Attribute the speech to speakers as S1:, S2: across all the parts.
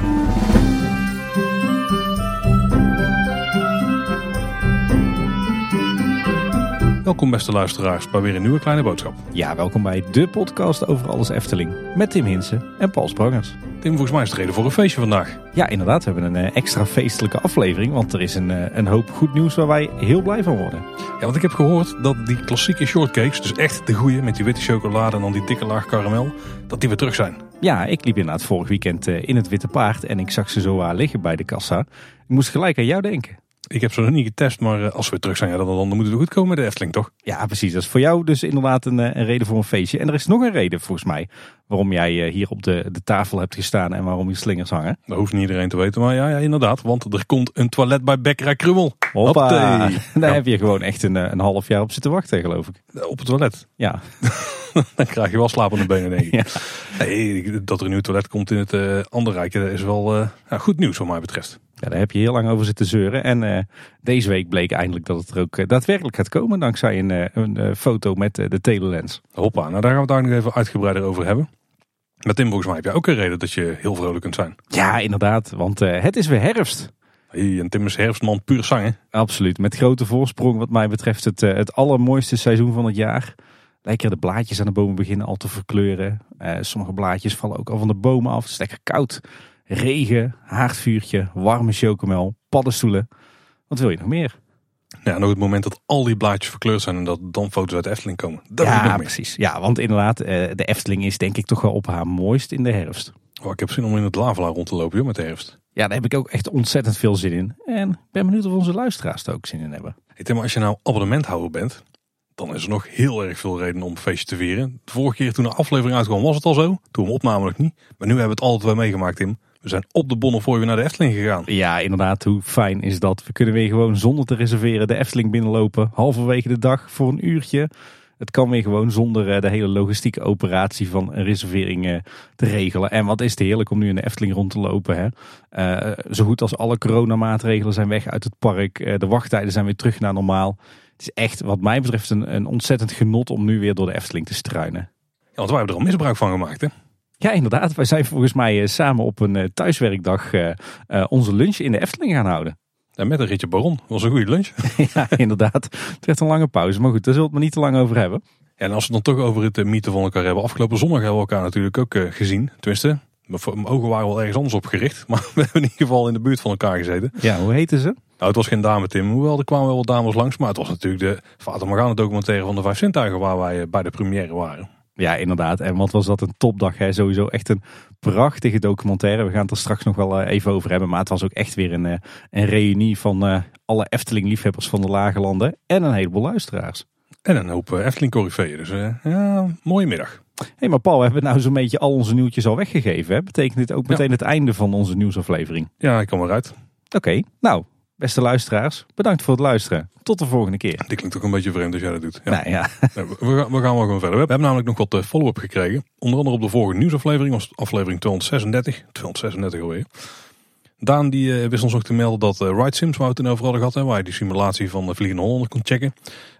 S1: Thank you. Welkom beste luisteraars bij weer een nieuwe kleine boodschap.
S2: Ja, welkom bij de podcast over alles Efteling. Met Tim Hinsen en Paul Sprangers.
S1: Tim, volgens mij is het reden voor een feestje vandaag.
S2: Ja, inderdaad. We hebben een eh, extra feestelijke aflevering. Want er is een, eh, een hoop goed nieuws waar wij heel blij van worden.
S1: Ja, want ik heb gehoord dat die klassieke shortcakes, dus echt de goeie met die witte chocolade en dan die dikke laag karamel, dat die weer terug zijn.
S2: Ja, ik liep inderdaad vorig weekend eh, in het Witte Paard en ik zag ze zo liggen bij de kassa. Ik moest gelijk aan jou denken.
S1: Ik heb ze nog niet getest, maar eh, als we weer terug zijn, ja, dan, dan moet het goed komen met de Efteling, toch?
S2: Ja, precies. Dat is voor jou dus inderdaad een, eh, een reden voor een feestje. En er is nog een reden volgens mij waarom jij eh, hier op de, de tafel hebt gestaan en waarom je slingers hangen.
S1: Dat hoeft niet iedereen te weten, maar ja, ja inderdaad. Want er komt een toilet bij Bekkerij Krummel.
S2: Hoppa. Daar
S1: Ja.
S2: heb je gewoon echt een, een half jaar op zitten wachten, geloof ik.
S1: Op het toilet.
S2: Ja,
S1: dan krijg je wel slapende benen, denk ik.
S2: Ja.
S1: Nee, dat er een nieuw toilet komt in het eh andere rijk, dat is wel goed nieuws wat mij betreft.
S2: Ja, daar heb je heel lang over zitten zeuren. En eh, deze week bleek eindelijk dat het er ook eh, daadwerkelijk gaat komen. Dankzij een, eh, een foto met de telelens.
S1: Hoppa, nou daar gaan we het daar nog even uitgebreider over hebben. Maar Tim, volgens mij heb jij ook een reden dat je heel vrolijk kunt zijn.
S2: Ja, inderdaad. Want het is weer herfst.
S1: Hey, en Tim is herfstman puur zang, hè?
S2: Absoluut. Met grote voorsprong wat mij betreft het, het allermooiste seizoen van het jaar. Lekker de blaadjes aan de bomen beginnen al te verkleuren. Sommige blaadjes vallen ook al van de bomen af. Het is lekker koud. Regen, haardvuurtje, warme chocomel, paddenstoelen. Wat wil je nog meer?
S1: Ja, nog het moment dat al die blaadjes verkleurd zijn en dat dan foto's uit de Efteling komen. Dat ik
S2: ja, precies. Ja, want inderdaad, eh, de Efteling is denk ik toch wel op haar mooist in de herfst.
S1: Oh, ik heb zin om in het lava rond te lopen, joh, met de herfst.
S2: Ja, daar heb ik ook echt ontzettend veel zin in. En ik ben benieuwd of onze luisteraars er ook zin in hebben.
S1: Tim, maar als je nou abonnementhouder bent, dan is er nog heel erg veel reden om een feestje te vieren. De vorige keer toen de aflevering uitkwam was het al zo. Toen we opnamen nog niet. Maar nu hebben we het altijd wel meegemaakt, Tim. We zijn op de Bonnefoy weer naar de Efteling gegaan.
S2: Ja, inderdaad, hoe fijn is dat? We kunnen weer gewoon zonder te reserveren de Efteling binnenlopen. Halverwege de dag voor een uurtje. Het kan weer gewoon zonder eh, de hele logistieke operatie van een reservering eh, te regelen. En wat is het heerlijk om nu in de Efteling rond te lopen. Hè? Eh, zo goed als alle coronamaatregelen zijn weg uit het park. De wachttijden zijn weer terug naar normaal. Het is echt wat mij betreft een, een ontzettend genot om nu weer door de Efteling te struinen.
S1: Ja, want wij hebben er al misbruik van gemaakt, hè?
S2: Ja, inderdaad. Wij zijn volgens mij eh, samen op een eh, thuiswerkdag eh, onze lunch in de Efteling gaan houden.
S1: En met een ritje Baron. Dat was een goede lunch.
S2: ja, inderdaad. Het werd een lange pauze. Maar goed, daar zullen we het maar niet te lang over hebben.
S1: En als we het dan toch over het mythe van elkaar hebben. Afgelopen zondag hebben we elkaar natuurlijk ook gezien. Tenminste, mijn ogen waren wel ergens anders op gericht. Maar we hebben in ieder geval in de buurt van elkaar gezeten.
S2: Ja, hoe heten ze?
S1: Nou, het was geen dame Tim. Hoewel, er kwamen wel wat dames langs. Maar het was natuurlijk de Fata Morgana documentaire van de Vijf Zintuigen. Waar wij bij de première waren.
S2: Ja, inderdaad. En wat was dat een topdag. Hè? Sowieso echt een prachtige documentaire. We gaan het er straks nog wel eh, even over hebben. Maar het was ook echt weer een, eh, een reunie van eh, alle Efteling-liefhebbers van de Lage Landen. En een heleboel luisteraars.
S1: En een hoop eh, Efteling corifeeën. Dus ja, mooie middag.
S2: Hé, hey, maar Paul, we hebben nou zo'n beetje al onze nieuwtjes al weggegeven. Hè? Betekent dit ook
S1: Ja.
S2: meteen het einde van onze nieuwsaflevering?
S1: Ja, ik kan eruit.
S2: Oké, nou, beste luisteraars, bedankt voor het luisteren. Tot de volgende keer.
S1: Dit klinkt ook een beetje vreemd als jij dat doet. Ja.
S2: Nou ja,
S1: Nee, we, gaan, we gaan wel gewoon verder. We hebben namelijk nog wat eh, follow-up gekregen. Onder andere op de vorige nieuwsaflevering, was het aflevering 236. 236 alweer. Daan die eh, wist ons ook te melden dat eh, Ride Sims, waar we het over hadden gehad, hè, waar je die simulatie van de Vliegende Hollander kon checken.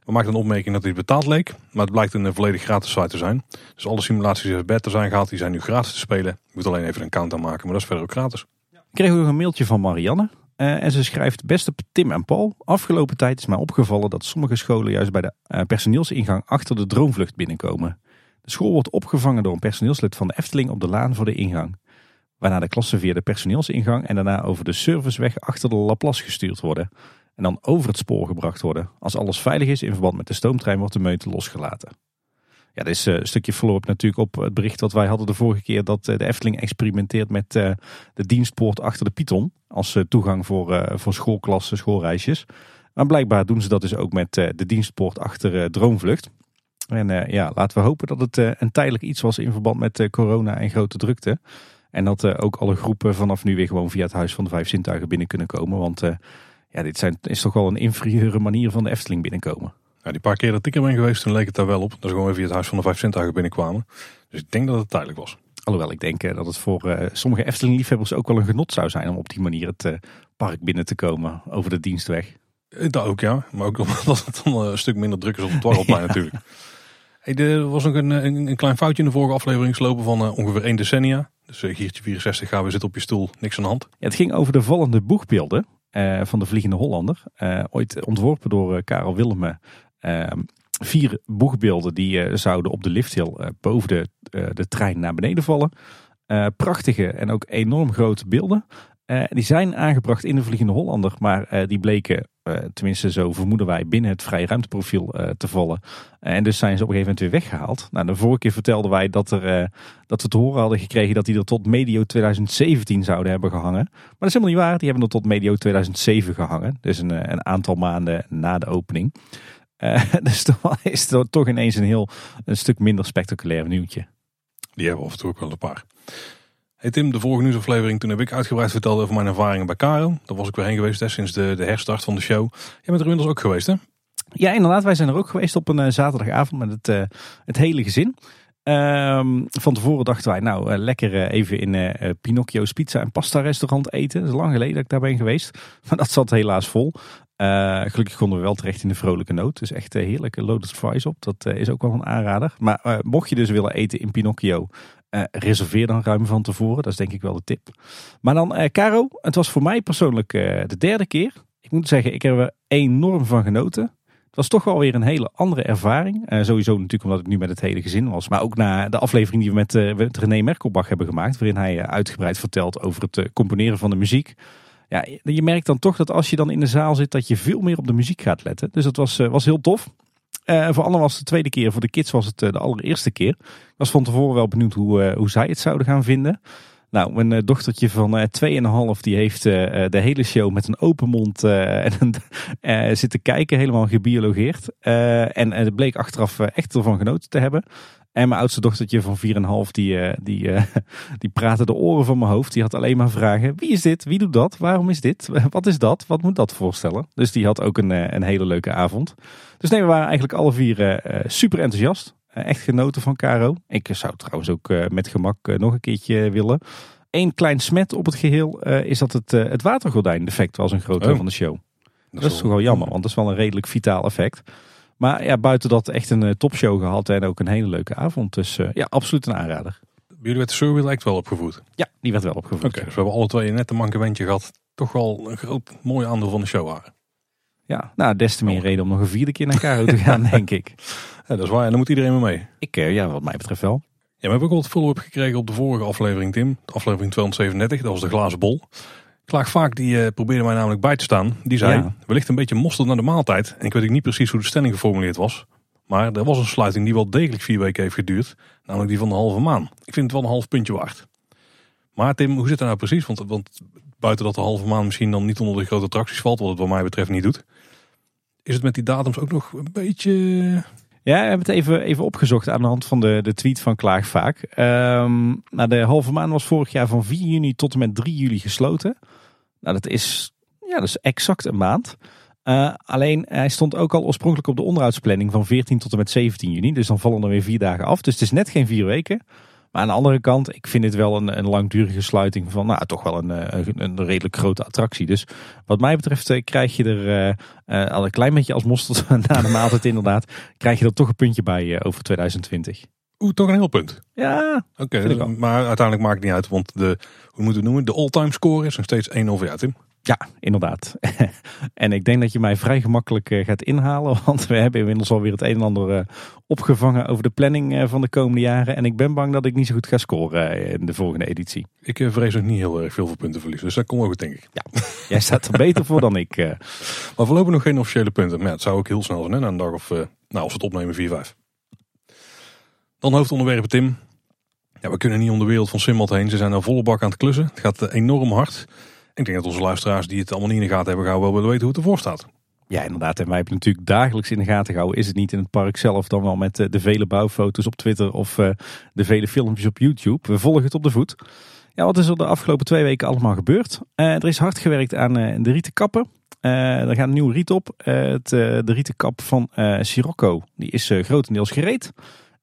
S1: We maakten een opmerking dat dit betaald leek, maar het blijkt een volledig gratis site te zijn. Dus alle simulaties die er beter zijn gehad, die zijn nu gratis te spelen. Je moet alleen even een account aanmaken, maar dat is verder ook gratis.
S2: kregen we nog een mailtje van Marianne. Eh, en ze schrijft, beste Tim en Paul, afgelopen tijd is mij opgevallen dat sommige scholen juist bij de eh, personeelsingang achter de droomvlucht binnenkomen. De school wordt opgevangen door een personeelslid van de Efteling op de laan voor de ingang. Waarna de klassen via de personeelsingang en daarna over de serviceweg achter de Laplace gestuurd worden. En dan over het spoor gebracht worden. Als alles veilig is in verband met de stoomtrein wordt de meute losgelaten. Ja, dit is eh, een stukje follow-up natuurlijk op het bericht dat wij hadden de vorige keer dat eh, de Efteling experimenteert met eh, de dienstpoort achter de Python. Als toegang voor, voor schoolklassen, schoolreisjes. Maar blijkbaar doen ze dat dus ook met de dienstpoort achter Droomvlucht. En ja, laten we hopen dat het een tijdelijk iets was in verband met corona en grote drukte. En dat ook alle groepen vanaf nu weer gewoon via het Huis van de Vijf Zintuigen binnen kunnen komen. Want ja, dit zijn, is toch wel een inferieure manier van de Efteling binnenkomen.
S1: Ja, die paar keer dat ik er ben geweest, toen leek het daar wel op. Dat ze gewoon weer via het Huis van de Vijf Zintuigen binnenkwamen. Dus ik denk dat het tijdelijk was.
S2: Alhoewel ik denk eh, dat het voor eh, sommige Efteling-liefhebbers ook wel een genot zou zijn om op die manier het eh, park binnen te komen over de dienstweg.
S1: Dat ook ja, maar ook omdat het dan een stuk minder druk is op het dwarrelplein
S2: Ja.
S1: natuurlijk. Hey, er was nog een, een, een klein foutje in de vorige aflevering geslopen van uh, ongeveer één decennia. Dus uh, Giertje 64 gaan we zitten op je stoel, niks aan de hand.
S2: Ja, het ging over de vallende boegbeelden uh, van de Vliegende Hollander. ooit ontworpen door Karel Willemen. Ehm, vier boegbeelden die zouden op de lifthill boven de, de trein naar beneden vallen. prachtige en ook enorm grote beelden. die zijn aangebracht in de Vliegende Hollander, maar die bleken eh, tenminste zo vermoeden wij, binnen het vrije ruimteprofiel te vallen. en dus zijn ze op een gegeven moment weer weggehaald. Nou, de vorige keer vertelden wij dat, er, dat we te horen hadden gekregen dat die er tot medio 2017 zouden hebben gehangen. Maar dat is helemaal niet waar. Die hebben er tot medio 2007 gehangen. Dus een, een aantal maanden na de opening. dus dan is het toch ineens een heel een stuk minder spectaculair nieuwtje.
S1: Die hebben we af en toe ook wel een paar. Hey Tim, de vorige nieuwsaflevering, toen heb ik uitgebreid verteld over mijn ervaringen bij Caro. Daar was ik weer heen geweest hè, sinds de, de herstart van de show. Jij bent er inmiddels ook geweest hè?
S2: Ja, inderdaad. Wij zijn er ook geweest op een uh, zaterdagavond met het, uh, het hele gezin. Um, van tevoren dachten wij, nou uh, lekker even in Pinocchio's Pizza en Pasta restaurant eten. Dat is lang geleden dat ik daar ben geweest. Maar dat zat helaas vol. gelukkig konden we wel terecht in de vrolijke noot. Dus echt heerlijke loaded fries op. Dat is ook wel een aanrader. Maar mocht je dus willen eten in Pinocchio, uh, reserveer dan ruim van tevoren. Dat is denk ik wel de tip. Maar dan, uh, Caro, het was voor mij persoonlijk uh, de derde keer. Ik moet zeggen, ik heb er enorm van genoten. Het was toch wel weer een hele andere ervaring. sowieso natuurlijk omdat ik nu met het hele gezin was. Maar ook na de aflevering die we met, met René Merkelbach hebben gemaakt. Waarin hij uitgebreid vertelt over het componeren van de muziek. Ja, je merkt dan toch dat als je dan in de zaal zit, dat je veel meer op de muziek gaat letten. Dus dat was, was heel tof. Uh, voor Anne was het de tweede keer, voor de kids was het uh, de allereerste keer. Ik was van tevoren wel benieuwd hoe, hoe zij het zouden gaan vinden. Nou, mijn dochtertje van 2,5 die heeft de hele show met een open mond en zitten kijken, helemaal gebiologeerd. en het bleek achteraf echt ervan genoten te hebben. En mijn oudste dochtertje van 4,5 die, die, die praatte de oren van mijn hoofd. Die had alleen maar vragen. Wie is dit? Wie doet dat? Waarom is dit? Wat is dat? Wat moet dat voorstellen? Dus die had ook een, een hele leuke avond. Dus nee, we waren eigenlijk alle vier super enthousiast. Echt genoten van Caro. Ik zou trouwens ook met gemak nog een keertje willen. Eén klein smet op het geheel is dat het, het watergordijn defect was een groot deel oh. van de show. Dat, dat is toch wel jammer, want dat is wel een redelijk vitaal effect. Maar ja, buiten dat echt een topshow gehad en ook een hele leuke avond. Dus ja, absoluut een aanrader.
S1: Jullie werd de survey lijkt wel opgevoed?
S2: Ja, die werd wel opgevoed.
S1: Oké, dus we hebben alle twee net een mankementje gehad. Toch wel een groot mooi aandeel van de show waren.
S2: Ja, nou, des te meer oh. reden om nog een vierde keer naar Caro te gaan, denk ik.
S1: Ja, dat is waar. En dan moet iedereen mee mee.
S2: Ik, eh, ja, wat mij betreft wel.
S1: Ja, we hebben ook wat follow-up gekregen op de vorige aflevering, Tim. De aflevering 237, dat was de glazen bol. Klaag vaak, die uh, probeerde mij namelijk bij te staan. Die zei, wellicht een beetje mosterd naar de maaltijd. En ik weet niet precies hoe de stelling geformuleerd was. Maar er was een sluiting die wel degelijk vier weken heeft geduurd. Namelijk die van de halve maan. Ik vind het wel een half puntje waard. Maar Tim, hoe zit het nou precies? Want, want buiten dat de halve maan misschien dan niet onder de grote attracties valt, wat het wat mij betreft niet doet is het met die datums ook nog een beetje...
S2: Ja, we hebben het even, even opgezocht aan de hand van de, de tweet van Klaag Vaak. Um, nou, de halve maan was vorig jaar van 4 juni tot en met 3 juli gesloten. Nou, dat is, ja, dat is exact een maand. Uh, alleen hij stond ook al oorspronkelijk op de onderhoudsplanning van 14 tot en met 17 juni. Dus dan vallen er weer vier dagen af. Dus het is net geen vier weken. Maar aan de andere kant, ik vind dit wel een, een langdurige sluiting van nou, toch wel een, eh, een, een redelijk grote attractie. Dus wat mij betreft eh, krijg je er uh, al een klein beetje als mosterd na de maaltijd inderdaad, krijg je er toch een puntje bij over 2020.
S1: Oeh, toch een heel punt.
S2: Ja.
S1: Oké, maar uiteindelijk maakt het niet uit, want de, hoe moeten we noemen, de all-time score is nog steeds 1 over ja, Tim.
S2: Ja, inderdaad. en ik denk dat je mij vrij gemakkelijk eh, gaat inhalen. Want we hebben inmiddels alweer het een en ander eh, opgevangen over de planning eh, van de komende jaren. En ik ben bang dat ik niet zo goed ga scoren in de volgende editie.
S1: Ik vrees ook niet heel erg veel voor punten verliezen. Dus dat komt wel goed, denk ik.
S2: Ja, jij staat er beter voor dan ik.
S1: Maar voorlopig nog geen officiële punten. Maar het zou ook heel snel zijn, hè? Na een dag of, nou, als we het opnemen, 4-5. Dan hoofdonderwerpen, Tim. Ja, we kunnen niet om de wereld van Simbad heen. Ze zijn er volle bak aan het klussen. Het gaat enorm hard. Ik denk dat onze luisteraars die het allemaal niet in de gaten hebben gehouden wel willen weten hoe het ervoor staat.
S2: Ja, inderdaad. En wij hebben natuurlijk dagelijks in de gaten gehouden. Is het niet in het park zelf, dan wel met eh, de vele bouwfoto's op Twitter of uh, de vele filmpjes op YouTube. We volgen het op de voet. Ja, wat is er de afgelopen twee weken allemaal gebeurd? Er is hard gewerkt aan de rieten kappen. er gaat een nieuwe riet op. De rieten kap van Sirocco, die is grotendeels gereed.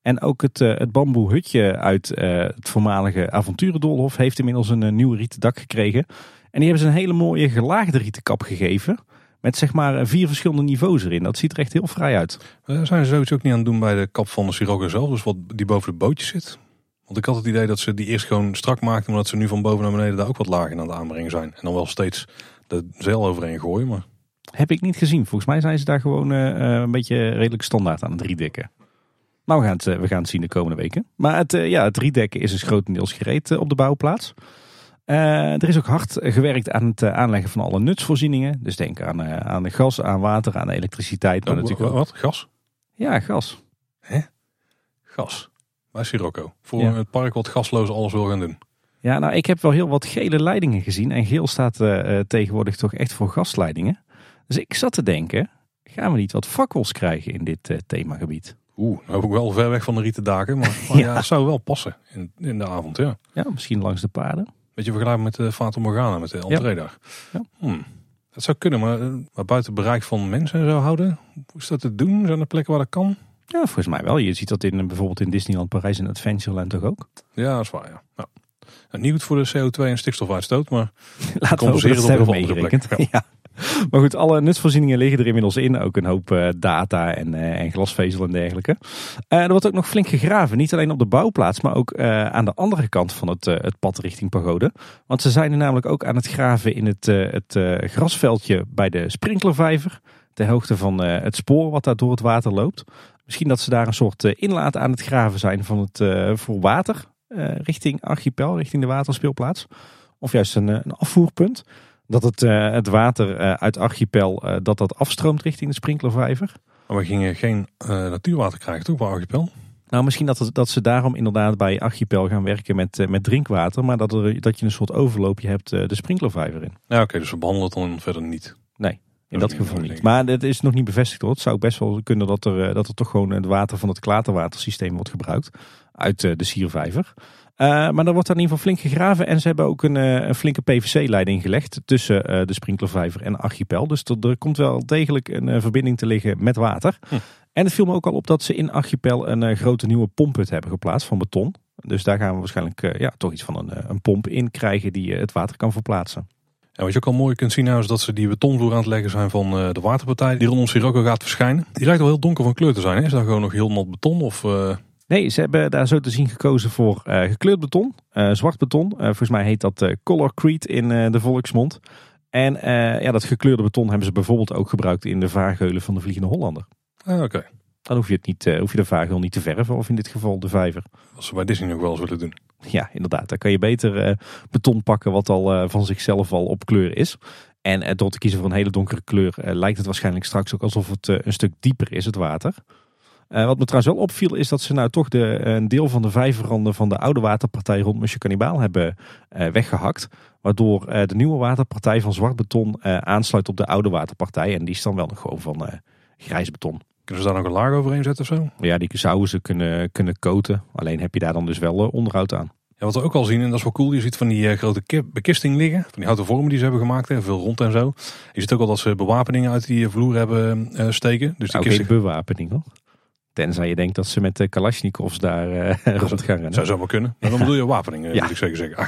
S2: En ook het, het bamboe hutje uit het voormalige avonturendolhof heeft inmiddels een nieuw rieten dak gekregen. En die hebben ze een hele mooie gelaagde rietenkap gegeven. Met zeg maar vier verschillende niveaus erin. Dat ziet er echt heel vrij uit.
S1: Uh, zijn ze zoiets ook niet aan het doen bij de kap van de Sirocco zelf, dus wat die boven de bootjes zit? Want ik had het idee dat ze die eerst gewoon strak maakten, maar dat ze nu van boven naar beneden daar ook wat lager aan het aanbrengen zijn. En dan wel steeds de zeil overheen gooien, maar...
S2: Heb ik niet gezien. Volgens mij zijn ze daar gewoon uh, een beetje redelijk standaard aan het riedekken. Maar we gaan, het, we gaan het zien de komende weken. Maar het, ja, het riedekken is dus grotendeels gereed op de bouwplaats. er is ook hard gewerkt aan het aanleggen van alle nutsvoorzieningen. Dus denk aan, aan de gas, aan water, aan elektriciteit.
S1: Maar oh, natuurlijk wat? Gas?
S2: Ja, gas.
S1: Hè? Gas? Bij Sirocco. Voor het park wat gasloos alles wil gaan doen.
S2: Ja, nou ik heb wel heel wat gele leidingen gezien. En geel staat uh, tegenwoordig toch echt voor gasleidingen. Dus ik zat te denken, gaan we niet wat fakkels krijgen in dit themagebied?
S1: Oeh, nou ook wel ver weg van de rieten daken. Maar, maar ja. het zou wel passen in, in de avond, ja.
S2: Ja, misschien langs de paden.
S1: Beetje vergelijkbaar met de Fata Morgana, met de entree daar. Ja. Hmm. Dat zou kunnen, maar, maar buiten bereik van mensen en zo houden. Hoe is dat te doen? Zijn er plekken waar dat kan?
S2: Ja, volgens mij wel. Je ziet dat in, bijvoorbeeld in Disneyland Parijs en Adventureland toch ook?
S1: Ja, dat is waar. Ja. Nou, niet goed voor de CO2 en stikstofuitstoot, maar
S2: laten we hopen dat het meegerekend. Ja. ja. Maar goed, alle nutsvoorzieningen liggen er inmiddels in. Ook een hoop uh, data en, uh, en, glasvezel en dergelijke. Uh, er wordt ook nog flink gegraven. Niet alleen op de bouwplaats, maar ook aan de andere kant van het, het pad richting pagode. Want ze zijn er namelijk ook aan het graven in het, het grasveldje bij de sprinklervijver. Ter hoogte van het spoor wat daar door het water loopt. Misschien dat ze daar een soort eh, inlaat aan het graven zijn van het, voor water richting archipel, richting de waterspeelplaats. Of juist een, een afvoerpunt. Dat het, het water uit archipel dat dat afstroomt richting de sprinklervijver.
S1: Maar we gingen geen natuurwater krijgen toch bij archipel?
S2: Nou, misschien dat, het, dat ze daarom inderdaad bij archipel gaan werken met, met drinkwater. Maar dat, er, dat je een soort overloopje hebt de sprinklervijver in.
S1: Ja, oké, dus we behandelen het dan verder niet.
S2: Nee. In dat geval niet. Maar het is nog niet bevestigd hoor. Het zou best wel kunnen dat er, eh, dat er toch gewoon het water van het klaterwatersysteem wordt gebruikt. Uit eh, de siervijver. Uh, maar er wordt daar in ieder geval flink gegraven. En ze hebben ook een, een flinke PVC-leiding gelegd tussen de sprinklervijver en Archipel. Dus er, komt wel degelijk een verbinding te liggen met water. Hm. En het viel me ook al op dat ze in Archipel een grote nieuwe pomphut hebben geplaatst van beton. Dus daar gaan we waarschijnlijk ja, toch iets van een, een pomp in krijgen die het water kan verplaatsen.
S1: En wat je ook al mooi kunt zien nou is dat ze die betonvloer aan het leggen zijn van eh, de waterpartij die rondom Sirocco gaat verschijnen. Die lijkt wel heel donker van kleur te zijn. Hè? Is dat gewoon nog heel nat beton of... Uh...
S2: Nee, ze hebben daar zo te zien gekozen voor uh, gekleurd beton, zwart beton. volgens mij heet dat Color Creed in de volksmond. En ja, dat gekleurde beton hebben ze bijvoorbeeld ook gebruikt in de vaargeulen van de Vliegende Hollander.
S1: Ah, oké.
S2: Dan hoef je, het niet, hoef je de vaargeul niet te verven, of in dit geval de vijver.
S1: Als ze bij Disney nog wel zullen doen.
S2: Ja, inderdaad. Dan kan je beter beton pakken wat al van zichzelf al op kleur is. En door te kiezen voor een hele donkere kleur lijkt het waarschijnlijk straks ook alsof het een stuk dieper is, het water. Wat me trouwens wel opviel is dat ze nou toch de, een deel van de vijverranden van de oude waterpartij rond Musje Cannibal hebben weggehakt. Waardoor de nieuwe waterpartij van zwart beton aansluit op de oude waterpartij. En die is dan wel nog gewoon van grijs beton.
S1: Kunnen ze daar nog een laag overheen zetten of zo?
S2: Ja, die zouden ze kunnen, kunnen koten. Alleen heb je daar dan dus wel uh, onderhoud aan.
S1: Ja, wat we ook al zien, en dat is wel cool, je ziet van die uh, grote bekisting liggen. Van die houten vormen die ze hebben gemaakt, hè, veel rond en zo. Je ziet ook al dat ze bewapeningen uit die vloer hebben uh, steken. Dus die
S2: nou, bewapening hoor. Tenzij je denkt dat ze met de Kalashnikovs daar uh, rond gaan rennen.
S1: Zou zo maar kunnen. Maar dan bedoel je wapening, ja. moet ik zeker zeggen. Ah,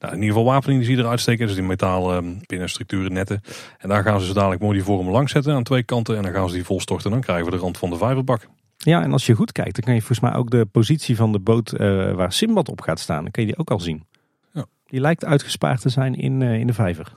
S1: nou, in ieder geval wapening die zie je eruit steken. Dus die metaal uh, binnenstructuren netten. En daar gaan ze dadelijk mooi die vormen langs zetten aan twee kanten. En dan gaan ze die volstorten. En dan krijgen we de rand van de vijverbak.
S2: Ja, en als je goed kijkt, dan kan je volgens mij ook de positie van de boot uh, waar Simbad op gaat staan. Dan kan je die ook al zien. Ja. Die lijkt uitgespaard te zijn in, in de vijver.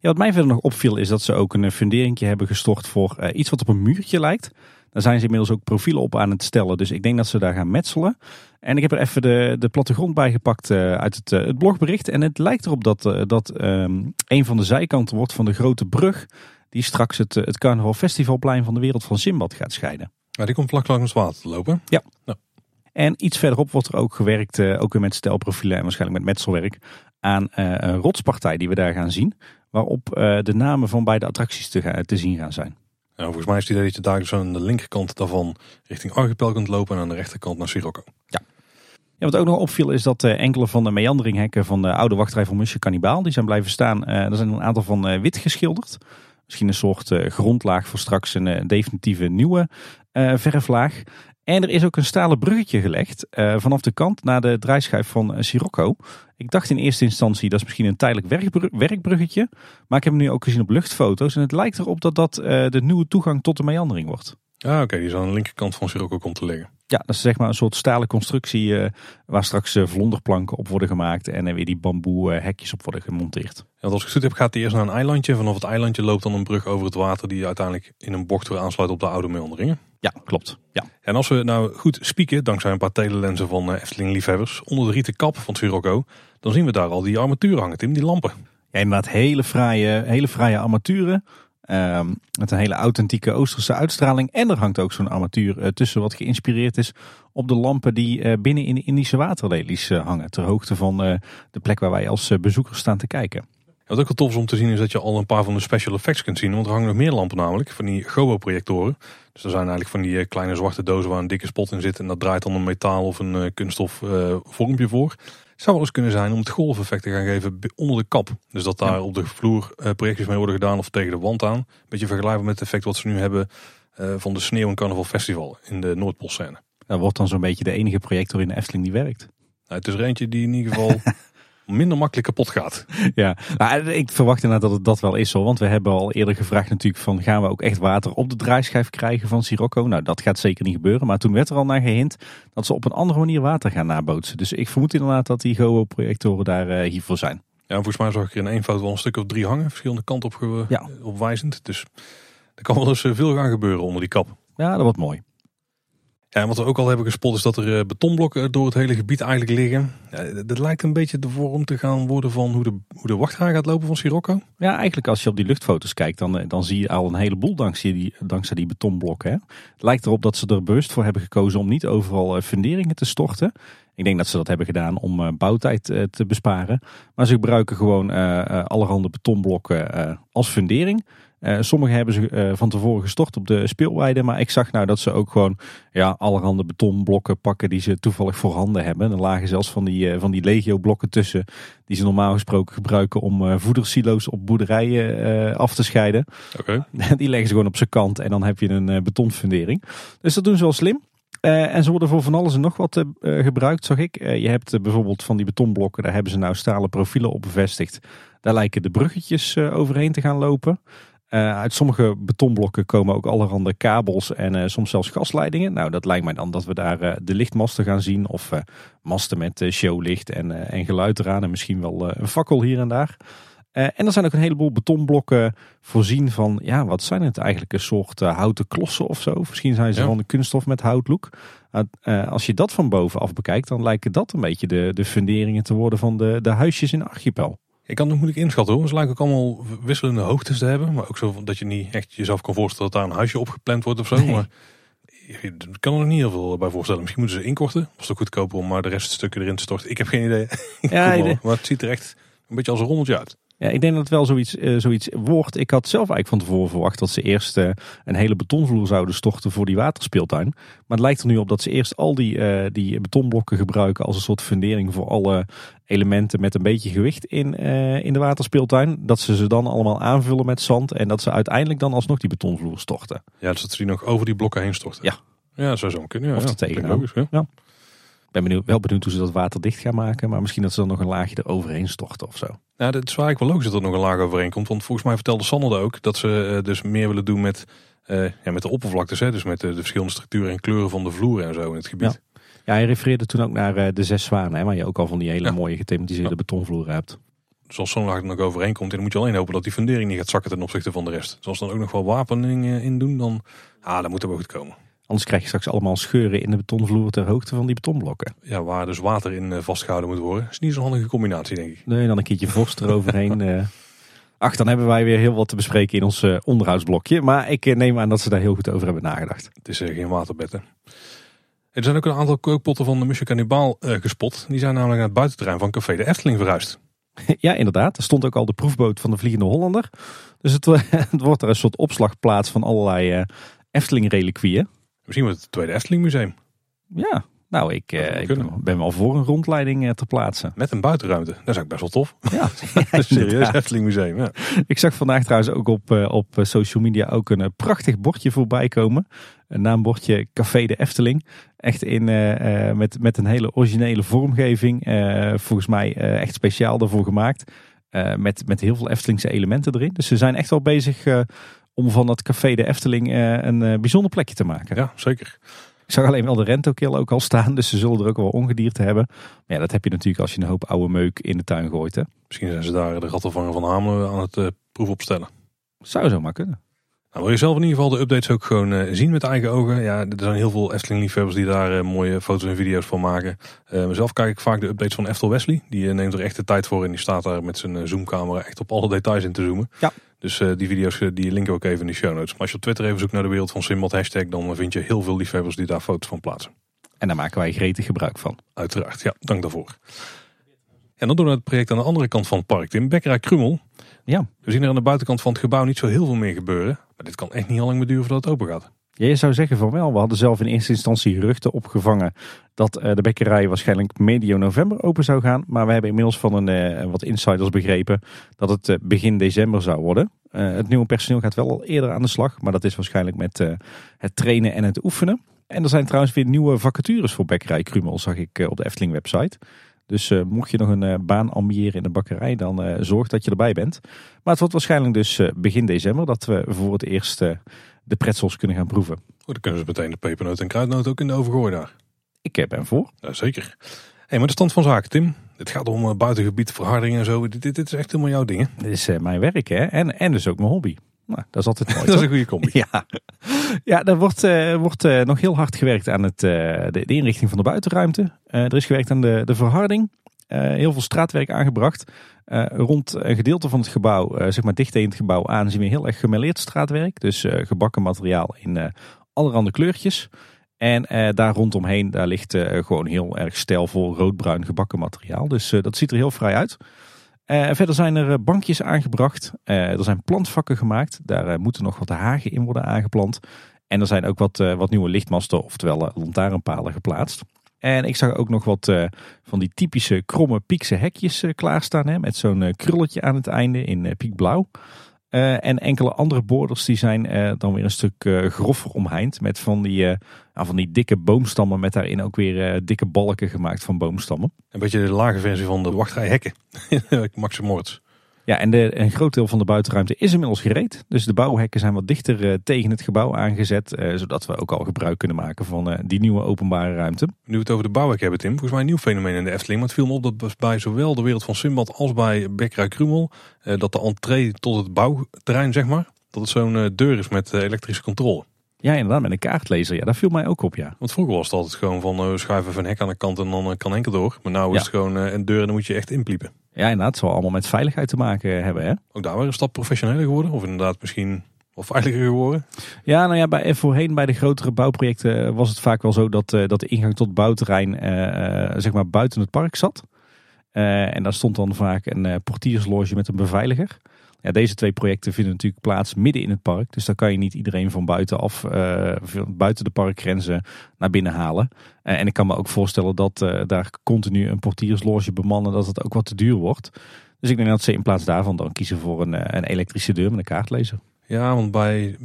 S2: Ja, wat mij verder nog opviel is dat ze ook een funderingje hebben gestort voor iets wat op een muurtje lijkt. Daar zijn ze inmiddels ook profielen op aan het stellen. Dus ik denk dat ze daar gaan metselen. En ik heb er even de, de plattegrond bij gepakt uh, uit het, uh, het, blogbericht. En het lijkt erop dat, uh, dat um, een van de zijkanten wordt van de grote brug. Die straks het, het Carnaval Festivalplein van de wereld van Simbad gaat scheiden.
S1: Ja, die komt vlak langs het water te lopen.
S2: Ja. En iets verderop wordt er ook gewerkt, ook weer met stelprofielen en waarschijnlijk met metselwerk, aan een rotspartij die we daar gaan zien. Waarop de namen van beide attracties te, te zien gaan zijn.
S1: Volgens mij is het idee dat je daar dus aan de linkerkant daarvan richting Archipel kunt lopen en aan de rechterkant naar Sirocco.
S2: Ja. Ja, wat ook nog opviel is dat uh, enkele van de meanderinghekken van de oude wachtrij van Musje Cannibal, die zijn blijven staan. Uh, er zijn een aantal van uh, wit geschilderd. Misschien een soort grondlaag voor straks een definitieve nieuwe verflaag. En er is ook een stalen bruggetje gelegd uh, vanaf de kant naar de draaischijf van uh, Sirocco. Ik dacht in eerste instantie dat is misschien een tijdelijk werkbr werkbruggetje. Maar ik heb hem nu ook gezien op luchtfoto's. En het lijkt erop dat dat uh, de nieuwe toegang tot de meandering wordt.
S1: Ah, oké, die is aan de linkerkant van Sirocco komt te liggen.
S2: Ja, dat is zeg maar een soort stalen constructie uh, waar straks uh, vlonderplanken op worden gemaakt en er weer die bamboe uh, hekjes op worden gemonteerd.
S1: Ja, als ik het goed heb gaat hij eerst naar een eilandje. Vanaf het eilandje loopt dan een brug over het water die uiteindelijk in een bocht weer aansluit op de oude meanderingen.
S2: Ja, klopt. Ja.
S1: En als we nou goed spieken, dankzij een paar telelensen van Efteling liefhebbers, onder de rieten kap van Sirocco, dan zien we daar al die armaturen hangen, Tim, die lampen.
S2: Ja, inderdaad hele fraaie, hele fraaie armaturen. Um, met een hele authentieke Oosterse uitstraling. En er hangt ook zo'n armatuur uh, tussen wat geïnspireerd is op de lampen die uh, binnen in de Indische waterlelies uh, hangen. Ter hoogte van de plek waar wij als bezoekers staan te kijken.
S1: Wat ook wel tof is om te zien is dat je al een paar van de special effects kunt zien. Want er hangen nog meer lampen namelijk, van die Gobo-projectoren. Dus er zijn eigenlijk van die kleine zwarte dozen waar een dikke spot in zit. En dat draait dan een metaal of een kunststof vormpje voor zou wel eens kunnen zijn om het golfeffect te gaan geven onder de kap. Dus dat daar op de vloer uh, projecties mee worden gedaan of tegen de wand aan. Beetje vergelijkbaar met het effect wat ze nu hebben uh, van de Sneeuw en Carnaval Festival in de Noordpoolscène.
S2: Dat wordt dan zo'n beetje de enige projector in de Efteling die werkt.
S1: Nou, het is er eentje die in ieder geval minder makkelijk kapot gaat.
S2: Ja, nou, ik verwacht inderdaad dat het dat wel is hoor. Want we hebben al eerder gevraagd natuurlijk van gaan we ook echt water op de draaischijf krijgen van Sirocco. Nou dat gaat zeker niet gebeuren. Maar toen werd er al naar gehind dat ze op een andere manier water gaan nabootsen. Dus ik vermoed inderdaad dat die Go projectoren daar uh, hiervoor zijn.
S1: Ja, volgens mij zag ik er in één foto wel een stuk of drie hangen. Verschillende kanten op, ja. opwijzend. Dus er kan wel eens eh, veel gaan gebeuren onder die kap.
S2: Ja, dat wordt mooi.
S1: Ja, wat we ook al hebben gespot is dat er eh, betonblokken door het hele gebied eigenlijk liggen. Ja, dat lijkt een beetje de vorm te gaan worden van hoe de, hoe de gaat lopen van Sirocco.
S2: Ja, eigenlijk als je op die luchtfoto's kijkt, dan, eh, dan zie je al een heleboel dankzij die, dankzij die betonblokken. Hè. Het lijkt erop dat ze er bewust voor hebben gekozen om niet overal eh, funderingen te storten. Ik denk dat ze dat hebben gedaan om bouwtijd te besparen. Maar ze gebruiken gewoon allerhande betonblokken als fundering. Uh, sommige hebben ze uh, van tevoren gestort op de speelweide. Maar ik zag nou dat ze ook gewoon ja, allerhande betonblokken pakken die ze toevallig voorhanden hebben. Er lagen zelfs van die, uh, van die legio blokken tussen. Die ze normaal gesproken gebruiken om voedersilo's op boerderijen af te scheiden.
S1: Okay.
S2: die leggen ze gewoon op zijn kant en dan heb je een betonfundering. Dus dat doen ze wel slim. Uh, en ze worden voor van alles en nog wat uh, gebruikt, zag ik. Uh, je hebt bijvoorbeeld van die betonblokken, daar hebben ze nou stalen profielen op bevestigd. Daar lijken de bruggetjes overheen te gaan lopen. Uh, uit sommige betonblokken komen ook allerhande kabels en uh, soms zelfs gasleidingen. Nou, dat lijkt mij dan dat we daar uh, de lichtmasten gaan zien. Of masten met showlicht en, en geluid eraan. En misschien wel een fakkel hier en daar. en er zijn ook een heleboel betonblokken voorzien van, ja, wat zijn het eigenlijk? Een soort houten klossen of zo. Misschien zijn ze ja. van de kunststof met houtlook. als je dat van bovenaf bekijkt, dan lijken dat een beetje de, de funderingen te worden van de, de huisjes in Archipel.
S1: Ik kan het nog moeilijk inschatten hoor. Ze lijken ook allemaal wisselende hoogtes te hebben. Maar ook zo dat je niet echt jezelf kan voorstellen dat daar een huisje opgepland wordt of zo. Maar ik kan er nog niet heel veel bij voorstellen. Misschien moeten ze inkorten. Was het goedkoper om maar de reststukken erin te storten. Ik heb geen idee. Ja, idee. Maar het ziet er echt een beetje als een rommeltje uit.
S2: Ja, ik denk dat het wel zoiets, uh, zoiets wordt. Ik had zelf eigenlijk van tevoren verwacht dat ze eerst uh, een hele betonvloer zouden storten voor die waterspeeltuin. Maar het lijkt er nu op dat ze eerst al die, uh, die betonblokken gebruiken als een soort fundering voor alle elementen met een beetje gewicht in, in de waterspeeltuin. Dat ze ze dan allemaal aanvullen met zand en dat ze uiteindelijk dan alsnog die betonvloer storten.
S1: Ja, dus dat ze die nog over die blokken heen storten.
S2: Ja.
S1: Ja, zou zo kunnen. Ja,
S2: of tegenaan. Ja. Ik ben benieuwd, wel benieuwd hoe ze dat water dicht gaan maken. Maar misschien dat ze dan nog een laagje eroverheen storten of zo.
S1: Ja, dat is eigenlijk wel logisch dat er nog een laag overheen komt. Want volgens mij vertelde Sander ook dat ze uh, dus meer willen doen met, uh, ja, met de oppervlaktes. Hè? Dus met de, de, verschillende structuren en kleuren van de vloer en zo in het gebied.
S2: Ja, ja hij refereerde toen ook naar uh, de zes zwanen. Hè, waar je ook al van die hele ja. mooie gethematiseerde ja. betonvloeren hebt.
S1: Dus als zo'n laag er nog overheen komt, dan moet je alleen hopen dat die fundering niet gaat zakken ten opzichte van de rest. Dus als dan ook nog wel wapening in doen, dan, ah, dan moet er wel goed komen.
S2: Anders krijg je straks allemaal scheuren in de betonvloer ter hoogte van die betonblokken.
S1: Ja, waar dus water in eh, vastgehouden moet worden. is niet zo'n handige combinatie, denk ik.
S2: Nee, dan een keertje vorst eroverheen. uh. Ach, dan hebben wij weer heel wat te bespreken in ons uh, onderhoudsblokje. Maar ik neem aan dat ze daar heel goed over hebben nagedacht.
S1: Het is geen waterbetten. Er zijn ook een aantal kookpotten van de Monsieur Cannibal gespot. Die zijn namelijk naar het buitenterrein van Café de Efteling verhuisd.
S2: Ja, inderdaad. Er stond ook al de proefboot van de Vliegende Hollander. Dus het, het wordt er een soort opslagplaats van allerlei Efteling-reliquieën.
S1: Misschien wordt het Tweede Efteling Museum.
S2: Ja, Nou, ik, eh, ik ben wel voor een rondleiding eh, te plaatsen.
S1: Met een buitenruimte. Dat is ook best wel tof.
S2: Ja,
S1: Een serieus. Efteling museum. Ja.
S2: Ik zag vandaag trouwens ook op, eh, op social media ook een eh, prachtig bordje voorbij komen. Een naambordje Café de Efteling. Echt in, met, met een hele originele vormgeving. Volgens mij echt speciaal daarvoor gemaakt. Met, met heel veel Eftelingse elementen erin. Dus ze zijn echt wel bezig om van dat Café de Efteling eh, een eh, bijzonder plekje te maken.
S1: ja, zeker.
S2: Ik zag alleen wel de rentokil ook al staan. Dus ze zullen er ook wel ongedierte hebben. Maar ja, dat heb je natuurlijk als je een hoop oude meuk in de tuin gooit. Hè.
S1: Misschien zijn ze daar de rattenvanger van Hamelen aan het eh, proef opstellen.
S2: Zou zo maar kunnen.
S1: Nou, wil je zelf in ieder geval de updates ook gewoon zien met eigen ogen? Ja, er zijn heel veel Efteling-liefhebbers die daar mooie foto's en video's van maken. Mezelf kijk ik vaak de updates van Eftel Wesley. Die neemt er echt de tijd voor en die staat daar met zijn zoomcamera echt op alle details in te zoomen.
S2: Ja.
S1: Dus eh, die video's eh, die linken we ook even in de show notes. Maar als je op Twitter even zoekt naar de wereld van Simbad hashtag, dan vind je heel veel liefhebbers die daar foto's van plaatsen.
S2: En daar maken wij gretig gebruik van.
S1: Uiteraard, ja, dank daarvoor. En dan doen we het project aan de andere kant van het park, in Bekkerij Krummel.
S2: Ja.
S1: We zien er aan de buitenkant van het gebouw niet zo heel veel meer gebeuren. Maar dit kan echt niet al lang meer duren voordat het open gaat.
S2: Ja, je zou zeggen van wel. We hadden zelf in eerste instantie geruchten opgevangen dat eh, de bekkerij waarschijnlijk medio november open zou gaan. Maar we hebben inmiddels van een, eh, wat insiders begrepen dat het eh, begin december zou worden. Het nieuwe personeel gaat wel al eerder aan de slag. Maar dat is waarschijnlijk met het trainen en het oefenen. En er zijn trouwens weer nieuwe vacatures voor bekkerij Krumel, zag ik op de Efteling website. Dus mocht je nog een baan ambiëren in de bakkerij, dan zorg dat je erbij bent. Maar het wordt waarschijnlijk dus begin december dat we voor het eerst de pretzels kunnen gaan proeven.
S1: Oh, dan kunnen ze meteen de pepernoot en kruidnoot ook in de oven gooien daar.
S2: Ik eh, ben voor.
S1: Ja, zeker. Hey, maar de stand van zaken, Tim. Het gaat om eh, buitengebied, verharding en zo. Dit, dit, dit is echt helemaal jouw ding, hè?
S2: Dit is eh, mijn werk hè. En, en dus ook mijn hobby. Nou, dat is altijd mooi.
S1: Dat is een goede combi.
S2: Ja, ja er wordt, eh, wordt nog heel hard gewerkt aan het, de, de inrichting van de buitenruimte. Er is gewerkt aan de, de verharding. Eh, heel veel straatwerk aangebracht. Eh, rond een gedeelte van het gebouw, eh, zeg maar dicht tegen het gebouw aan, zien we heel erg gemêleerd straatwerk. Dus eh, gebakken materiaal in allerhande kleurtjes. En daar rondomheen, daar ligt gewoon heel erg stijlvol roodbruin gebakken materiaal. Dus dat ziet er heel vrij uit. Verder zijn er bankjes aangebracht. Er zijn plantvakken gemaakt. Daar moeten nog wat hagen in worden aangeplant. En er zijn ook wat, wat nieuwe lichtmasten, oftewel lantaarnpalen geplaatst. En ik zag ook nog wat eh, van die typische kromme piekse hekjes eh, klaarstaan. Hè, met zo'n eh, krulletje aan het einde in piekblauw. En enkele andere borders die zijn dan weer een stuk groffer omheind. Met van die, nou, van die dikke boomstammen. Met daarin ook weer dikke balken gemaakt van boomstammen.
S1: Een beetje de lage versie van de wachtrij hekken. Max Moritz.
S2: Ja, en de, een groot deel van de buitenruimte is inmiddels gereed. Dus de bouwhekken zijn wat dichter eh, tegen het gebouw aangezet. eh, zodat we ook al gebruik kunnen maken van eh, die nieuwe openbare ruimte.
S1: Nu we het over de bouwwerk hebben, Tim. Volgens mij een nieuw fenomeen in de Efteling. Maar het viel me op dat bij zowel de wereld van Simbad als bij Bekkerij Krumel... eh, dat de entree tot het bouwterrein, zeg maar... dat het zo'n deur is met elektrische controle.
S2: Ja, inderdaad, met een kaartlezer. Ja, dat viel mij ook op, ja.
S1: Want vroeger was het altijd gewoon van schuif even een hek aan de kant en dan kan enkel door. Maar nu is het gewoon een deur en dan moet je echt inpliepen.
S2: Ja, inderdaad, het zal allemaal met veiligheid te maken hebben, hè?
S1: Ook daar weer een stap professioneler geworden. Of inderdaad misschien wat veiliger geworden.
S2: Ja, nou ja, bij, voorheen bij de grotere bouwprojecten was het vaak wel zo dat, eh, dat de ingang tot het bouwterrein eh, eh, zeg maar buiten het park zat. En daar stond dan vaak een portiersloge met een beveiliger. Ja, deze twee projecten vinden natuurlijk plaats midden in het park. Dus daar kan je niet iedereen van buitenaf, eh, buiten de parkgrenzen naar binnen halen. Eh, en ik kan me ook voorstellen dat eh, daar continu een portiersloge bemannen, dat het ook wat te duur wordt. Dus ik denk dat ze in plaats daarvan dan kiezen voor een, een elektrische deur met een kaartlezer.
S1: Ja, want bij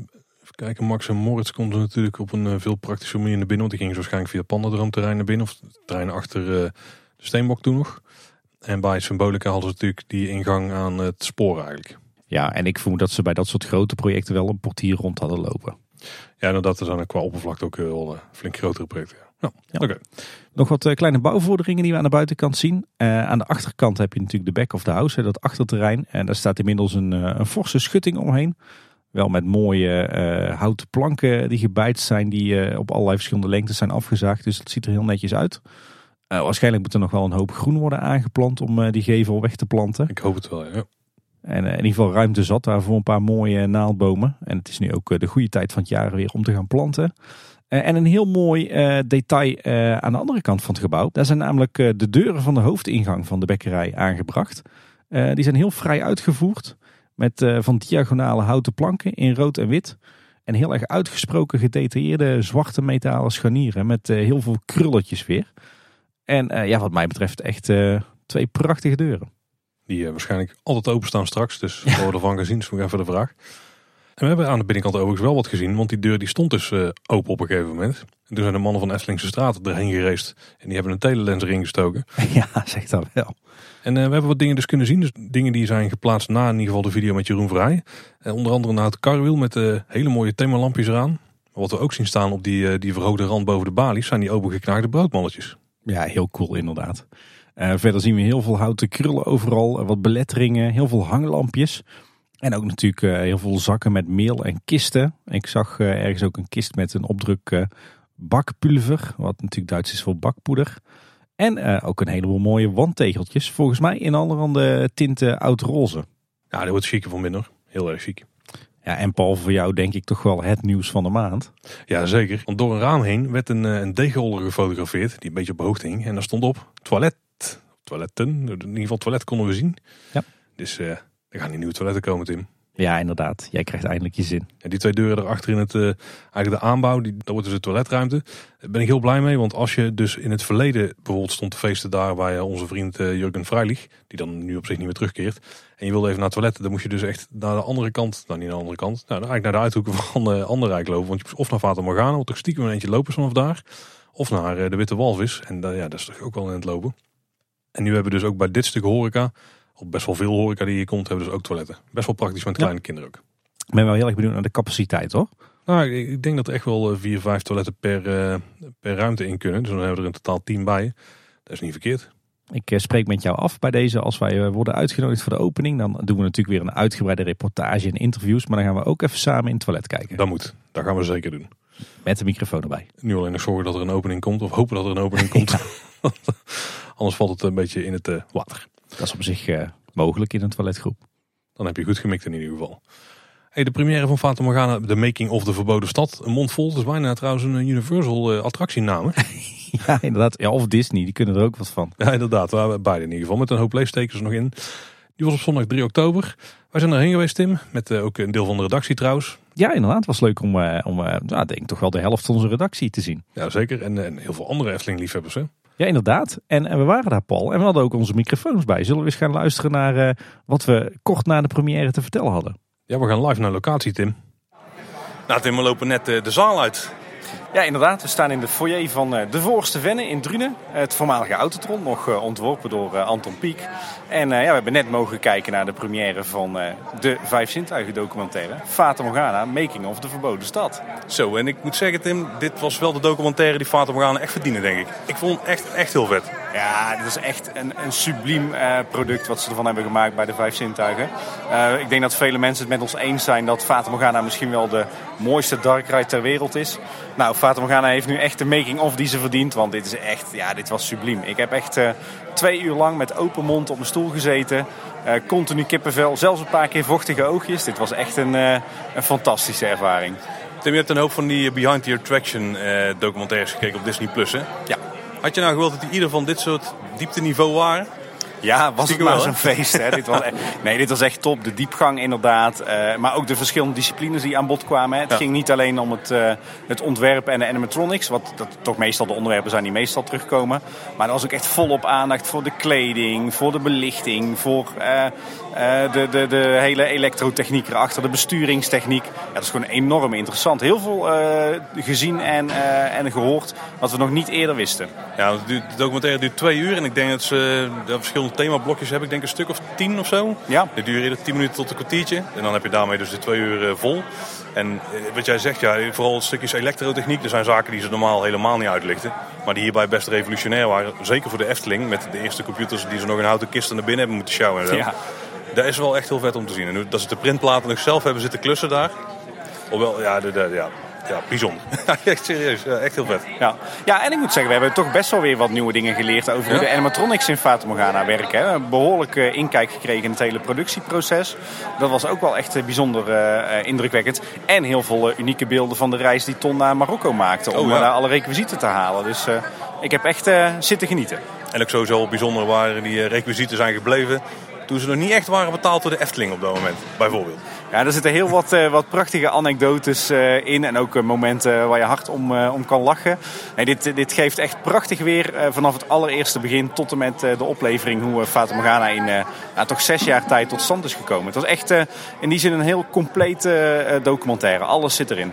S1: kijken, Max en Moritz komt er natuurlijk op een veel praktische manier naar binnen. Want die gingen ze waarschijnlijk via Pandadroomterrein naar binnen. Of terrein achter de Steenbok toen nog. En bij Symbolica hadden ze natuurlijk die ingang aan het spoor eigenlijk.
S2: Ja, en ik vermoed dat ze bij dat soort grote projecten wel een portier rond hadden lopen.
S1: Ja, inderdaad, er zijn er qua oppervlakte ook wel eh, flink grotere projecten. Ja.
S2: Ja.
S1: Oké.
S2: Nog wat eh, kleine bouwvorderingen die we aan de buitenkant zien. Eh, aan de achterkant heb je natuurlijk de back of the house, hè, dat achterterrein. En daar staat inmiddels een, een forse schutting omheen. Wel met mooie eh, houten planken die gebijtst zijn, die op allerlei verschillende lengtes zijn afgezaagd. Dus dat ziet er heel netjes uit. Waarschijnlijk moet er nog wel een hoop groen worden aangeplant om die gevel weg te planten.
S1: Ik hoop het wel, ja.
S2: En eh, in ieder geval ruimte zat daar voor een paar mooie naaldbomen. En het is nu ook eh, de goede tijd van het jaar weer om te gaan planten. Eh, en een heel mooi detail aan de andere kant van het gebouw. Daar zijn namelijk de deuren van de hoofdingang van de bekkerij aangebracht. Die zijn heel vrij uitgevoerd. Met van diagonale houten planken in rood en wit. En heel erg uitgesproken gedetailleerde zwarte metalen scharnieren met heel veel krulletjes weer. En ja, wat mij betreft echt twee prachtige deuren.
S1: Die waarschijnlijk altijd openstaan straks. Dus we worden ervan gezien. Dus nog even de vraag. En we hebben aan de binnenkant overigens wel wat gezien. Want die deur die stond dus open op een gegeven moment. En toen zijn de mannen van Esslingse Straat erheen gereest. En die hebben een telelens erin gestoken.
S2: Ja, zeg dat wel.
S1: En we hebben wat dingen dus kunnen zien. Dus dingen die zijn geplaatst na in ieder geval de video met Jeroen Vrij. En onder andere naar het karwiel met de hele mooie themalampjes eraan. Wat we ook zien staan op die, die verhoogde rand boven de balies zijn die opengeknaagde broodmalletjes.
S2: Ja, heel cool inderdaad. Uh, verder zien we heel veel houten krullen overal, wat beletteringen, heel veel hanglampjes. En ook natuurlijk uh, heel veel zakken met meel en kisten. Ik zag uh, ergens ook een kist met een opdruk bakpulver, wat natuurlijk Duits is voor bakpoeder. En ook een heleboel mooie wandtegeltjes, volgens mij in allerhande tinten oud-roze.
S1: Ja, dat wordt chique van binnen. Heel erg chic.
S2: Ja, en Paul, voor jou denk ik toch wel het nieuws van de maand.
S1: Ja, zeker. Want door een raam heen werd een, een gefotografeerd, die een beetje op hoogte hing. En daar stond op toilet, toiletten, in ieder geval toilet konden we zien. Ja. Dus uh, er gaan die nieuwe toiletten komen, Tim.
S2: Ja, inderdaad. Jij krijgt eindelijk je zin.
S1: Ja, die twee deuren erachter in het, uh, eigenlijk de aanbouw, die, dat wordt dus de toiletruimte. Daar ben ik heel blij mee, want als je dus in het verleden bijvoorbeeld stond te feesten daar waar je onze vriend uh, Jurgen Freilich, die dan nu op zich niet meer terugkeert, en je wilde even naar het toilet, dan moest je dus echt naar de andere kant, nou niet naar de andere kant, nou dan eigenlijk naar de uithoeken van uh, Anderrijk lopen. Want je moest of naar Vater Morgana, wat toch stiekem een eentje lopen vanaf daar, of naar de Witte Walvis. En ja, dat is toch ook wel in het lopen. En nu hebben we dus ook bij dit stuk horeca op best wel veel horeca die hier komt, hebben dus ook toiletten. Best wel praktisch met kleine kinderen ook.
S2: Ik ben wel heel erg benieuwd naar de capaciteit hoor.
S1: Nou, ik denk dat er echt wel eh, vier, vijf toiletten per, uh, per ruimte in kunnen. Dus dan hebben we er in totaal tien bij. Dat is niet verkeerd.
S2: Ik uh, spreek met jou af bij deze. Als wij worden uitgenodigd voor de opening, dan doen we natuurlijk weer een uitgebreide reportage en interviews. Maar dan gaan we ook even samen in het toilet kijken.
S1: Dat moet. Dat gaan we zeker doen.
S2: Met de microfoon erbij.
S1: Nu alleen nog zorgen dat er een opening komt. Of hopen dat er een opening komt. Anders valt het een beetje in het water.
S2: Dat is op zich mogelijk in een toiletgroep.
S1: Dan heb je goed gemikt in ieder geval. Hey, de première van Fata Morgana, de Making of the Verboden Stad. Een mond vol, dat is bijna trouwens een Universal uh, attractienaam.
S2: ja, inderdaad. Ja, of Disney, die kunnen er ook wat van.
S1: Ja, inderdaad. Beide in ieder geval. Met een hoop leestekens nog in. Die was op zondag 3 oktober. Wij zijn erheen geweest, Tim. Met uh, ook een deel van de redactie trouwens.
S2: Ja, inderdaad. Het was leuk om, uh, om uh, nou, denk toch wel de helft van onze redactie te zien.
S1: Ja, zeker. En, en heel veel andere Efteling-liefhebbers, hè?
S2: Ja, inderdaad. En, en, we waren daar, Paul. En we hadden ook onze microfoons bij. Zullen we eens gaan luisteren naar uh, wat we kort na de première te vertellen hadden?
S1: Ja, we gaan live naar locatie, Tim. Nou, Tim, we lopen net uh, de zaal uit.
S2: Ja, inderdaad. We staan in de foyer van eh, de Voorste Venne in Drunen. Het voormalige Autotron, nog eh, ontworpen door eh, Anton Pieck. En ja, we hebben net mogen kijken naar de première van de Vijf Zintuigen documentaire. Fata Morgana, Making of de Verboden Stad.
S1: Zo, en ik moet zeggen Tim, dit was wel de documentaire die Fata Morgana echt verdienen, denk ik. Ik vond het echt, echt heel vet.
S2: Ja, dit is echt een, een subliem product wat ze ervan hebben gemaakt bij de Vijf Zintuigen. ik denk dat vele mensen het met ons eens zijn dat Fata Morgana misschien wel de mooiste dark ride ter wereld is. Nou, Fata Morgana heeft nu echt de making-of die ze verdient. Want dit is echt, ja, dit was subliem. Ik heb echt twee uur lang met open mond op mijn stoel gezeten. Uh, continu kippenvel, zelfs een paar keer vochtige oogjes. Dit was echt een, uh, een fantastische ervaring.
S1: Tim, je hebt een hoop van die Behind the Attraction documentaires gekeken op Disney+. Plus, hè?
S2: Ja.
S1: Had je nou gewild dat die ieder van dit soort diepteniveau waren?
S2: Ja, was het maar zo'n feest. Hè? dit was echt, nee, dit was echt top. De diepgang inderdaad. Uh, maar ook de verschillende disciplines die aan bod kwamen. Hè? Het ging niet alleen om het, uh, het ontwerp en de animatronics. Wat dat toch meestal de onderwerpen zijn die meestal terugkomen. Maar er was ook echt volop aandacht voor de kleding, voor de belichting, voor uh, de, de, de hele elektrotechniek erachter, de besturingstechniek. Ja, dat is gewoon enorm interessant. Heel veel gezien en, en gehoord wat we nog niet eerder wisten.
S1: Ja, de documentaire duurt twee uur en ik denk dat ze de verschillende themablokjes heb ik denk een stuk of tien of zo.
S2: Ja.
S1: Die duren ieder tien minuten tot een kwartiertje. En dan heb je daarmee dus de twee uur eh, vol. En eh, wat jij zegt, ja, vooral stukjes elektrotechniek. Er zijn zaken die ze normaal helemaal niet uitlichten. Maar die hierbij best revolutionair waren. Zeker voor de Efteling. Met de eerste computers die ze nog in houten kisten naar binnen hebben moeten sjouwen en zo. Ja. Dat is wel echt heel vet om te zien. En dat ze de printplaten nog zelf hebben zitten klussen daar. Hoewel, ja, de, de, ja ja, bijzonder. echt serieus, ja, echt heel vet.
S2: Ja. ja, en ik moet zeggen, we hebben toch best wel weer wat nieuwe dingen geleerd over hoe de animatronics in Fata Morgana werken. Hè. Een behoorlijk uh, inkijk gekregen in het hele productieproces. Dat was ook wel echt uh, bijzonder uh, indrukwekkend. En heel veel unieke beelden van de reis die Ton naar Marokko maakte om oh, alle requisieten te halen. Dus ik heb echt zitten genieten.
S1: En ook sowieso bijzonder waar die requisieten zijn gebleven. Toen ze nog niet echt waren betaald door de Efteling op dat moment, bijvoorbeeld.
S2: Ja, er zitten heel wat, uh, wat prachtige anekdotes uh, in en ook uh, momenten waar je hard om, om kan lachen. Nee, dit, dit geeft echt prachtig weer vanaf het allereerste begin tot en met de oplevering hoe Fata Morgana in toch zes jaar tijd tot stand is gekomen. Het was echt in die zin een heel complete documentaire. Alles zit erin.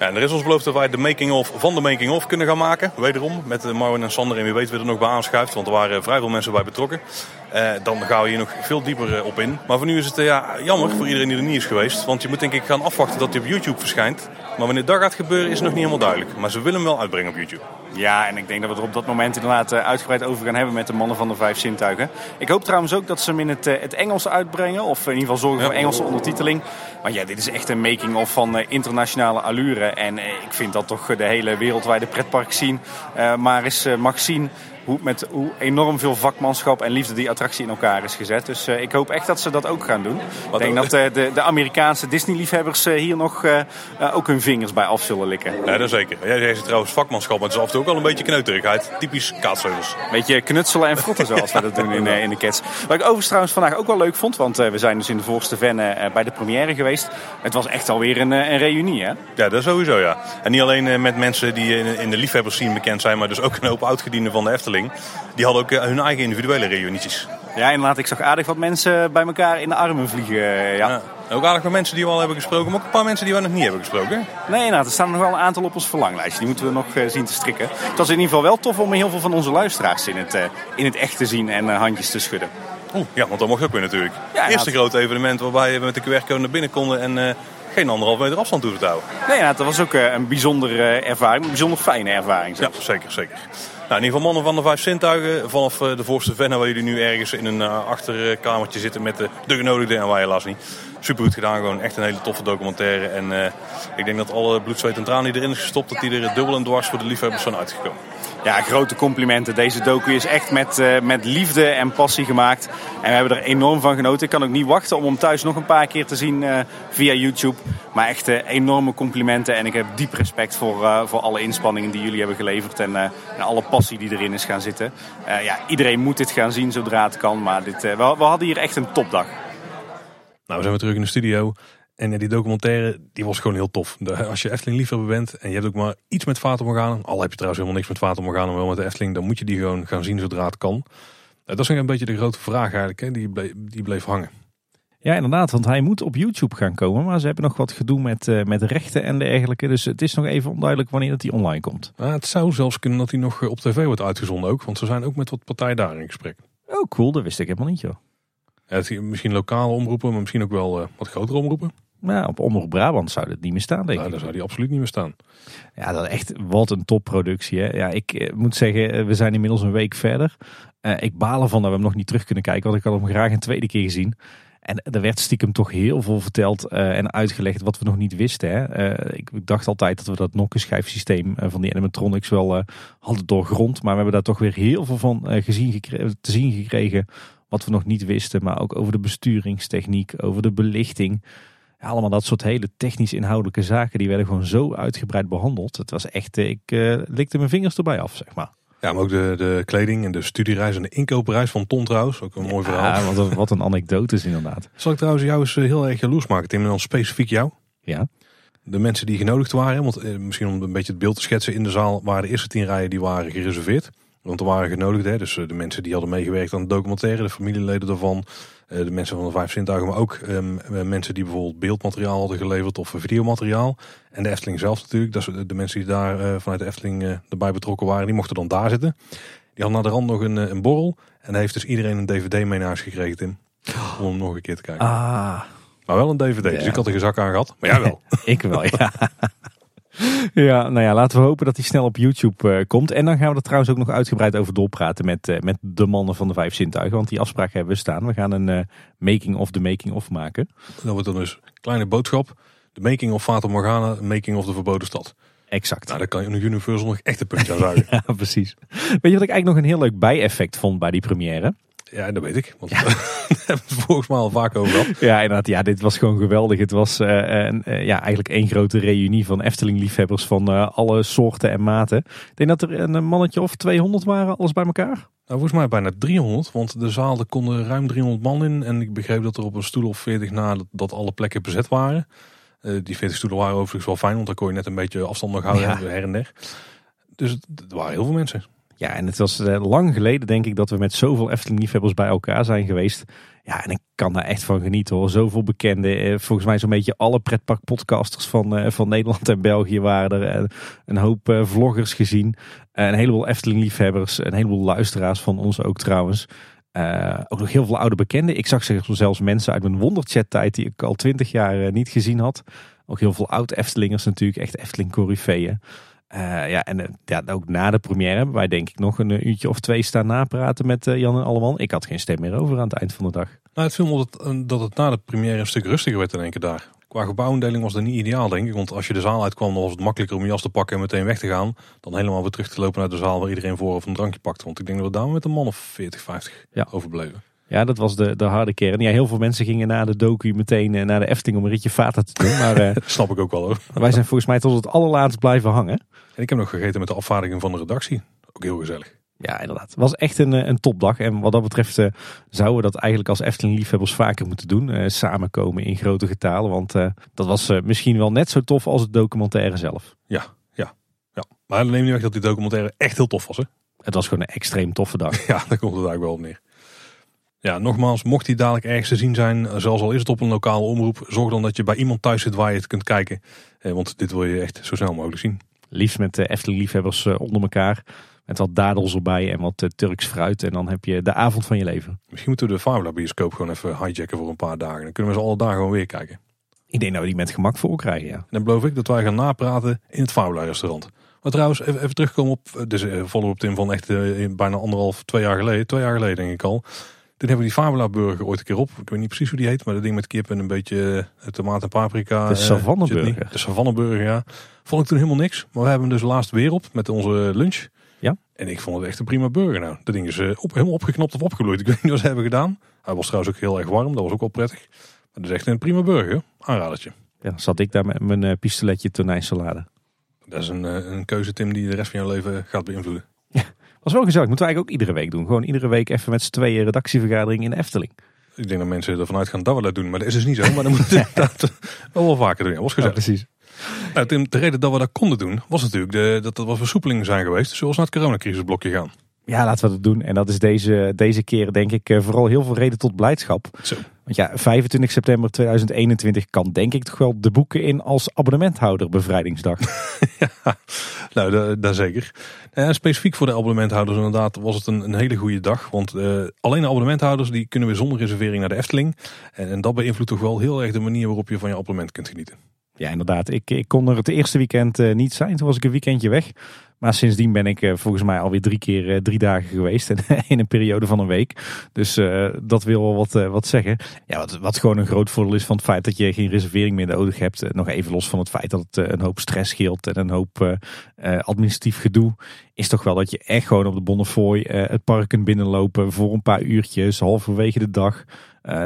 S1: Ja, en er is ons beloofd dat wij de making-of van de making-of kunnen gaan maken. Wederom met Marwin en Sander en wie weet wie er nog bij aanschuift. Want er waren vrij veel mensen bij betrokken. Eh, dan gaan we hier nog veel dieper eh, op in. Maar voor nu is het eh, ja, jammer voor iedereen die er niet is geweest. Want je moet denk ik gaan afwachten dat hij op YouTube verschijnt. Maar wanneer dat gaat gebeuren is nog niet helemaal duidelijk. Maar ze willen hem wel uitbrengen op YouTube.
S2: Ja, en ik denk dat we er op dat moment inderdaad uitgebreid over gaan hebben met de mannen van de vijf zintuigen. Ik hoop trouwens ook dat ze hem in het, het Engels uitbrengen. Of in ieder geval zorgen voor Engelse ondertiteling. Maar ja, dit is echt een making-of van internationale allure. En ik vind dat toch de hele wereldwijde pretpark zien maar eens mag zien hoe, met hoe enorm veel vakmanschap en liefde die attractie in elkaar is gezet. Dus uh, ik hoop echt dat ze dat ook gaan doen. ik denk dat uh, de, de, Amerikaanse Disney-liefhebbers uh, hier nog ook hun vingers bij af zullen likken.
S1: Ja, dat zeker. Jij ja, zegt trouwens vakmanschap, maar het is af en toe ook wel een beetje kneuterigheid. Typisch kaatsheuvels.
S2: Beetje knutselen en frotten zoals we dat doen in, in de cats. Wat ik overigens trouwens vandaag ook wel leuk vond, want we zijn dus in de voorste Venne bij de première geweest. Het was echt alweer een, een reunie, hè?
S1: Ja, dat sowieso, ja. En niet alleen met mensen die in, in de liefhebbers zien bekend zijn, maar dus ook een hoop oudgedienden van de Efteling die hadden ook eh, hun eigen individuele reunietjes.
S2: Ja, inderdaad. Ik zag aardig wat mensen bij elkaar in de armen vliegen. Eh, ja. ja.
S1: Ook aardig wat mensen die we al hebben gesproken, maar ook een paar mensen die we nog niet hebben gesproken.
S2: Nee, nou, er staan nog wel een aantal op ons verlanglijstje. Die moeten we nog uh, zien te strikken. Het was in ieder geval wel tof om heel veel van onze luisteraars in het, in het echt te zien en handjes te schudden.
S1: Oeh, ja, want dat mocht ook weer natuurlijk. Ja, Eerste grote evenement waarbij we met de QR-code naar binnen konden en geen anderhalf meter afstand hoeven te houden.
S2: Nee, nou, dat was ook een bijzondere ervaring, een bijzonder fijne ervaring.
S1: Ja, zeker, zeker. Nou, in ieder geval mannen van de vijf zintuigen. Vanaf eh, de voorste Venna waar jullie nu ergens in een eh, achterkamertje zitten met de, de genodigden en wij helaas niet. Super goed gedaan, gewoon echt een hele toffe documentaire. En uh, ik denk dat alle bloed, zweet en tranen die erin is gestopt, dat die er dubbel en dwars voor de liefhebbers zijn uitgekomen.
S2: Ja, grote complimenten. Deze docu is echt met, uh, met liefde en passie gemaakt. En we hebben er enorm van genoten. Ik kan ook niet wachten om hem thuis nog een paar keer te zien via YouTube. Maar echt enorme complimenten. En ik heb diep respect voor, voor alle inspanningen die jullie hebben geleverd. En, en alle passie die erin is gaan zitten. ja, iedereen moet dit gaan zien zodra het kan. Maar dit, we, we hadden hier echt een topdag.
S1: Nou, we zijn weer terug in de studio. En die documentaire, die was gewoon heel tof. als je Efteling liefhebber bent en je hebt ook maar iets met Fata Morgana. Al heb je trouwens helemaal niks met Fata Morgana, maar wel met de Efteling. Dan moet je die gewoon gaan zien zodra het kan. Dat is een beetje de grote vraag eigenlijk. Hè? Die, bleef, die bleef hangen.
S2: Ja, inderdaad, want hij moet op YouTube gaan komen. Maar ze hebben nog wat gedoe met, uh, met rechten en dergelijke. Dus het is nog even onduidelijk wanneer dat hij online komt.
S1: het zou zelfs kunnen dat hij nog op tv wordt uitgezonden ook. Want ze zijn ook met wat partijen daar in gesprek.
S2: Oh, cool. Dat wist ik helemaal niet, joh.
S1: Misschien lokale omroepen, maar misschien ook wel uh, wat grotere omroepen.
S2: Nou, op Omroep Brabant zou dit niet meer staan, denk nou,
S1: ik. Daar zou die absoluut niet meer staan.
S2: Ja, dat is echt wat een topproductie. Hè? Ja, ik eh, moet zeggen, eh, we zijn inmiddels een week verder. Uh, ik baal ervan dat we hem nog niet terug kunnen kijken, want ik had hem graag een tweede keer gezien. En er werd stiekem toch heel veel verteld en uitgelegd wat we nog niet wisten. Hè? ik dacht altijd dat we dat nokkenschijfsysteem van die animatronics wel hadden doorgrond. Maar we hebben daar toch weer heel veel van gezien te zien gekregen. Wat we nog niet wisten. Maar ook over de besturingstechniek, over de belichting allemaal dat soort hele technisch inhoudelijke zaken, die werden gewoon zo uitgebreid behandeld. Het was echt, eh, ik uh, likte mijn vingers erbij af, zeg maar.
S1: Ja, maar ook de, de kleding en de studiereis en de inkoopreis van Ton trouwens. Ook een mooi verhaal.
S2: Ja, wat, wat een anekdote is inderdaad.
S1: Zal ik trouwens jou eens eh, heel erg jaloers maken, Tim, en dan specifiek jou?
S2: Ja.
S1: De mensen die genodigd waren, want misschien om een beetje het beeld te schetsen in de zaal, waren de eerste tien rijen die waren gereserveerd. Want er waren genodigd, hè, dus de mensen die hadden meegewerkt aan de documentaire, de familieleden daarvan, eh, de mensen van de Vijf Zintuigen, maar ook um, mensen die bijvoorbeeld beeldmateriaal hadden geleverd of videomateriaal. En de Efteling zelf natuurlijk, dat de mensen die daar vanuit de Efteling erbij betrokken waren, die mochten dan daar zitten. Die hadden naar de rand nog een, een borrel en daar heeft dus iedereen een dvd mee naar huis gekregen, Tim. Om hem nog een keer te kijken.
S2: Ah.
S1: Maar wel een dvd, dus ik had er geen zak aan gehad. Maar jij wel.
S2: ik wel, ja. Ja, nou ja, laten we hopen dat hij snel op YouTube uh, komt. En dan gaan we er trouwens ook nog uitgebreid over doorpraten met, uh, met de mannen van de vijf zintuigen. Want die afspraak hebben we staan. We gaan een uh, making of the making of maken.
S1: Dat wordt dan dus kleine boodschap. De making of Fata Morgana, making of de verboden stad.
S2: Exact.
S1: Nou, daar kan je nog Universal nog echt een puntje aan zuigen.
S2: ja, precies. Weet je wat ik eigenlijk nog een heel leuk bijeffect vond bij die première?
S1: Ja, dat weet ik. Want ja. daar hebben we het volgens mij al vaak over gehad.
S2: Ja, inderdaad. Ja, dit was gewoon geweldig. Het was uh, uh, ja, eigenlijk één grote reunie van Efteling-liefhebbers van alle soorten en maten. Ik denk dat er een mannetje of 200 waren, alles bij elkaar.
S1: Nou, volgens mij bijna 300, want de zaal er konden ruim 300 man in. En ik begreep dat er op een stoel of 40 na dat, dat alle plekken bezet waren. Eh, die 40 stoelen waren overigens wel fijn, want dan kon je net een beetje afstand nog houden
S2: Ja.
S1: her en der. Dus er waren heel veel mensen.
S2: Ja, en het was eh, lang geleden denk ik dat we met zoveel Efteling-liefhebbers bij elkaar zijn geweest. Ja, en ik kan daar echt van genieten hoor. Zoveel bekenden. Eh, Volgens mij zo'n beetje alle pretparkpodcasters van, eh, van Nederland en België waren er. En een hoop vloggers gezien. Een heleboel Efteling-liefhebbers. Een heleboel luisteraars van ons ook trouwens. Ook nog heel veel oude bekenden. Ik zag zelfs mensen uit mijn Wonderchat-tijd die ik al twintig jaar niet gezien had. Ook heel veel oud-Eftelingers natuurlijk. Echt Efteling-corifeeën. Eh, ja, en eh, ja, ook na de première hebben wij denk ik nog een eh, uurtje of twee staan napraten met Jan en Alleman. Ik had geen stem meer over aan het eind van de dag.
S1: Nou, het viel me dat, het- dat het na de première een stuk rustiger werd in één keer daar. Qua gebouwindeling was dat niet ideaal, denk ik. Want als je de zaal uitkwam, dan was het makkelijker om je jas te pakken en meteen weg te gaan. Dan helemaal weer terug te lopen naar de zaal waar iedereen voor of een drankje pakt. Want ik denk dat we daar met een man of 40, 50
S2: Ja.
S1: overbleven.
S2: Ja, dat was de, de harde kern. Ja, heel veel mensen gingen na de docu meteen eh, naar de Efteling om een ritje Vata te doen. Maar eh,
S1: snap ik ook wel hoor.
S2: wij zijn volgens mij tot het allerlaatst blijven hangen.
S1: En ik heb nog gegeten met de afvaardiging van de redactie. Ook heel gezellig.
S2: Ja, inderdaad. Het was echt een, eh, een topdag. En wat dat betreft zouden we dat eigenlijk als Efteling-liefhebbers vaker moeten doen. Samenkomen in grote getalen. Want dat was misschien wel net zo tof als het documentaire zelf.
S1: Ja, ja, ja. Maar dat neemt niet weg dat die documentaire echt heel tof was. Hè?
S2: Het was gewoon een extreem toffe dag.
S1: Ja, daar komt het eigenlijk wel op neer. Ja, nogmaals, mocht die dadelijk ergens te zien zijn, zelfs al is het op een lokale omroep, zorg dan dat je bij iemand thuis zit waar je het kunt kijken. Eh, want dit wil je echt zo snel mogelijk zien.
S2: Liefst met de Efteling-liefhebbers eh, onder elkaar. Met wat dadels erbij en wat eh, Turks fruit. En dan heb je de avond van je leven.
S1: Misschien moeten we de Fabula bioscoop gewoon even hijacken voor een paar dagen. Dan kunnen we ze alle dagen gewoon weer kijken.
S2: Ik denk dat we die met gemak voor krijgen, ja.
S1: En dan beloof ik dat wij gaan napraten in het Fabula restaurant. Maar trouwens, even, even terugkomen op, eh, dus eh, follow-up Tim van echt eh, bijna anderhalf, twee jaar geleden. Twee jaar geleden denk ik al. Toen hebben we die Fabula burger ooit een keer op. Ik weet niet precies hoe die heet, maar dat ding met kip en een beetje eh, tomaat en paprika.
S2: De
S1: eh,
S2: burger.
S1: De Savanne burger, ja. Vond ik toen helemaal niks. Maar we hebben hem dus laatst weer op met onze lunch.
S2: Ja.
S1: En ik vond het echt een prima burger nou. Dat ding is eh, op, helemaal opgeknapt of opgebloeid. Ik weet niet wat ze hebben gedaan. Hij was trouwens ook heel erg warm. Dat was ook wel prettig. Maar dat is echt een prima burger. Aanradertje.
S2: Ja, dan zat ik daar met mijn eh, pistoletje tonijnsalade.
S1: Dat is een, eh, een keuze, Tim, die de rest van jouw leven gaat beïnvloeden.
S2: Was wel gezellig. Moeten we eigenlijk ook iedere week doen. Gewoon iedere week even met z'n tweeën redactievergadering in de Efteling.
S1: Ik denk dat mensen ervan uitgaan dat we dat doen. Maar dat is dus niet zo. Maar dan moeten we dat wel wel vaker doen. Ja, was gezellig.
S2: precies.
S1: Nou, Tim, de reden dat we dat konden doen, was natuurlijk de, dat er wat versoepelingen zijn geweest. Zoals naar het coronacrisisblokje gaan.
S2: Ja, laten we dat doen. En dat is deze, deze keer denk ik eh, vooral heel veel reden tot blijdschap.
S1: Zo.
S2: Want ja, 25 september 2021 kan denk ik toch wel de boeken in als abonnementhouder bevrijdingsdag.
S1: Nou, da- daar zeker. Eh, specifiek voor de abonnementhouders inderdaad was het een, een hele goede dag. Want eh, alleen de abonnementhouders die kunnen weer zonder reservering naar de Efteling. En, en dat beïnvloedt toch wel heel erg de manier waarop je van je abonnement kunt genieten.
S2: Ja, inderdaad. Ik, ik kon er het eerste weekend niet zijn. Toen was ik een weekendje weg. Maar sindsdien ben ik eh, volgens mij alweer drie keer eh, drie dagen geweest. In een periode van een week. Dus eh, dat wil wel wat, wat zeggen. Ja, wat, wat gewoon een groot voordeel is van het feit dat je geen reservering meer nodig hebt. Nog even los van het feit dat het een hoop stress scheelt en een hoop administratief gedoe. Is toch wel dat je echt gewoon op de Bonnefoy het park kunt binnenlopen voor een paar uurtjes, halverwege de dag.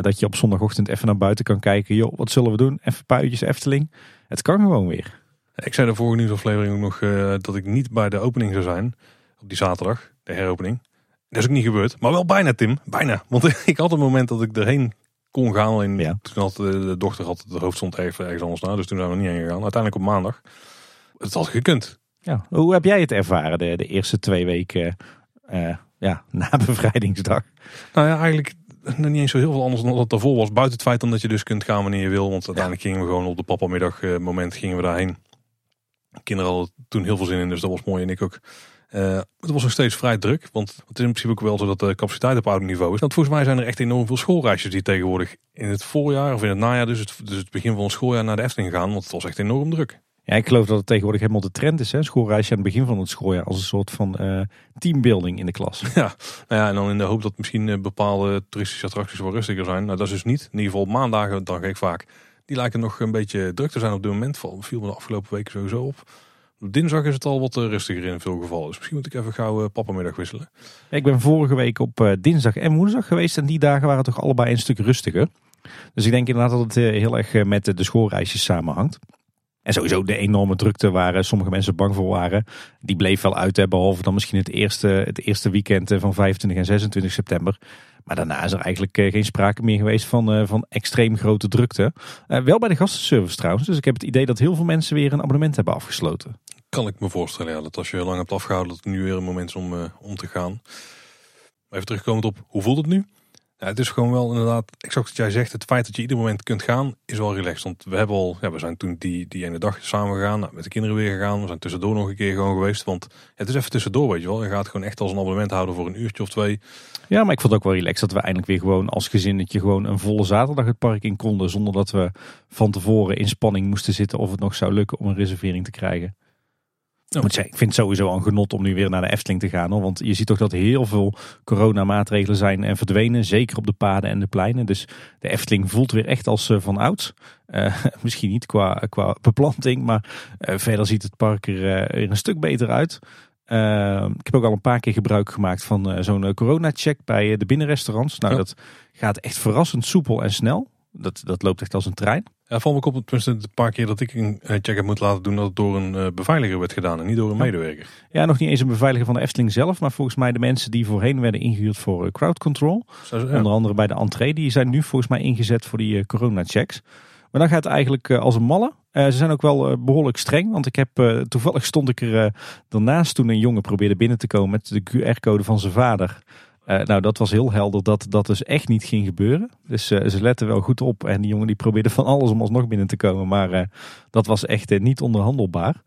S2: Dat je op zondagochtend even naar buiten kan kijken. Joh, wat zullen we doen? Even uurtjes Efteling. Het kan gewoon weer.
S1: Ik zei de vorige nieuwsaflevering ook nog eh, dat ik niet bij de opening zou zijn. Op die zaterdag, de heropening. Dat is ook niet gebeurd. Maar wel bijna, Tim. Bijna. Want ik had een moment dat ik erheen kon gaan. Alleen
S2: Ja.
S1: toen had de, de dochter had de hoofdstond ergens, ergens anders naar. Dus toen zijn we niet heen gegaan. Uiteindelijk op maandag. Het had gekund.
S2: Ja. Hoe heb jij het ervaren de, de eerste twee weken eh, ja, na bevrijdingsdag?
S1: Nou ja, eigenlijk niet eens zo heel veel anders dan dat het daarvoor was. Buiten het feit dat je dus kunt gaan wanneer je wil. Want uiteindelijk gingen we gewoon op de papamiddag eh, moment gingen we daarheen. Kinderen hadden toen heel veel zin in, dus dat was mooi en ik ook. Eh, het was nog steeds vrij druk, want het is in principe ook wel zo dat de capaciteit op oud niveau is. Want volgens mij zijn er echt enorm veel schoolreisjes die tegenwoordig in het voorjaar of in het najaar, dus het, dus het begin van het schooljaar naar de Efteling gaan. Want het was echt enorm druk.
S2: Ja, ik geloof dat het tegenwoordig helemaal de trend is. Hè? Schoolreisje aan het begin van het schooljaar als een soort van eh, teambuilding in de klas.
S1: Ja, nou ja, en dan in de hoop dat misschien eh, bepaalde toeristische attracties wat rustiger zijn. Nou, dat is dus niet. In ieder geval op maandagen, dan ga ik vaak. Die lijken nog een beetje druk te zijn op dit moment. Val- Viel me de afgelopen weken sowieso op. Dinsdag is het al wat eh, rustiger in veel gevallen. Dus misschien moet ik even gauw eh, papamiddag wisselen.
S2: Ik ben vorige week op eh, dinsdag en woensdag geweest. En die dagen waren toch allebei een stuk rustiger. Dus ik denk inderdaad dat het heel erg met de schoolreisjes samenhangt. En sowieso de enorme drukte waar sommige mensen bang voor waren. Die bleef wel uit, hè, behalve dan misschien het eerste, het eerste weekend van 25 en 26 september. Maar daarna is er eigenlijk geen sprake meer geweest van, van extreem grote drukte. wel bij de gastenservice trouwens. Dus ik heb het idee dat heel veel mensen weer een abonnement hebben afgesloten.
S1: Kan ik me voorstellen, ja, dat als je lang hebt afgehouden, dat het nu weer een moment is om, om te gaan. Even terugkomend op, hoe voelt het nu? Ja, het is gewoon wel inderdaad, exact wat jij zegt, het feit dat je ieder moment kunt gaan is wel relaxed. Want we hebben al, ja, we zijn toen die, die ene dag samen gegaan, nou, met de kinderen weer gegaan. We zijn tussendoor nog een keer gewoon geweest. Want het is even tussendoor, weet je wel. Je gaat gewoon echt als een abonnement houden voor een uurtje of twee.
S2: Ja, maar ik vond het ook wel relaxed dat we eindelijk weer gewoon als gezinnetje gewoon een volle zaterdag het park in konden. Zonder dat we van tevoren in spanning moesten zitten of het nog zou lukken om een reservering te krijgen. Moet zeggen, ik vind het sowieso een genot om nu weer naar de Efteling te gaan. Hoor. Want je ziet toch dat heel veel coronamaatregelen zijn en verdwenen. Zeker op de paden en de pleinen. Dus de Efteling voelt weer echt als uh, van ouds. Uh, misschien niet qua, qua beplanting. Maar uh, verder ziet het park er, een stuk beter uit. ik heb ook al een paar keer gebruik gemaakt van zo'n corona-check bij de binnenrestaurants. Nou, dat gaat echt verrassend soepel en snel. Dat, dat loopt echt als een trein.
S1: Ja, val me op, tenminste een paar keer dat ik een check heb moeten laten doen dat het door een uh, beveiliger werd gedaan en niet door een medewerker.
S2: Ja, nog niet eens een beveiliger van de Efteling zelf, maar volgens mij de mensen die voorheen werden ingehuurd voor uh, crowd control. Onder andere bij de entree, die zijn nu volgens mij ingezet voor die uh, corona checks. Maar dan gaat het eigenlijk als een malle. ze zijn ook wel behoorlijk streng, want ik heb toevallig stond ik er daarnaast toen een jongen probeerde binnen te komen met de QR-code van zijn vader. Uh, nou, dat was heel helder dat dat dus echt niet ging gebeuren. Dus uh, ze letten wel goed op. En die jongen die probeerde van alles om alsnog binnen te komen. Maar uh, dat was echt niet onderhandelbaar.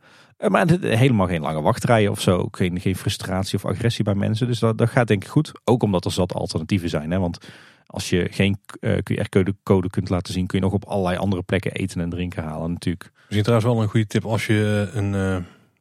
S2: maar helemaal geen lange wachtrijen of zo. Geen, geen frustratie of agressie bij mensen. Dus dat, dat gaat denk ik goed. Ook omdat er zat alternatieven zijn. Hè? Want als je geen QR-code kunt laten zien... kun je nog op allerlei andere plekken eten en drinken halen natuurlijk.
S1: Misschien trouwens wel een goede tip als je een...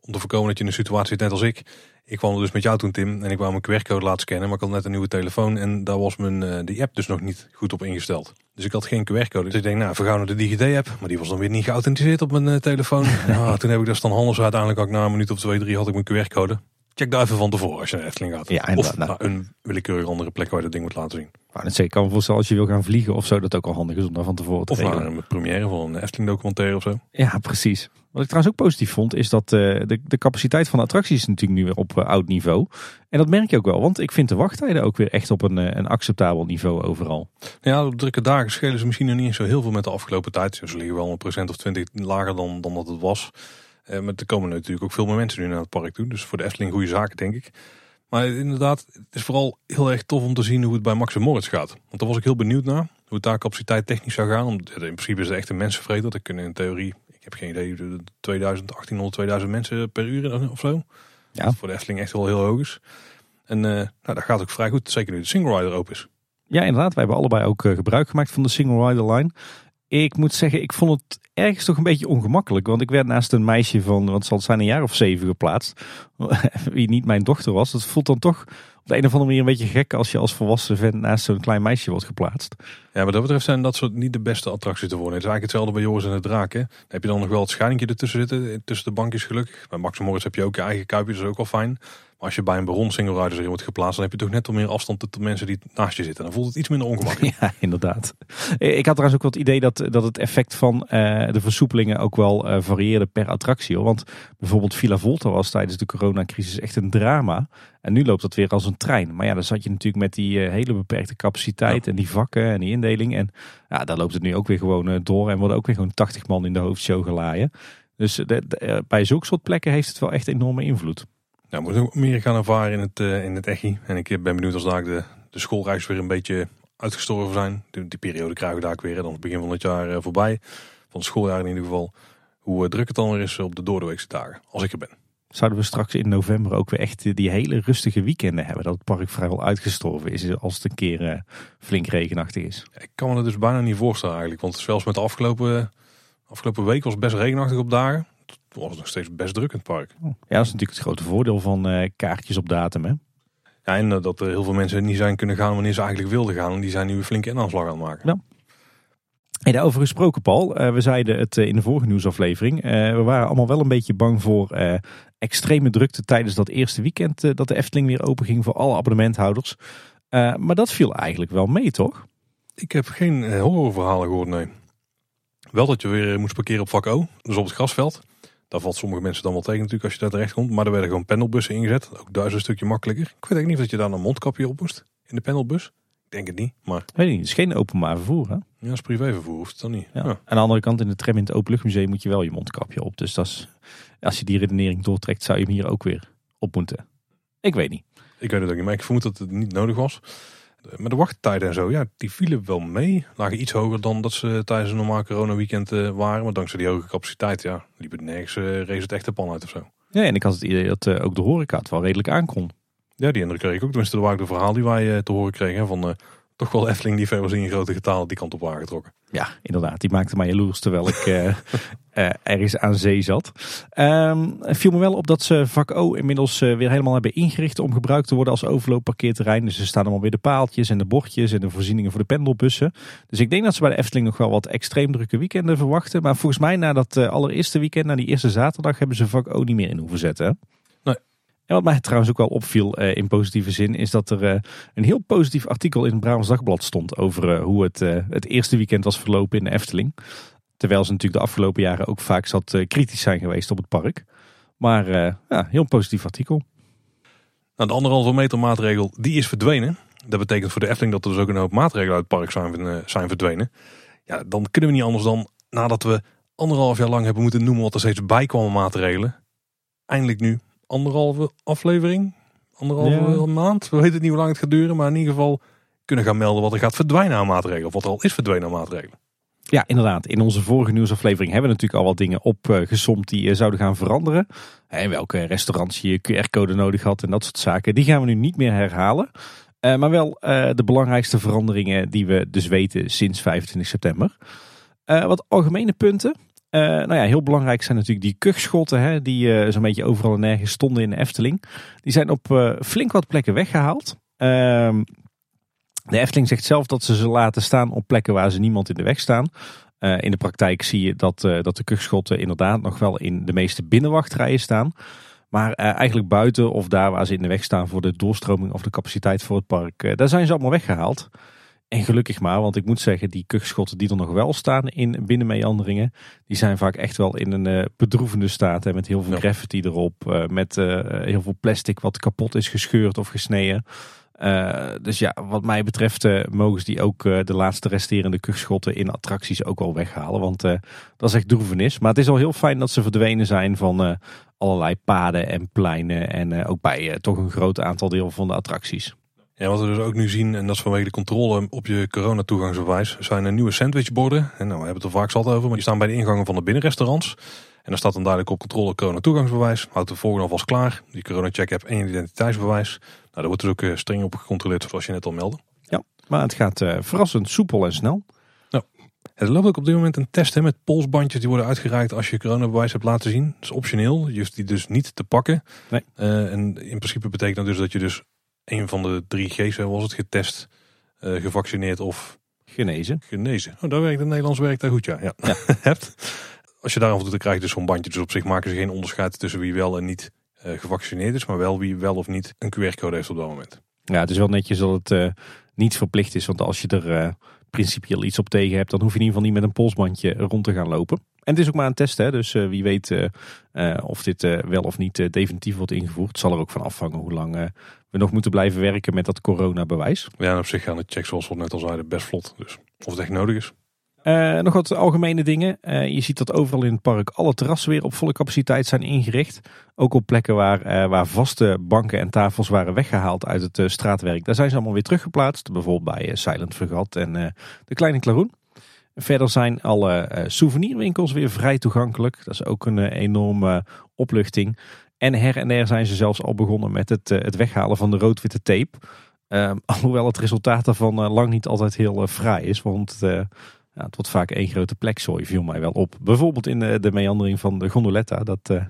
S1: om te voorkomen dat je in een situatie zit net als ik ik kwam dus met jou toen Tim en ik wou mijn QR-code laten scannen. Maar ik had net een nieuwe telefoon en daar was mijn uh, die app dus nog niet goed op ingesteld. Dus ik had geen QR-code. Dus ik denk nou vergauw naar de DigiD-app. Maar die was dan weer niet geauthenticeerd op mijn uh, telefoon. nou, toen heb ik dus dan handig zo uiteindelijk ook na een minuut of twee, drie had ik mijn QR-code. Check daar even van tevoren als je naar Efteling gaat.
S2: Ja,
S1: of naar een willekeurige andere plek waar je dat ding moet laten zien.
S2: Maar het zeker kan me voorstellen als je wil gaan vliegen of zo, dat ook al handig is om daar van tevoren te
S1: Of naar een première van een Efteling documentaire of zo.
S2: Ja, precies. Wat ik trouwens ook positief vond, is dat uh, de, de capaciteit van de attracties natuurlijk nu weer op uh, oud niveau. En dat merk je ook wel, want ik vind de wachttijden ook weer echt op een, uh, een acceptabel niveau overal.
S1: Ja, op drukke dagen schelen ze misschien nog niet zo heel veel met de afgelopen tijd. Ze liggen wel een procent of twintig lager dan, dan dat het was. maar er komen natuurlijk ook veel meer mensen nu naar het park toe. Dus voor de Efteling goede zaken, denk ik. Maar inderdaad, het is vooral heel erg tof om te zien hoe het bij Max en Moritz gaat. Want daar was ik heel benieuwd naar. Hoe het daar capaciteit technisch zou gaan. In principe is het echt een mensenvreter. Dat kunnen in theorie, heb geen idee, 2000, 1800, 2000 mensen per uur of zo. Ja. voor de Efteling echt wel heel hoog is. En uh, nou, dat gaat ook vrij goed. Zeker nu de single rider open is.
S2: Ja, inderdaad. Wij hebben allebei ook uh, gebruik gemaakt van de single rider line. Ik moet zeggen, ik vond het ergens toch een beetje ongemakkelijk. Want ik werd naast een meisje van, wat zal het zijn, een jaar of zeven geplaatst. Wie niet mijn dochter was. Dat voelt dan toch de een of andere manier een beetje gek als je als volwassen vent naast zo'n klein meisje wordt geplaatst.
S1: Ja, maar dat betreft zijn dat soort niet de beste attracties te worden. Het is eigenlijk hetzelfde bij Joris en de? Dan heb je dan nog wel het schijntje ertussen zitten, tussen de bankjes gelukkig. Bij Max Morris heb je ook je eigen kuipje, dat is ook wel fijn als je bij een Baron single rider erin wordt geplaatst, dan heb je toch net al meer afstand tot de mensen die naast je zitten. Dan voelt het iets minder ongemakkelijk.
S2: Ja, inderdaad. Ik had trouwens ook wel het idee dat, dat het effect van uh, de versoepelingen ook wel uh, varieerde per attractie. Hoor. Want bijvoorbeeld Villa Volta was tijdens de coronacrisis echt een drama. En nu loopt dat weer als een trein. Maar ja, dan zat je natuurlijk met die uh, hele beperkte capaciteit en die vakken en die indeling. En ja, daar loopt het nu ook weer gewoon door en worden ook weer gewoon 80 man in de hoofdshow gelaaien. Dus de, de, bij zulke soort plekken heeft het wel echt enorme invloed.
S1: Nou, we moeten meer gaan ervaren in het, uh, in het echi. En ik ben benieuwd als daar de, de schoolreis weer een beetje uitgestorven zijn. Die, die periode krijgen we daar ook weer. Dan het begin van het jaar uh, voorbij. Van het schooljaar in ieder geval. Hoe druk het dan weer is op de doordeweekse dagen. Als ik er ben.
S2: Zouden we straks in november ook weer echt die hele rustige weekenden hebben. Dat het park vrijwel uitgestorven is als het een keer flink regenachtig is.
S1: Ik kan me dat dus bijna niet voorstellen eigenlijk. Want zelfs met de afgelopen, afgelopen week was het best regenachtig op dagen was nog steeds best druk in het park.
S2: Ja, dat is natuurlijk het grote voordeel van uh, kaartjes op datum. Hè?
S1: Ja, en uh, dat er heel veel mensen niet zijn kunnen gaan wanneer ze eigenlijk wilden gaan. En die zijn nu een flinke inaanslag aan het maken.
S2: Ja. Hey, daarover gesproken, Paul. Uh, we zeiden het in de vorige nieuwsaflevering. we waren allemaal wel een beetje bang voor extreme drukte tijdens dat eerste weekend dat de Efteling weer open ging voor alle abonnementhouders. maar dat viel eigenlijk wel mee, toch?
S1: Ik heb geen horrorverhalen gehoord, nee. Wel dat je weer moest parkeren op vak O, dus op het grasveld. Daar valt sommige mensen dan wel tegen natuurlijk als je daar terecht komt. Maar er werden gewoon pendelbussen ingezet. Ook daar is een stukje makkelijker. Ik weet eigenlijk niet of dat je daar een mondkapje op moest in de pendelbus. Ik denk het niet, maar
S2: Weet niet, het is geen openbaar vervoer. Hè?
S1: ja, als privévervoer hoeft het dan niet.
S2: Ja.
S1: Ja.
S2: Aan de andere kant, in de tram in het Openluchtmuseum moet je wel je mondkapje op. Dus dat is, als je die redenering doortrekt, zou je hem hier ook weer op moeten. Ik weet niet.
S1: Ik weet het ook niet, maar ik vermoed dat het niet nodig was. Maar de wachttijden en zo, ja, die vielen wel mee. Lagen iets hoger dan dat ze tijdens een normaal coronaweekend eh, waren. Maar dankzij die hoge capaciteit, ja, liep het nergens, eh rees het echt de pan uit of zo.
S2: Ja, en ik had het idee dat eh, ook de horeca het wel redelijk aankon.
S1: Ja, die indruk kreeg ik ook. Tenminste, dat waren de verhaal die wij te horen kregen. Van toch wel Efteling die ver was in grote getalen die kant op waren getrokken.
S2: Ja, inderdaad. Die maakte mij jaloers terwijl ik ergens aan zee zat. Het viel me wel op dat ze vak O inmiddels eh, weer helemaal hebben ingericht om gebruikt te worden als overloopparkeerterrein. Dus er staan allemaal weer de paaltjes en de bordjes en de voorzieningen voor de pendelbussen. Dus ik denk dat ze bij de Efteling nog wel wat extreem drukke weekenden verwachten. Maar volgens mij na dat eh, allereerste weekend, na die eerste zaterdag, hebben ze vak O niet meer in hoeven zetten. En wat mij trouwens ook wel opviel eh, in positieve zin, is dat er eh, een heel positief artikel in het Brabants Dagblad stond over eh, hoe het, eh, het eerste weekend was verlopen in de Efteling. Terwijl ze natuurlijk de afgelopen jaren ook vaak zat eh, kritisch zijn geweest op het park. Maar eh, ja, heel positief artikel.
S1: Nou, de anderhalve meter maatregel, die is verdwenen. Dat betekent voor de Efteling dat er dus ook een hoop maatregelen uit het park zijn, eh, zijn verdwenen. Ja, dan kunnen we niet anders dan, nadat we anderhalf jaar lang hebben moeten noemen wat er steeds bij kwam maatregelen. Eindelijk nu anderhalve aflevering, anderhalve
S2: Ja.
S1: maand. We weten niet hoe lang het gaat duren, maar in ieder geval kunnen gaan melden wat er gaat verdwijnen aan maatregelen. Of wat er al is verdwenen aan maatregelen.
S2: Ja, inderdaad. In onze vorige nieuwsaflevering hebben we natuurlijk al wat dingen opgesomd die eh, zouden gaan veranderen. En welke restaurants je QR-code nodig had en dat soort zaken. Die gaan we nu niet meer herhalen. Eh, maar wel eh, de belangrijkste veranderingen die we dus weten sinds 25 september. Wat algemene punten. Nou ja, heel belangrijk zijn natuurlijk die kuchschotten. Hè, die zo'n beetje overal en nergens stonden in de Efteling. Die zijn op flink wat plekken weggehaald. De Efteling zegt zelf dat ze ze laten staan op plekken waar ze niemand in de weg staan. Eh, in de praktijk zie je dat, eh, dat de kuchschotten inderdaad nog wel in de meeste binnenwachtrijen staan. Maar eh, eigenlijk buiten of daar waar ze in de weg staan voor de doorstroming of de capaciteit voor het park, daar zijn ze allemaal weggehaald. En gelukkig maar, want ik moet zeggen, die kuchschotten die er nog wel staan in binnenmeanderingen, die zijn vaak echt wel in een bedroevende staat. Hè, met heel veel graffiti erop, met heel veel plastic wat kapot is gescheurd of gesneden. Eh, dus ja, wat mij betreft eh, mogen ze die ook eh, de laatste resterende kuchschotten in attracties ook wel weghalen. Want dat is echt droevenis. Maar het is al heel fijn dat ze verdwenen zijn van allerlei paden en pleinen. En ook bij toch een groot aantal deel van de attracties.
S1: Ja, wat we dus ook nu zien, en dat is vanwege de controle op je coronatoegangsbewijs, zijn er nieuwe sandwichborden. En nou, we hebben het er vaak zat over, maar die staan bij de ingangen van de binnenrestaurants. En daar staat dan duidelijk op controle coronatoegangsbewijs. Houd de volgende alvast klaar. Die corona-check heb en je identiteitsbewijs. Nou, daar wordt dus ook eh, streng op gecontroleerd, zoals je net al meldde.
S2: Maar het gaat eh, verrassend soepel en snel.
S1: Er loopt ook op dit moment een test hè, met polsbandjes die worden uitgereikt als je coronabewijs hebt laten zien. Dat is optioneel. Je hoeft die dus niet te pakken.
S2: Nee.
S1: Eh, en in principe betekent dat dus dat je dus een van de drie G's, was het, getest, gevaccineerd of
S2: Genezen.
S1: genezen. Oh, daar werkt het Nederlands werkt daar goed, ja. ja. Als je daarvan doet, dan krijg je dus zo'n bandje. Dus op zich maken ze geen onderscheid tussen wie wel en niet gevaccineerd is, maar wel wie wel of niet een QR-code heeft op dat moment.
S2: Ja, het is wel netjes dat het eh, niet verplicht is. Want als je er eh principieel iets op tegen hebt, dan hoef je in ieder geval niet met een polsbandje rond te gaan lopen. En het is ook maar een test, hè? dus eh, wie weet eh, eh, of dit eh, wel of niet eh, definitief wordt ingevoerd. Het zal er ook van afhangen hoe lang eh, we nog moeten blijven werken met dat coronabewijs.
S1: Ja, en op zich gaan de checks, zoals we net al zeiden, best vlot. Dus of het echt nodig is.
S2: Eh, nog wat algemene dingen. Eh, je ziet dat overal in het park alle terrassen weer op volle capaciteit zijn ingericht. Ook op plekken waar, eh, waar vaste banken en tafels waren weggehaald uit het straatwerk. Daar zijn ze allemaal weer teruggeplaatst. Bijvoorbeeld bij Silent Vergat en de Kleine Klaroen. Verder zijn alle souvenirwinkels weer vrij toegankelijk. Dat is ook een enorme opluchting. En her en der zijn ze zelfs al begonnen met het, het weghalen van de rood-witte tape. Ehm, alhoewel het resultaat daarvan lang niet altijd heel fraai is. Want ja, het wordt vaak één grote plekzooi, viel mij wel op. Bijvoorbeeld in de, de meandering van de gondoletta. Dat, eh,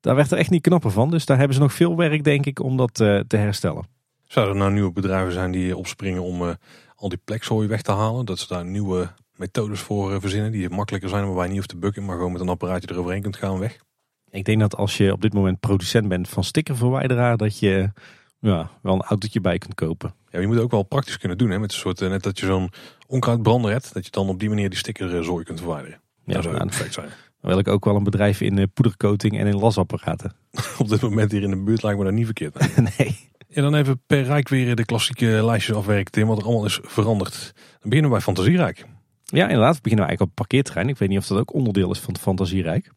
S2: daar werd er echt niet knapper van. Dus daar hebben ze nog veel werk, denk ik, om dat eh, te herstellen.
S1: Zouden er nou nieuwe bedrijven zijn die opspringen om eh, al die plekzooi weg te halen? Dat ze daar nieuwe methodes voor eh, verzinnen die makkelijker zijn, waarbij je niet hoeft te bukken, maar gewoon met een apparaatje eroverheen kunt gaan weg.
S2: Ik denk dat als je op dit moment producent bent van stickerverwijderaar, dat je ja, wel een autootje bij kunt kopen.
S1: Ja, je moet het ook wel praktisch kunnen doen, hè? met een soort, eh, net dat je zo'n onkruidbrander hebt, dat je dan op die manier die stickerzooi kunt verwijderen. dat zou
S2: nou,
S1: perfect zijn.
S2: Dan wil ik ook wel een bedrijf in eh, poedercoating en in lasapparaten.
S1: Op dit moment hier in de buurt lijkt me dat niet verkeerd.
S2: nee.
S1: En dan even per rijk weer de klassieke lijstjes afwerken, Tim, wat er allemaal is veranderd. Dan beginnen we bij Fantasierijk.
S2: Ja, inderdaad. We beginnen eigenlijk op het parkeerterrein. Ik weet niet of dat ook onderdeel is van het Fantasierijk.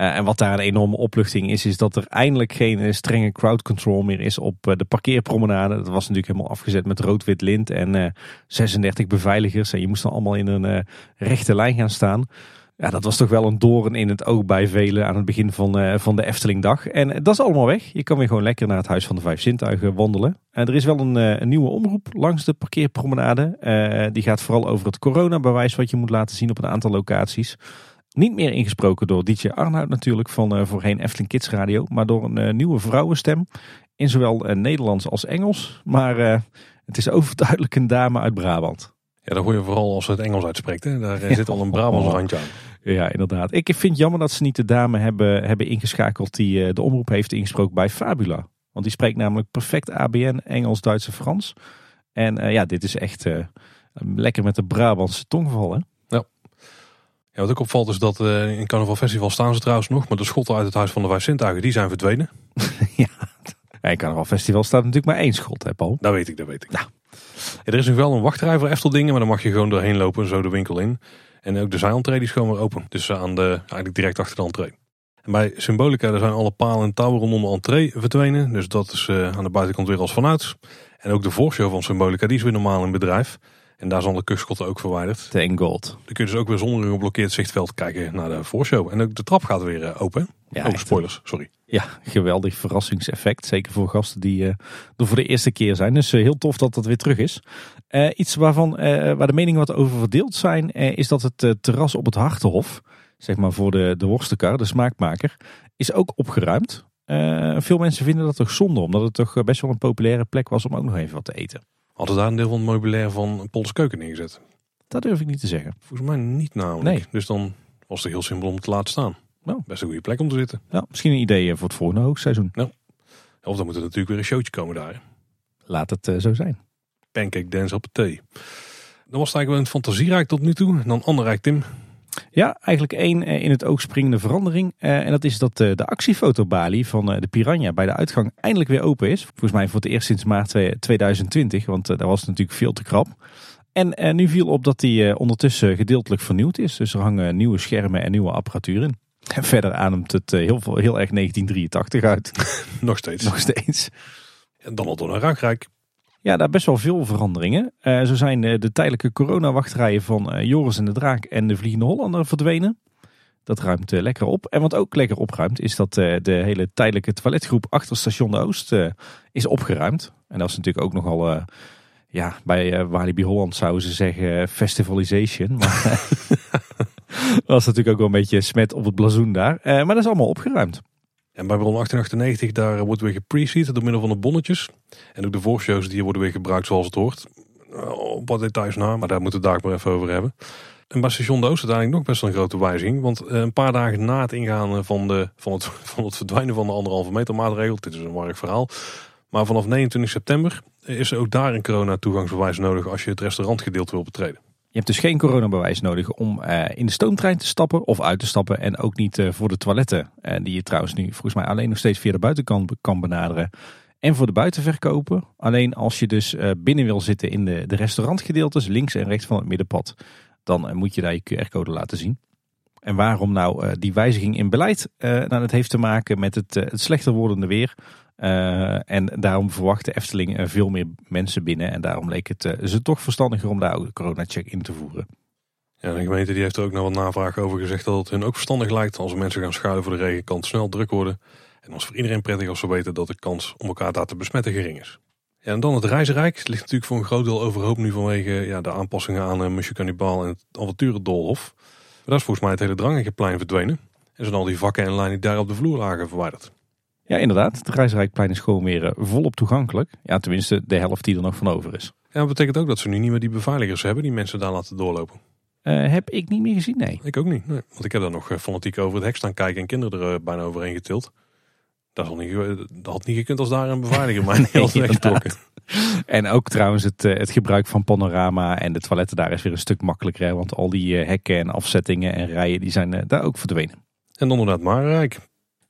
S2: Uh, en wat daar een enorme opluchting is, is dat er eindelijk geen uh, strenge crowd control meer is op uh, de parkeerpromenade. Dat was natuurlijk helemaal afgezet met rood-wit lint en 36 beveiligers. En je moest dan allemaal in een rechte lijn gaan staan. Ja, dat was toch wel een doorn in het oog bij velen aan het begin van, van de Eftelingdag. En dat is allemaal weg. Je kan weer gewoon lekker naar het Huis van de Vijf Zintuigen wandelen. En er is wel een, een nieuwe omroep langs de parkeerpromenade. die gaat vooral over het coronabewijs wat je moet laten zien op een aantal locaties. Niet meer ingesproken door DJ Arnoud natuurlijk van uh, voorheen Efteling Kids Radio. Maar door een uh, nieuwe vrouwenstem. In zowel uh, Nederlands als Engels. Maar het is overduidelijk een dame uit Brabant.
S1: Ja, dat hoor je vooral als ze het Engels uitspreekt. Hè? Daar ja. zit al een Brabants randje aan.
S2: Ja, inderdaad. Ik vind het jammer dat ze niet de dame hebben, hebben ingeschakeld die de omroep heeft ingesproken bij Fabula. Want die spreekt namelijk perfect ABN, Engels, Duits en Frans. En ja, dit is echt lekker met de Brabantse tongval hè.
S1: Ja, wat ook opvalt is dat uh, in Carnaval Festival staan ze trouwens nog. Maar de schotten uit het Huis van de Vijf Zintuigen, die zijn verdwenen.
S2: ja, in Carnaval Festival staat natuurlijk maar één schot, hè Paul?
S1: Dat weet ik, dat weet ik. Nou. Ja, er is nog wel een wachtrij voor Efteldingen, maar dan mag je gewoon doorheen lopen, zo de winkel in. En ook de zijlentree die is gewoon weer open. Dus aan de, eigenlijk direct achter de entree. En bij Symbolica zijn alle palen en touwen rondom de entree verdwenen. Dus dat is uh, aan de buitenkant weer als vanuit. En ook de voorshow van Symbolica, die is weer normaal in bedrijf. En daar zijn de ook verwijderd.
S2: Thank God.
S1: Dan kun je dus ook weer zonder een geblokkeerd zichtveld kijken naar de voorshow. En ook de trap gaat weer eh, open. Ja, oh, spoilers, sorry.
S2: Ja, geweldig verrassingseffect. Zeker voor gasten die uh, er voor de eerste keer zijn. Dus uh, heel tof dat dat weer terug is. Uh, iets waarvan, waar de meningen wat over verdeeld zijn, is dat het terras op het Hartenhof, zeg maar voor de, de worstenkar, de smaakmaker, is ook opgeruimd. veel mensen vinden dat toch zonde, omdat het toch best wel een populaire plek was om ook nog even wat te eten.
S1: Hadden daar een deel van het meubilair van Pols Keuken neergezet?
S2: Dat durf ik niet te zeggen.
S1: Volgens mij niet namelijk. Nee. Dus dan was het heel simpel om te laten staan. Nou. Best een goede plek om te zitten.
S2: Ja, misschien een idee voor het volgende hoogseizoen.
S1: Nou. Of dan moet er natuurlijk weer een showtje komen daar.
S2: Laat het uh, zo zijn.
S1: Pancake dance op het thee. Dan was het eigenlijk wel een fantasierijk tot nu toe. En dan ander rijk, Tim.
S2: Ja, eigenlijk één eh, in het oog springende verandering. Eh, en dat is dat de actiefotobalie van de Piranha bij de uitgang eindelijk weer open is. Volgens mij voor het eerst sinds maart 2020, want daar was het natuurlijk veel te krap. En nu viel op dat die ondertussen gedeeltelijk vernieuwd is. Dus er hangen nieuwe schermen en nieuwe apparatuur in. En verder ademt het heel, heel erg 1983 uit.
S1: Nog steeds.
S2: Nog steeds.
S1: En dan al door naar Rankrijk.
S2: Ja, daar best wel veel veranderingen. Uh, zo zijn uh, de tijdelijke coronawachtrijen van uh, Joris en de Draak en de Vliegende Hollander verdwenen. Dat ruimt lekker op. En wat ook lekker opruimt is dat de hele tijdelijke toiletgroep achter station de Oost is opgeruimd. En dat is natuurlijk ook nogal, ja, bij Walibi Holland zouden ze zeggen festivalization. Maar dat was natuurlijk ook wel een beetje smet op het blazoen daar. maar dat is allemaal opgeruimd.
S1: En bij Bron 1898 daar wordt weer gepreseed door middel van de bonnetjes. En ook de voorshows die worden weer gebruikt zoals het hoort. Op wat details na, maar daar moeten we het daar maar even over hebben. En bij station de Oost uiteindelijk nog best wel een grote wijziging. Want eh, een paar dagen na het ingaan van, de, van, het, van het verdwijnen van de anderhalve meter maatregel. Dit is een warrig verhaal. Maar vanaf 29 september is er ook daar een corona toegangsbewijs nodig als je het restaurantgedeelte wil betreden.
S2: Je hebt dus geen coronabewijs nodig om uh, in de stoomtrein te stappen of uit te stappen. En ook niet uh, voor de toiletten. Uh, die je trouwens nu volgens mij alleen nog steeds via de buitenkant kan benaderen. En voor de buitenverkopen. Alleen als je dus binnen wil zitten in de, de restaurantgedeeltes, links en rechts van het middenpad. Dan moet je daar je QR-code laten zien. En waarom nou die wijziging in beleid? nou, dat heeft te maken met het, het slechter wordende weer. Uh, en daarom verwachtte Efteling veel meer mensen binnen. En daarom leek het uh, ze toch verstandiger om de corona-check in te voeren.
S1: Ja, de gemeente die heeft er ook nog wat navraag over gezegd dat het hun ook verstandig lijkt als mensen gaan schuilen voor de regen kan het snel druk worden. En als voor iedereen prettig als ze weten dat de kans om elkaar daar te besmetten gering is. Ja, en dan het reizenrijk. Het ligt natuurlijk voor een groot deel overhoop nu vanwege ja, de aanpassingen aan uh, Cannibal en het avonturendolhof. Maar daar is volgens mij het hele drangige plein verdwenen. En zijn al die vakken en lijnen die daar op de vloer lagen verwijderd.
S2: Ja, inderdaad. Het Reisrijkplein is gewoon weer eh, volop toegankelijk. Ja, tenminste de helft die er nog van over is.
S1: Ja, dat betekent ook dat ze nu niet meer die beveiligers hebben die mensen daar laten doorlopen.
S2: Uh, heb ik niet meer gezien, nee.
S1: Ik ook niet. Nee. Want ik heb daar nog eh, fanatiek over het hek staan kijken en kinderen er bijna overheen getild. Dat, al niet, dat had niet gekund als daar een beveiliger had
S2: Nee,
S1: weggetrokken.
S2: En ook trouwens het, eh, het gebruik van panorama en de toiletten daar is weer een stuk makkelijker. Hè? Want al die eh, hekken en afzettingen en rijen die zijn eh, daar ook verdwenen.
S1: En inderdaad Marenrijk.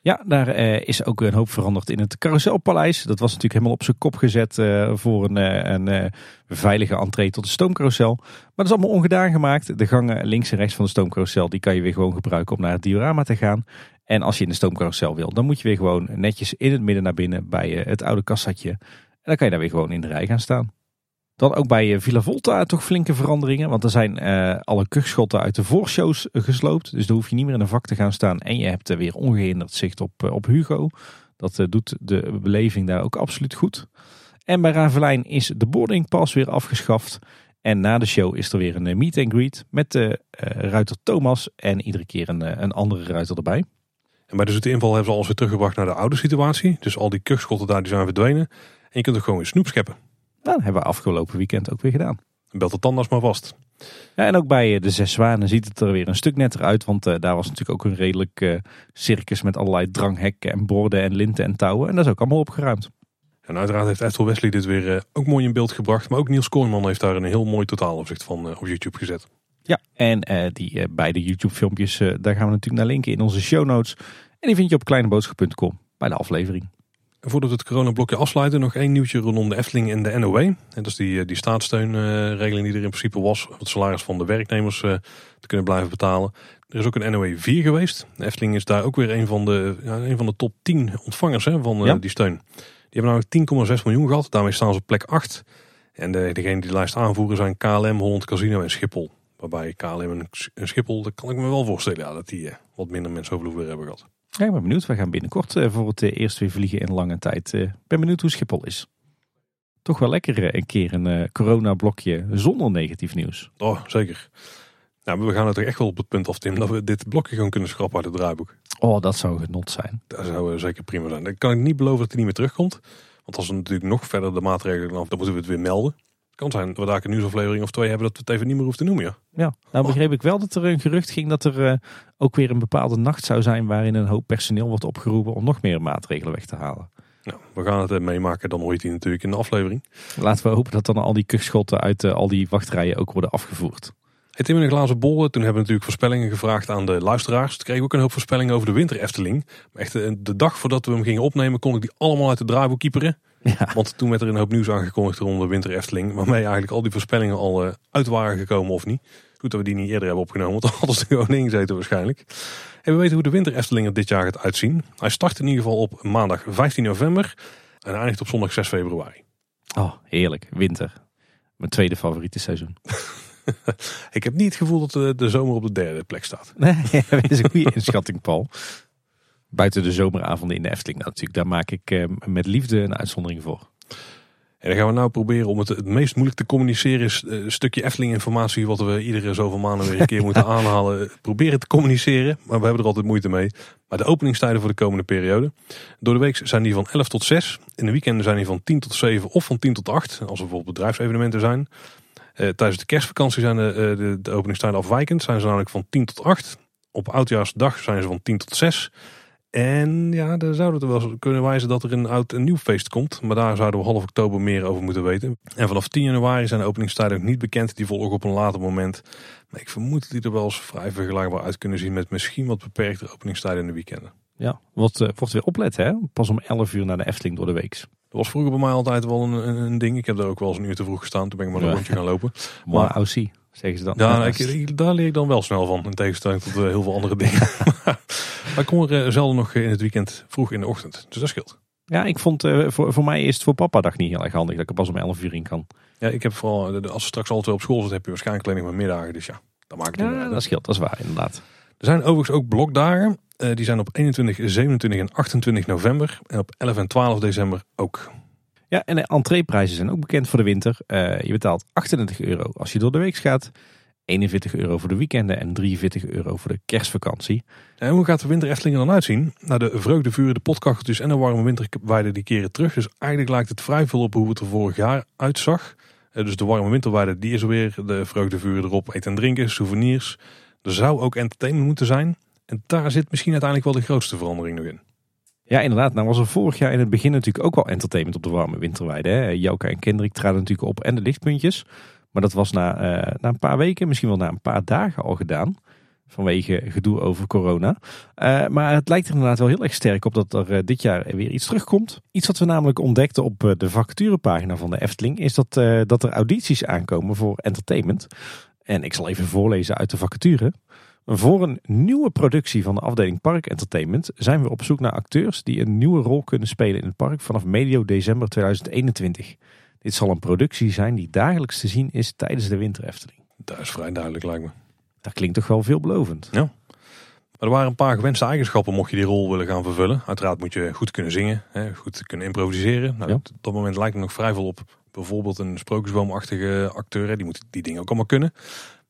S2: Ja, daar eh, is ook een hoop veranderd in het carouselpaleis. Dat was natuurlijk helemaal op zijn kop gezet eh, voor een, eh, veilige entree tot de stoomcarousel. Maar dat is allemaal ongedaan gemaakt. De gangen links en rechts van de stoomcarousel die kan je weer gewoon gebruiken om naar het diorama te gaan. En als je in de stoomcarousel wil, dan moet je weer gewoon netjes in het midden naar binnen bij het oude kassatje. En dan kan je daar weer gewoon in de rij gaan staan. Dan ook bij eh, Villa Volta toch flinke veranderingen. Want er zijn eh, alle kuchschotten uit de voorshows eh, gesloopt. Dus dan hoef je niet meer in een vak te gaan staan. En je hebt weer ongehinderd zicht op, op Hugo. Dat doet de beleving daar ook absoluut goed. En bij Ravelijn is de boarding pass weer afgeschaft. En na de show is er weer een meet and greet met de ruiter Thomas. En iedere keer een, een andere ruiter erbij.
S1: En bij de zoete inval hebben ze alles weer teruggebracht naar de oude situatie. Dus al die kuchschotten daar die zijn verdwenen. En je kunt er gewoon weer snoep scheppen.
S2: Nou, dat hebben we afgelopen weekend ook weer gedaan.
S1: Belt de tandarts maar vast.
S2: Ja, en ook bij eh, de Zes Zwanen ziet het er weer een stuk netter uit. Want eh, daar was natuurlijk ook een redelijk eh, circus met allerlei dranghekken en borden en linten en touwen. En dat is ook allemaal opgeruimd.
S1: En uiteraard heeft Ethel Wesley dit weer ook mooi in beeld gebracht. Maar ook Niels Kooijman heeft daar een heel mooi totaaloverzicht van op YouTube gezet.
S2: Ja, en die beide YouTube filmpjes, daar gaan we natuurlijk naar linken in onze show notes. En die vind je op kleineboodschap.com bij de aflevering.
S1: Voordat we het coronablokje afsluiten, nog één nieuwtje rondom de Efteling en de NOW. En dat is die, eh, die staatssteunregeling die er in principe was. Om het salaris van de werknemers eh, te kunnen blijven betalen. Er is ook een NOW 4 geweest. De Efteling is daar ook weer een van de, ja, een van de top 10 ontvangers hè, van eh,
S2: Ja.
S1: die steun. Die hebben namelijk 10,6 miljoen gehad. Daarmee staan ze op plek 8. En de, degene die de lijst aanvoeren zijn KLM, Holland Casino en Schiphol. Waarbij KLM en, Schiphol, dat kan ik me wel voorstellen, ja, dat die eh, wat minder mensen over hebben gehad.
S2: Ja, ik ben benieuwd. We gaan binnenkort eh, voor het eh, eerst weer vliegen in lange tijd. Ik ben benieuwd hoe Schiphol is. Toch wel lekker eh, een keer een eh, coronablokje zonder negatief nieuws.
S1: Oh, zeker. Nou, we gaan het er echt wel op het punt af, Tim, dat we dit blokje gewoon kunnen schrappen uit het draaiboek.
S2: Oh, dat zou genot zijn.
S1: Dat zou eh, zeker prima zijn. Dan kan ik niet beloven dat hij niet meer terugkomt. Want als we natuurlijk nog verder de maatregelen af, dan moeten we het weer melden. Kan zijn dat we daar een nieuwsaflevering of twee hebben dat we het even niet meer hoeven te noemen. Ja.
S2: Ja, nou begreep ik wel dat er een gerucht ging dat er eh, ook weer een bepaalde nacht zou zijn waarin een hoop personeel wordt opgeroepen om nog meer maatregelen weg te halen.
S1: Nou, we gaan het eh, meemaken, dan je die natuurlijk in de aflevering.
S2: Laten we hopen dat dan al die kuchschotten uit eh, al die wachtrijen ook worden afgevoerd.
S1: Het Tim in een glazen bol. Toen hebben we natuurlijk voorspellingen gevraagd aan de luisteraars. Toen kregen we ook een hoop voorspellingen over de winter Efteling. Maar echt de dag voordat we hem gingen opnemen, kon ik die allemaal uit het draaiboek kieperen.
S2: Ja,
S1: Want toen werd er een hoop nieuws aangekondigd rond de winter Efteling. Waarmee eigenlijk al die voorspellingen al eh, uit waren gekomen of niet. Goed dat we die niet eerder hebben opgenomen. Want dan hadden ze er gewoon ingezeten waarschijnlijk. En we weten hoe de winter Efteling er dit jaar gaat uitzien. Hij start in ieder geval op maandag 15 november. En eindigt op zondag 6 februari.
S2: oh, heerlijk. Winter. Mijn tweede favoriete seizoen.
S1: Ik heb niet het gevoel dat de, de zomer op de derde plek staat.
S2: Nee, dat is een goede inschatting, Paul. Buiten de zomeravonden in de Efteling nou, natuurlijk. Daar maak ik eh, met liefde een uitzondering voor.
S1: En dan gaan we nou proberen om het het meest moeilijk te communiceren. Is eh, een stukje Efteling informatie wat we iedere zoveel maanden weer een keer moeten aanhalen. Proberen te communiceren, maar we hebben er altijd moeite mee. Maar de openingstijden voor de komende periode. Door de week zijn die van 11 tot 6. In de weekenden zijn die van 10 tot 7 of van 10 tot 8. Als er bijvoorbeeld bedrijfsevenementen zijn. Eh, tijdens de kerstvakantie zijn de, de, de openingstijden afwijkend. Zijn ze namelijk van 10 tot 8. Op oudjaarsdag zijn ze van 10 tot 6. En ja, daar zouden we er wel eens kunnen wijzen dat er een oud en nieuw feest komt. Maar daar zouden we half oktober meer over moeten weten. En vanaf 10 januari zijn de openingstijden ook niet bekend. Die volgen op een later moment. Maar ik vermoed dat die er wel eens vrij vergelijkbaar uit kunnen zien met misschien wat beperkte openingstijden in de weekenden.
S2: Ja, wordt, eh, wordt weer opletten, hè? Pas om 11 uur naar de Efteling door de week.
S1: Dat was vroeger bij mij altijd wel een, een, een ding. Ik heb daar ook wel eens een uur te vroeg gestaan. Toen ben ik maar een
S2: Ja.
S1: rondje gaan lopen.
S2: Maar
S1: Maar-
S2: OC, zeggen ze dan.
S1: Ja, ik, ik- daar leer ik dan wel snel van. In tegenstelling tot eh, heel veel andere dingen. maar ik kom er eh, zelden nog in het weekend vroeg in de ochtend. Dus dat scheelt.
S2: Ja, ik vond eh, voor, voor mij is het voor papa dag niet heel erg handig dat ik er pas om 11 uur in kan.
S1: Ja, ik heb vooral, eh, als we straks altijd op school zitten, heb je waarschijnlijk alleen maar middagen. Dus ja, dat maakt het
S2: Ja, dat scheelt, dat is waar inderdaad.
S1: Er zijn overigens ook blokdagen. Eh, die zijn op 21, 27 en 28 november. En op 11 en 12 december ook.
S2: Ja, en de entreeprijzen zijn ook bekend voor de winter. Eh, je betaalt 38 euro als je door de week gaat. 41 euro voor de weekenden en 43 euro voor de kerstvakantie.
S1: En hoe gaat de winter er dan uitzien? Nou, de vreugdevuren, de potkacheltjes en de warme winterweide die keren terug. Dus eigenlijk lijkt het vrij veel op hoe het er vorig jaar uitzag. Eh, dus de warme winterweide, die is er weer. De vreugdevuren erop, eten en drinken, souvenirs. Er zou ook entertainment moeten zijn. En daar zit misschien uiteindelijk wel de grootste verandering nog in.
S2: Ja, inderdaad. Nou was er vorig jaar in het begin natuurlijk ook wel entertainment op de warme winterweide. Hè? En Kendrick traden natuurlijk op en de lichtpuntjes. Maar dat was na, eh, na een paar weken, misschien wel na een paar dagen al gedaan. Vanwege gedoe over corona. Uh, maar het lijkt er inderdaad wel heel erg sterk op dat er uh, dit jaar weer iets terugkomt. Iets wat we namelijk ontdekten op de vacaturepagina van de Efteling. Is dat, dat er audities aankomen voor entertainment. En ik zal even voorlezen uit de vacature. Voor een nieuwe productie van de afdeling Park Entertainment zijn we op zoek naar acteurs die een nieuwe rol kunnen spelen in het park vanaf medio december 2021. Dit zal een productie zijn die dagelijks te zien is tijdens de Winter Efteling.
S1: Dat is vrij duidelijk lijkt me.
S2: Dat klinkt toch wel veelbelovend.
S1: Ja. Maar er waren een paar gewenste eigenschappen mocht je die rol willen gaan vervullen. Uiteraard moet je goed kunnen zingen, goed kunnen improviseren. Nou, Op dat moment lijkt er nog vrij veel op bijvoorbeeld een sprookjesboomachtige acteur. Die moet die dingen ook allemaal kunnen.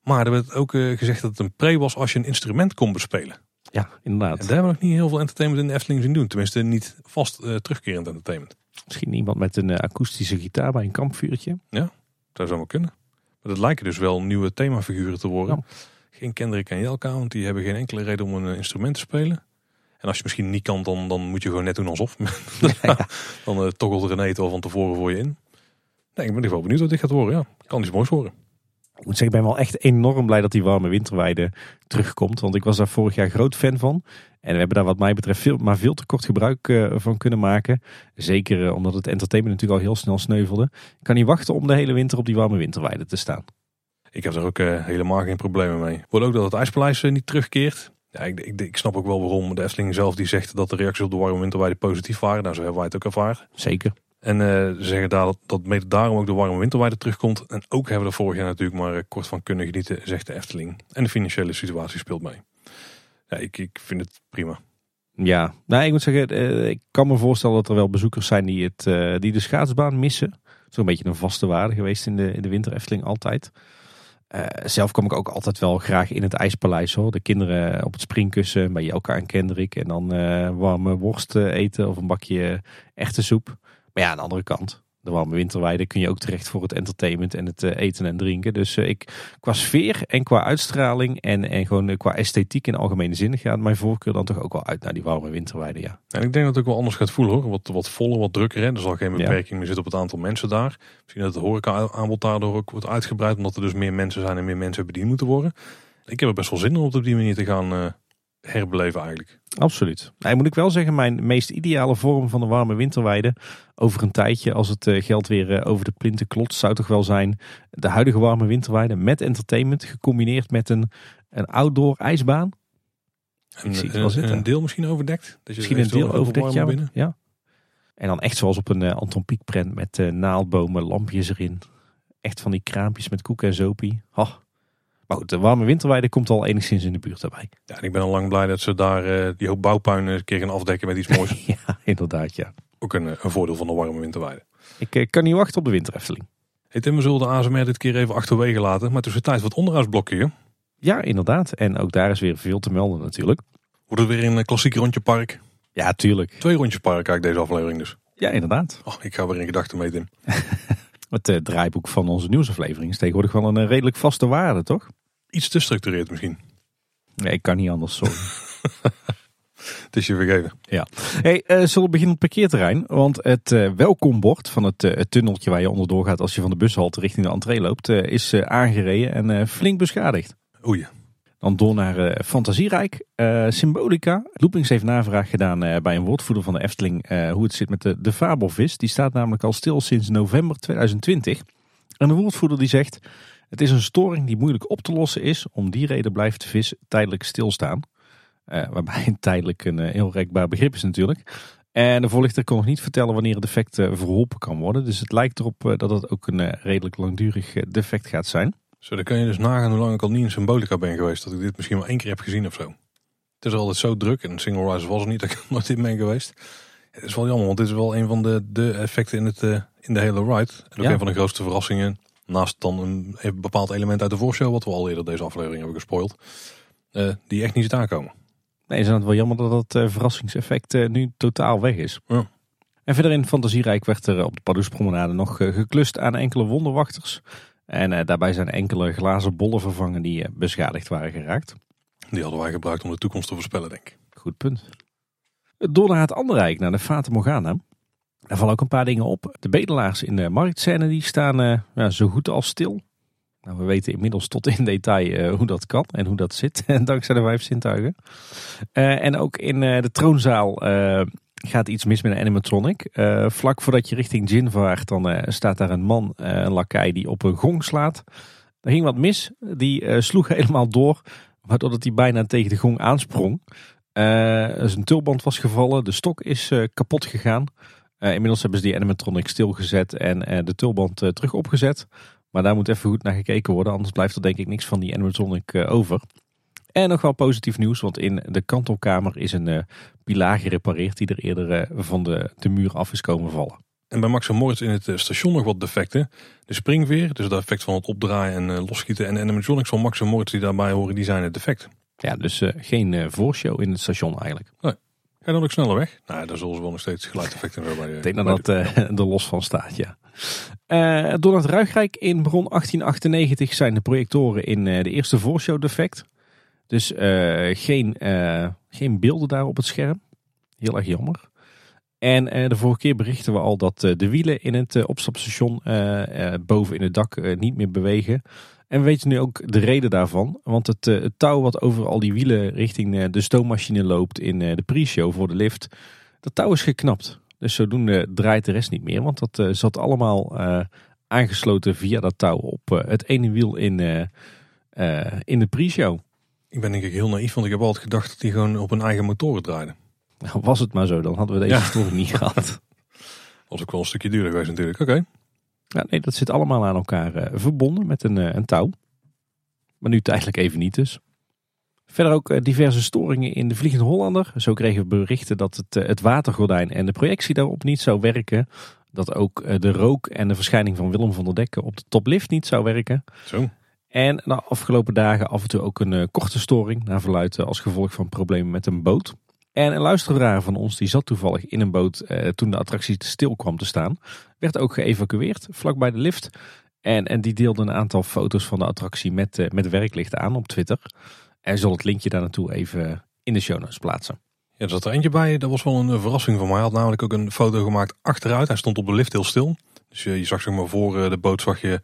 S1: Maar er werd ook eh, gezegd dat het een pre was als je een instrument kon bespelen.
S2: Ja, inderdaad.
S1: En daar hebben we nog niet heel veel entertainment in de Efteling zien doen. Tenminste, niet vast uh, terugkerend entertainment.
S2: Misschien iemand met een uh, akoestische gitaar bij een kampvuurtje.
S1: Ja, zou zo maar kunnen. Maar dat lijken dus wel nieuwe themafiguren te worden. Geen Kendrick en Jelka, want die hebben geen enkele reden om een instrument te spelen. En als je misschien niet kan, dan, dan moet je gewoon net doen alsof. Ja, dan uh, toggelt René het al van tevoren voor je in. Nee, ik ben wel benieuwd wat dit gaat worden. Ja, kan iets moois worden.
S2: Ik moet zeggen, ik ben wel echt enorm blij dat die warme winterweide terugkomt. Want ik was daar vorig jaar groot fan van. En we hebben daar wat mij betreft veel, maar veel te kort gebruik uh, van kunnen maken. Zeker uh, omdat het entertainment natuurlijk al heel snel sneuvelde. Ik kan niet wachten om de hele winter op die warme winterweide te staan.
S1: Ik heb er ook uh, helemaal geen problemen mee. Ik ook dat het IJspaleis niet terugkeert. Ja, ik, ik, ik, snap ook wel waarom de Efteling zelf die zegt dat de reacties op de warme winterweide positief waren. Nou, zo hebben wij het ook ervaren.
S2: Zeker.
S1: En uh, ze zeggen dat, dat mede daarom ook de warme winterweide terugkomt. En ook hebben we er vorig jaar natuurlijk maar eh, kort van kunnen genieten, zegt de Efteling. En de financiële situatie speelt mee. Ja, ik, ik vind het prima.
S2: Ja, nou, ik moet zeggen, uh, ik kan me voorstellen dat er wel bezoekers zijn die, het, die de schaatsbaan missen. Zo'n beetje een vaste waarde geweest in de, in de winter Efteling altijd. Zelf kom ik ook altijd wel graag in het ijspaleis hoor. De kinderen op het springkussen bij elkaar en Kendrick. En dan warme worst eten of een bakje echte soep. Maar ja, aan de andere kant, de warme winterweide kun je ook terecht voor het entertainment en het eh, eten en drinken. Dus eh, ik, qua sfeer en qua uitstraling en, en gewoon eh, qua esthetiek in algemene zin gaat mijn voorkeur dan toch ook wel uit naar die warme winterweide, ja.
S1: En ik denk dat het ook wel anders gaat voelen hoor. Wat, wat voller, wat drukker. Hè? Er zal geen beperking meer zitten op het aantal mensen daar. Misschien dat het horeca-aanbod daardoor ook wordt uitgebreid, omdat er dus meer mensen zijn en meer mensen bediend moeten worden. Ik heb er best wel zin om op die manier te gaan herbeleven eigenlijk.
S2: Absoluut. Nou, moet ik wel zeggen, mijn meest ideale vorm van de warme winterweide over een tijdje, als het eh, geld weer eh, over de plinten klotst, zou toch wel zijn de huidige warme winterweide met entertainment gecombineerd met een, een outdoor ijsbaan.
S1: En, een, een deel misschien overdekt? Dat
S2: je misschien een deel overdekt, ja, binnen. ja. En dan echt zoals op een uh, Anton Pieck prent met uh, naaldbomen, lampjes erin. Echt van die kraampjes met koek en zopie. Oh, maar goed, de warme winterweide komt al enigszins in de buurt daarbij.
S1: Ja, en ik ben al lang blij dat ze daar uh, die hoop bouwpuin een keer gaan afdekken met iets moois.
S2: ja, inderdaad, ja.
S1: Ook een, een voordeel van de warme winterweide.
S2: Ik uh, kan niet wachten op de wintereffeling.
S1: Hey Tim, we zullen de ASMR dit keer even achterwege laten. Maar tussen tijd wat onderhoudsblokje.
S2: Ja, inderdaad. En ook daar is weer veel te melden natuurlijk.
S1: Wordt het weer een klassiek rondje park?
S2: Ja, tuurlijk.
S1: Twee rondjes park kijk deze aflevering dus.
S2: Ja, inderdaad.
S1: Oh, ik ga weer in gedachten mee, Tim.
S2: het draaiboek van onze nieuwsaflevering is tegenwoordig wel een redelijk vaste waarde, toch?
S1: Iets te structureerd misschien.
S2: Nee, ik kan niet anders, sorry.
S1: Het is je vergeven.
S2: Ja. Hey, uh, zullen we beginnen op het parkeerterrein? Want het uh, welkombord van het, uh, het, tunneltje waar je onderdoor gaat als je van de bushalte richting de entree loopt, is aangereden en flink beschadigd.
S1: Oei.
S2: Dan door naar Fantasierijk. Symbolica. Loopings heeft navraag gedaan bij een woordvoerder van de Efteling hoe het zit met de, de fabelvis. Die staat namelijk al stil sinds november 2020. En de woordvoerder die zegt... Het is een storing die moeilijk op te lossen is. Om die reden blijft de vis tijdelijk stilstaan. Uh, waarbij tijdelijk een uh, heel rekbaar begrip is natuurlijk. En de voorlichter kon nog niet vertellen wanneer het defect uh, verholpen kan worden. Dus het lijkt erop dat het ook een redelijk langdurig defect gaat zijn.
S1: Zo, dan kan je dus nagaan hoe lang ik al niet in Symbolica ben geweest. Dat ik dit misschien maar één keer heb gezien of zo. Het is altijd zo druk. En Single Rise was er niet dat ik nooit in ben geweest. Het is wel jammer, want dit is wel een van de, de effecten in, het, in de hele ride. En ook een van de grootste verrassingen Naast dan een bepaald element uit de voorshow, wat we al eerder deze aflevering hebben gespoild. Uh, die echt niet ziet aankomen.
S2: Nee, is het wel jammer dat dat uh, verrassingseffect uh, nu totaal weg is.
S1: Ja.
S2: En verder in Fantasierijk werd er op de Pardoespromenade nog geklust aan enkele wonderwachters. En daarbij zijn enkele glazen bollen vervangen die beschadigd waren geraakt.
S1: Die hadden wij gebruikt om de toekomst te voorspellen, denk ik.
S2: Goed punt. Door naar het andere rijk, naar de Fata Morgana. Daar vallen ook een paar dingen op. De bedelaars in de marktscène die staan uh, ja, zo goed als stil. Nou, we weten inmiddels tot in detail uh, hoe dat kan en hoe dat zit, dankzij de vijf zintuigen. Uh, en ook in de troonzaal gaat iets mis met een animatronic. vlak voordat je richting Jin vaart, dan staat daar een man, een lakai, die op een gong slaat. Er ging wat mis. Die sloeg helemaal door, waardoor dat hij bijna tegen de gong aansprong. zijn tulband was gevallen, de stok is kapot gegaan. Uh, inmiddels hebben ze die animatronic stilgezet en uh, de tulband uh, terug opgezet. Maar daar moet even goed naar gekeken worden, anders blijft er denk ik niks van die animatronic over. En nog wel positief nieuws, want in de kantelkamer is een pilaar gerepareerd die er eerder van de, de muur af is komen vallen.
S1: En bij Max Moritz in het station nog wat defecten. De springveer, dus het effect van het opdraaien en losschieten. En de animatronics van Max Moritz die daarbij horen, die zijn het defect.
S2: Ja, dus geen voorshow in het station eigenlijk.
S1: Nee. Ga dan ook sneller weg? Nou, daar zullen ze wel nog steeds geluideffecten hebben. Bij,
S2: Ik denk dat dat uh, er los van staat, ja. Uh, door het Ruigrijk in bron 1898 zijn de projectoren in uh, de eerste voorshow defect. Dus geen, geen beelden daar op het scherm. Heel erg jammer. En de vorige keer berichten we al dat de wielen in het opstapstation boven in het dak niet meer bewegen. En we weten nu ook de reden daarvan. Want het, eh, het touw wat over al die wielen richting eh, de stoommachine loopt in eh, de pre-show voor de lift. Dat touw is geknapt. Dus zodoende draait de rest niet meer. Want dat zat allemaal aangesloten via dat touw op het ene wiel in, in de pre-show.
S1: Ik ben denk ik heel naïef, want ik heb altijd gedacht dat die gewoon op een eigen motoren draaiden.
S2: Nou, was het maar zo, dan hadden we deze ja. niet gehad.
S1: Was ook wel een stukje duurder geweest natuurlijk. Oké.
S2: Ja, nee, dat zit allemaal aan elkaar uh, verbonden met een, uh, een touw. Maar nu tijdelijk even niet dus. Verder ook uh, diverse storingen in de Vliegende Hollander. Zo kregen we berichten dat het, het watergordijn en de projectie daarop niet zou werken. Dat ook de rook en de verschijning van Willem van der Dekken op de toplift niet zou werken.
S1: Zo.
S2: En de afgelopen dagen af en toe ook een korte storing. Naar verluidt als gevolg van problemen met een boot. En een luisteraar van ons die zat toevallig in een boot eh, toen de attractie stil kwam te staan. Werd ook geëvacueerd vlakbij de lift. En, en die deelde een aantal foto's van de attractie met, uh, met werklicht aan op Twitter. En zal het linkje daar naartoe even in de show notes plaatsen.
S1: Ja, er zat er eentje bij. Dat was wel een verrassing voor mij. Hij had namelijk ook een foto gemaakt achteruit. Hij stond op de lift heel stil. Dus je, je zag zeg maar voor de boot zag je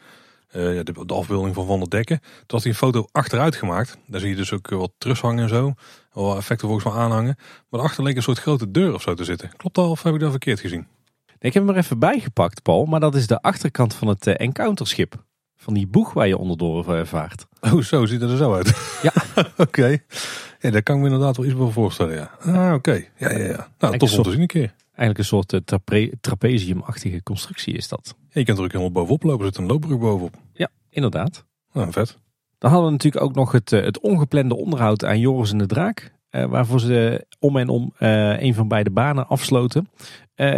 S1: de, afbeelding van Van der Dekken. Toen had hij een foto achteruit gemaakt. Daar zie je dus ook wat terughangen en zo. Wel effecten volgens mij aanhangen. Maar achter leek een soort grote deur of zo te zitten. Klopt dat of heb ik dat verkeerd gezien?
S2: Ik heb hem er even bijgepakt, Paul. Maar dat is de achterkant van het uh, encounterschip. Van die boeg waar je onderdoor uh, vaart.
S1: Oh, zo ziet het er zo uit.
S2: Ja.
S1: oké. Ja, daar kan ik me inderdaad wel iets bij voorstellen, ja. Ah, oké. Ja, ja, ja. Nou, tot om te zien een keer.
S2: Eigenlijk een soort uh, trape trapeziumachtige constructie is dat.
S1: je kunt er ook helemaal bovenop lopen. Er zit een loopbrug bovenop.
S2: Ja, inderdaad.
S1: Nou, vet.
S2: Dan hadden we natuurlijk ook nog het, het ongeplande onderhoud aan Joris en de Draak. Uh, waarvoor ze om en om uh, een van beide banen afsloten.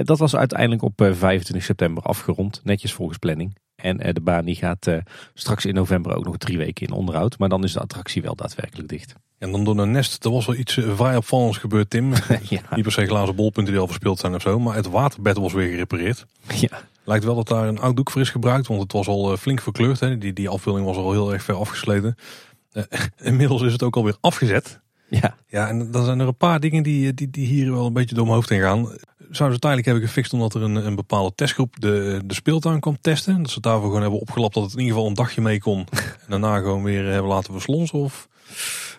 S2: Dat was uiteindelijk op 25 september afgerond, netjes volgens planning. En de baan die gaat straks in november ook nog drie weken in onderhoud. Maar dan is de attractie wel daadwerkelijk dicht.
S1: En dan door een nest, er was wel iets vrij opvallends gebeurd, Tim. ja. Niet per se glazen bolpunten die al verspeeld zijn of zo. Maar het waterbed was weer gerepareerd.
S2: Ja.
S1: Lijkt wel dat daar een oud doek voor is gebruikt. Want het was al flink verkleurd. Hè. Die, die afbeelding was al heel erg ver afgesleten. inmiddels is het ook alweer afgezet.
S2: Ja.
S1: ja, en dan zijn er een paar dingen die, die, die hier wel een beetje door mijn hoofd heen gaan. Zouden ze tijdelijk hebben gefixt omdat er een, een bepaalde testgroep de, de speeltuin kwam testen. Dat ze daarvoor gewoon hebben opgelapt dat het in ieder geval een dagje mee kon. en daarna gewoon weer hebben laten verslonsen of...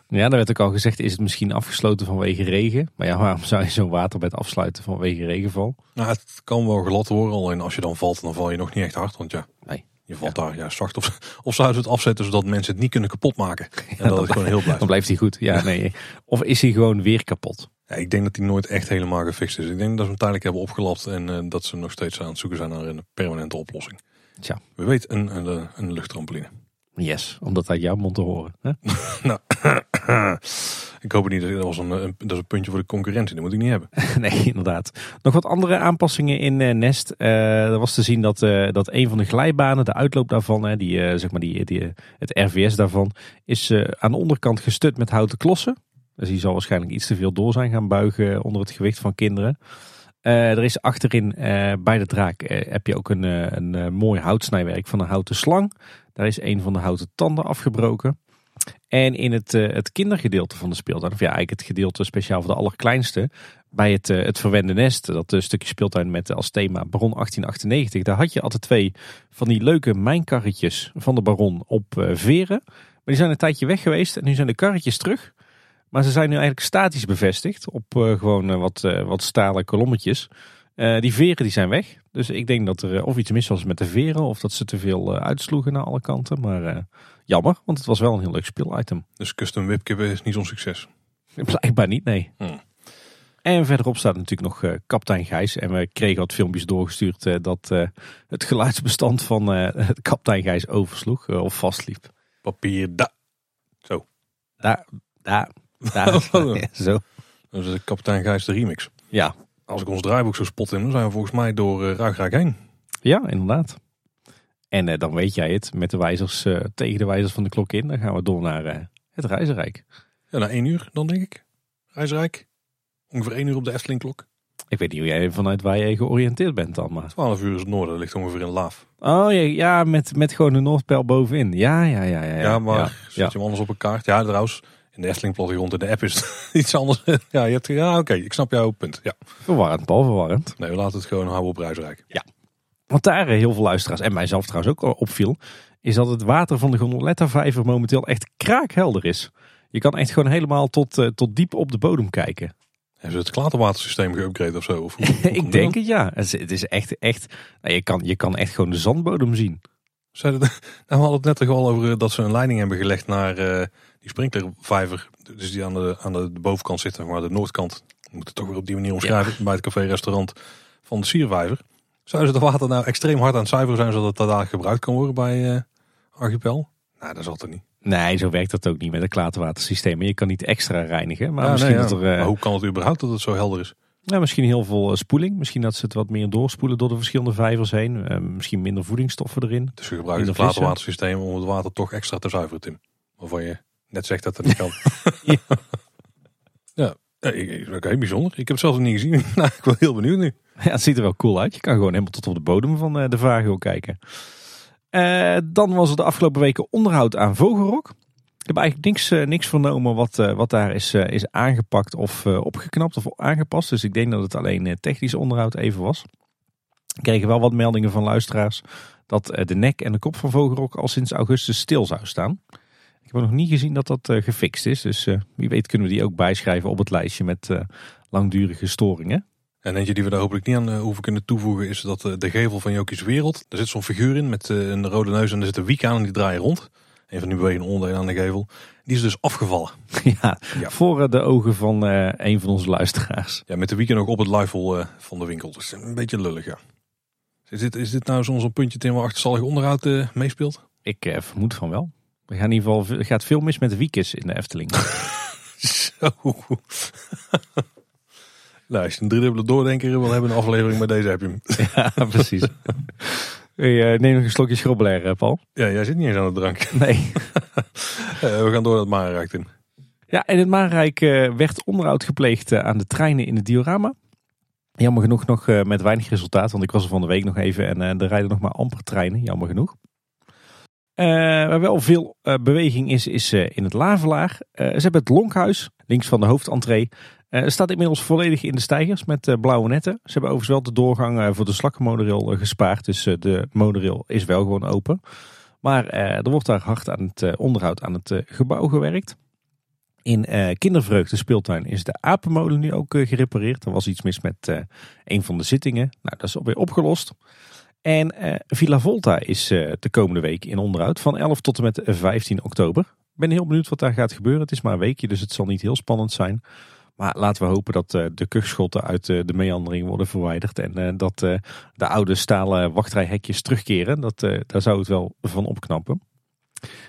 S2: Ja, daar werd ook al gezegd, is het misschien afgesloten vanwege regen. Maar ja, waarom zou je zo'n waterbed afsluiten vanwege regenval?
S1: Nou, het kan wel glad worden, alleen als je dan valt, dan val je nog niet echt hard. Want ja,
S2: nee.
S1: Je valt daar ja, zacht of, of zouden ze het afzetten zodat mensen het niet kunnen kapotmaken. En dat het gewoon heel blijft.
S2: Dan blijft hij goed. Ja, nee. Of is hij gewoon weer kapot?
S1: Ja, ik denk dat hij nooit echt helemaal gefixt is. Ik denk dat ze hem tijdelijk hebben opgelapt en uh, dat ze nog steeds aan het zoeken zijn naar een permanente oplossing.
S2: Tja.
S1: We weten een, een, een luchttrampoline.
S2: Yes, om dat uit jouw mond te horen. Hè?
S1: nou, ik hoop niet. Dat, was een, dat een puntje voor de concurrentie. Dat moet ik niet hebben.
S2: nee, inderdaad. Nog wat andere aanpassingen in uh, Nest. Uh, er was te zien dat, uh, dat een van de glijbanen, de uitloop daarvan, die, zeg maar die, die, het RVS daarvan, is aan de onderkant gestut met houten klossen. Dus die zal waarschijnlijk iets te veel door zijn gaan buigen onder het gewicht van kinderen. er is achterin bij de draak heb je ook een, een mooi houtsnijwerk van een houten slang. Daar is een van de houten tanden afgebroken. En in het, eh, het kindergedeelte van de speeltuin, of ja, eigenlijk het gedeelte speciaal voor de allerkleinste, bij het, eh, het verwende nest, dat eh, stukje speeltuin met als thema Baron 1898, daar had je altijd twee van die leuke mijnkarretjes van de Baron op veren. Maar die zijn een tijdje weg geweest en nu zijn de karretjes terug. Maar ze zijn nu eigenlijk statisch bevestigd op gewoon wat, wat stalen kolommetjes. die veren die zijn weg. Dus ik denk dat er of iets mis was met de veren of dat ze te veel uitsloegen naar alle kanten. Maar Jammer, want het was wel een heel leuk speelitem.
S1: Dus custom wipkip is niet zo'n succes?
S2: Blijkbaar niet, nee. Hmm. En verderop staat natuurlijk nog uh, Kapitein Gijs. En we kregen wat filmpjes doorgestuurd uh, dat uh, het geluidsbestand van het Kapitein Gijs oversloeg of vastliep.
S1: Papier, da. Zo.
S2: Daar, daar. ja, zo.
S1: Dat is Kapitein Gijs de remix.
S2: Ja.
S1: Als ik ons draaiboek zo spot in, dan zijn we volgens mij door uh, Ruig heen.
S2: Ja, inderdaad. En uh, dan weet jij het, met de wijzers uh, tegen de wijzers van de klok in. Dan gaan we door naar uh, het Reizenrijk.
S1: Ja, na één uur dan denk ik. Reizenrijk. Ongeveer één uur op de Eftelingklok.
S2: Ik weet niet hoe jij vanuit waar je georiënteerd bent dan. Maar.
S1: 12 uur is het noorden, ligt ongeveer in Laaf.
S2: Oh ja, ja met, met gewoon de Noordpijl bovenin. Ja, ja, ja. Ja,
S1: ja maar ja, zet je hem anders op een kaart? Ja, trouwens, in de Efteling rond in de app is het iets anders. ja, je hebt, ja oké, ik snap jouw punt. Ja.
S2: Verwarrend, Paul, verwarrend.
S1: Nee, we laten het gewoon houden op Reizenrijk.
S2: Ja. Wat daar eh, heel veel luisteraars en mijzelf trouwens ook opviel, is dat het water van de Gondoletta vijver momenteel echt kraakhelder is. Je kan echt gewoon helemaal tot, uh, tot diep op de bodem kijken.
S1: Hebben ze het klaterwatersysteem geüpgrade of zo? Of
S2: ik denk het ja. Het is echt, echt nou, je, kan, je kan echt gewoon de zandbodem zien.
S1: nou, we hadden het net toch al over eh, dat ze een leiding hebben gelegd naar uh, die sprinklervijver. Dus die aan de, aan de bovenkant zit, maar de noordkant. We moeten het toch weer op die manier omschrijven. Bij het café-restaurant van de Siervijver. Zouden ze het water nou extreem hard aan het zuiveren zijn, zodat het daar gebruikt kan worden bij uh, Archipel? Nou, dat zal het niet.
S2: Nee, zo werkt dat ook niet met een klaterwatersysteem. Je kan niet extra reinigen. Maar, misschien dat er,
S1: uh, hoe kan het überhaupt dat het zo helder is?
S2: Ja, misschien heel veel eh, spoeling. Misschien dat ze het wat meer doorspoelen door de verschillende vijvers heen. Uh, misschien minder voedingsstoffen erin.
S1: Dus je gebruikt het klaterwatersysteem om het water toch extra te zuiveren, Tim. Waarvan je net zegt dat dat niet kan. ja. ja. Oké, okay, bijzonder. Ik heb het zelf nog niet gezien. nou, ik ben heel benieuwd nu.
S2: Ja, het ziet er wel cool uit. Je kan gewoon helemaal tot op de bodem van eh, de Vagel kijken. Uh, dan was er de afgelopen weken onderhoud aan Vogelrok. Ik heb eigenlijk niks, uh, niks vernomen wat, wat daar is, is aangepakt of opgeknapt of aangepast. Dus ik denk dat het alleen technisch onderhoud even was. We kregen wel wat meldingen van luisteraars dat de nek en de kop van Vogelrok al sinds augustus stil zou staan. Ik heb nog niet gezien dat dat gefixt is. Dus wie weet kunnen we die ook bijschrijven op het lijstje met langdurige storingen.
S1: En eentje die we daar hopelijk niet aan eh, hoeven kunnen toevoegen is dat eh, de gevel van Jokies Wereld. Er zit zo'n figuur in met eh, een rode neus en er zit een wiek aan en die draaien rond. Een van die bewegende onderdelen aan de gevel. Die is dus afgevallen.
S2: Ja, voor de ogen van een van onze luisteraars.
S1: Ja, met de wieken nog op het luifel van de winkel. Dus een beetje lullig, ja. Is dit, is dit nou zo'n puntje in waar achterstallig onderhoud meespeelt?
S2: Ik vermoed van wel. Er gaat in ieder geval er gaat veel mis met de wiekjes in de Efteling.
S1: Zo. Nou, als je een driedubbele doordenker wil hebben, een aflevering met deze heb je hem.
S2: Ja, precies. Hey, neem nog een slokje schrobbelair, Paul.
S1: Ja, jij zit niet eens aan de drank.
S2: Nee.
S1: we gaan door naar het Marenrijk in.
S2: Ja, in het Marenrijk werd onderhoud gepleegd aan de treinen in het diorama. Jammer genoeg nog met weinig resultaat, want ik was er van de week nog even en er rijden nog maar amper treinen, jammer genoeg. Waar wel veel beweging is, is in het Lavelaar. ze hebben het Lonkhuis, links van de hoofdentree, staat inmiddels volledig in de stijgers met blauwe netten. Ze hebben overigens wel de doorgang voor de slakkenmonorail gespaard. Dus de monorail is wel gewoon open. Maar er wordt daar hard aan het onderhoud aan het gebouw gewerkt. In Kindervreugde speeltuin is de apenmolen nu ook gerepareerd. Er was iets mis met een van de zittingen. Nou, dat is alweer opgelost. En Villa Volta is de komende week in onderhoud van 11 tot en met 15 oktober. Ik ben heel benieuwd wat daar gaat gebeuren. Het is maar een weekje, dus het zal niet heel spannend zijn. Maar laten we hopen dat uh, de kuchschotten uit de meandering worden verwijderd. En dat de oude stalen wachtrijhekjes terugkeren. Dat, daar zou het wel van opknappen.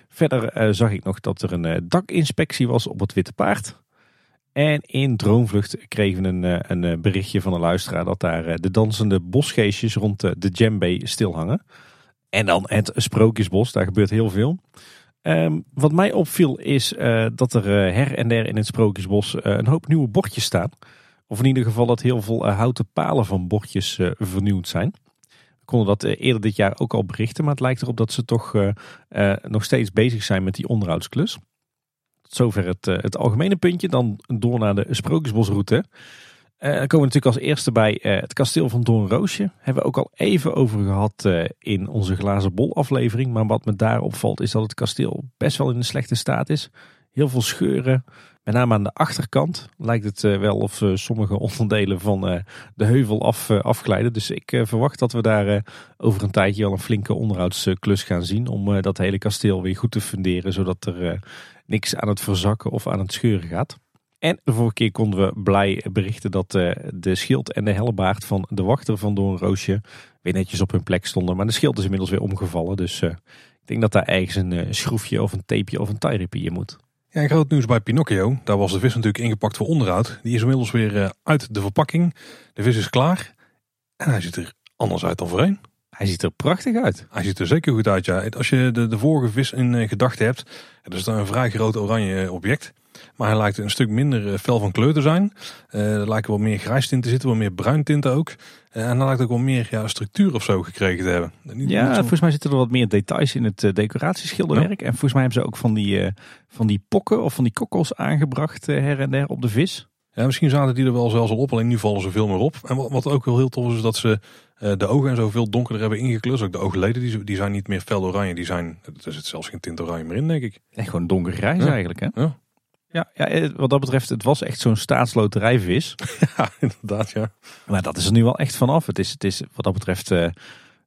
S2: Verder zag ik nog dat er een dakinspectie was op het Witte Paard. En in Droomvlucht kregen we een, een berichtje van een luisteraar dat daar de dansende bosgeestjes rond de djembe stilhangen. En dan het Sprookjesbos, daar gebeurt heel veel. Ehm, wat mij opviel is dat er her en der in het Sprookjesbos een hoop nieuwe bordjes staan. Of in ieder geval dat heel veel houten palen van bordjes vernieuwd zijn. We konden dat eerder dit jaar ook al berichten, maar het lijkt erop dat ze toch nog steeds bezig zijn met die onderhoudsklus. Zover het, het algemene puntje. Dan door naar de Sprookjesbosroute. Uh, dan komen we natuurlijk als eerste bij het kasteel van Doornroosje. Hebben we ook al even over gehad in onze glazen bol aflevering. Maar wat me daar opvalt is dat het kasteel best wel in een slechte staat is. Heel veel scheuren, met name aan de achterkant lijkt het eh, wel of eh, sommige onderdelen van eh, de heuvel af, afglijden. Dus ik verwacht dat we daar over een tijdje al een flinke onderhoudsklus gaan zien. Om dat hele kasteel weer goed te funderen. Zodat er niks aan het verzakken of aan het scheuren gaat. En de vorige keer konden we blij berichten dat de schild en de hellebaard van de wachter van Doornroosje weer netjes op hun plek stonden. Maar de schild is inmiddels weer omgevallen. Dus ik denk dat daar ergens een schroefje of een tapeje of een tie in moet.
S1: Ja, groot nieuws bij Pinocchio. Daar was de vis natuurlijk ingepakt voor onderhoud. Die is inmiddels weer eh, uit de verpakking. De vis is klaar. En hij ziet er anders uit dan voorheen.
S2: Hij ziet er prachtig uit.
S1: Hij ziet er zeker goed uit, ja. Als je de, de vorige vis in eh, gedachten hebt, dat is dan een vrij groot oranje eh, object. Maar hij lijkt een stuk minder fel van kleur te zijn. er lijken wat meer grijs te zitten, wat meer bruin tinten ook. en hij lijkt ook wel meer ja, structuur of zo gekregen te hebben.
S2: ja, volgens mij zitten er wat meer details in het decoratieschilderwerk. En volgens mij hebben ze ook van die, van die pokken of van die kokkels aangebracht her en der op de vis.
S1: Ja, misschien zaten die er wel zelfs al op, alleen nu vallen ze veel meer op. En wat, ook wel heel tof is, is dat ze de ogen en zo veel donkerder hebben ingeklust. Ook de oogleden, die, die zijn niet meer fel oranje. Die zijn, er zit zelfs geen tint oranje meer in, denk ik.
S2: Echt gewoon donkergrijs eigenlijk, hè? Ja. Ja, ja, eh, wat dat betreft, het was echt zo'n staatsloterijvis.
S1: Ja, inderdaad, ja.
S2: Maar dat is er nu wel echt vanaf. Het is, het is wat dat betreft, uh,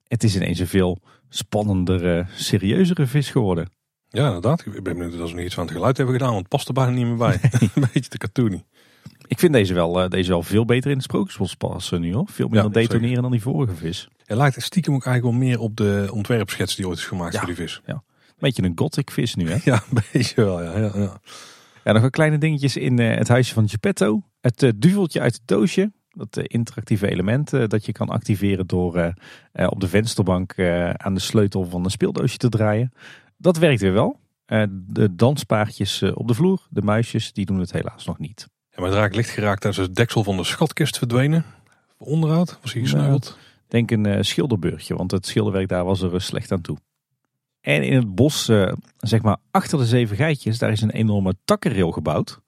S2: het is ineens een veel spannendere, serieuzere vis geworden.
S1: Ja, inderdaad. Ik ben benieuwd dat ze nog iets van het geluid hebben gedaan, want het past er bijna niet meer bij. een beetje te cartoony.
S2: Ik vind deze wel, uh, deze wel veel beter in het sprookjesbos passen nu hoor. Veel minder detoneren dan die vorige vis.
S1: Hij lijkt stiekem ook eigenlijk wel meer op de ontwerpschets die ooit is gemaakt voor die vis.
S2: Ja. Beetje een gothic vis nu hè?
S1: Ja, een beetje wel ja. ja, ja.
S2: Ja, nog een kleine dingetjes in uh, het huisje van Geppetto. Het uh, duveltje uit het doosje. Dat uh, interactieve element dat je kan activeren door op de vensterbank aan de sleutel van een speeldoosje te draaien. Dat werkt weer wel. de danspaardjes op de vloer, de muisjes, die doen het helaas nog niet.
S1: Ja, maar het raakt licht geraakt tijdens het deksel van de schatkist verdwenen. Onderhoud, was hij gesneuveld?
S2: denk een schilderbeurtje, want het schilderwerk daar was er slecht aan toe. En in het bos, uh, zeg maar achter de zeven geitjes, daar is een enorme takkenrail gebouwd.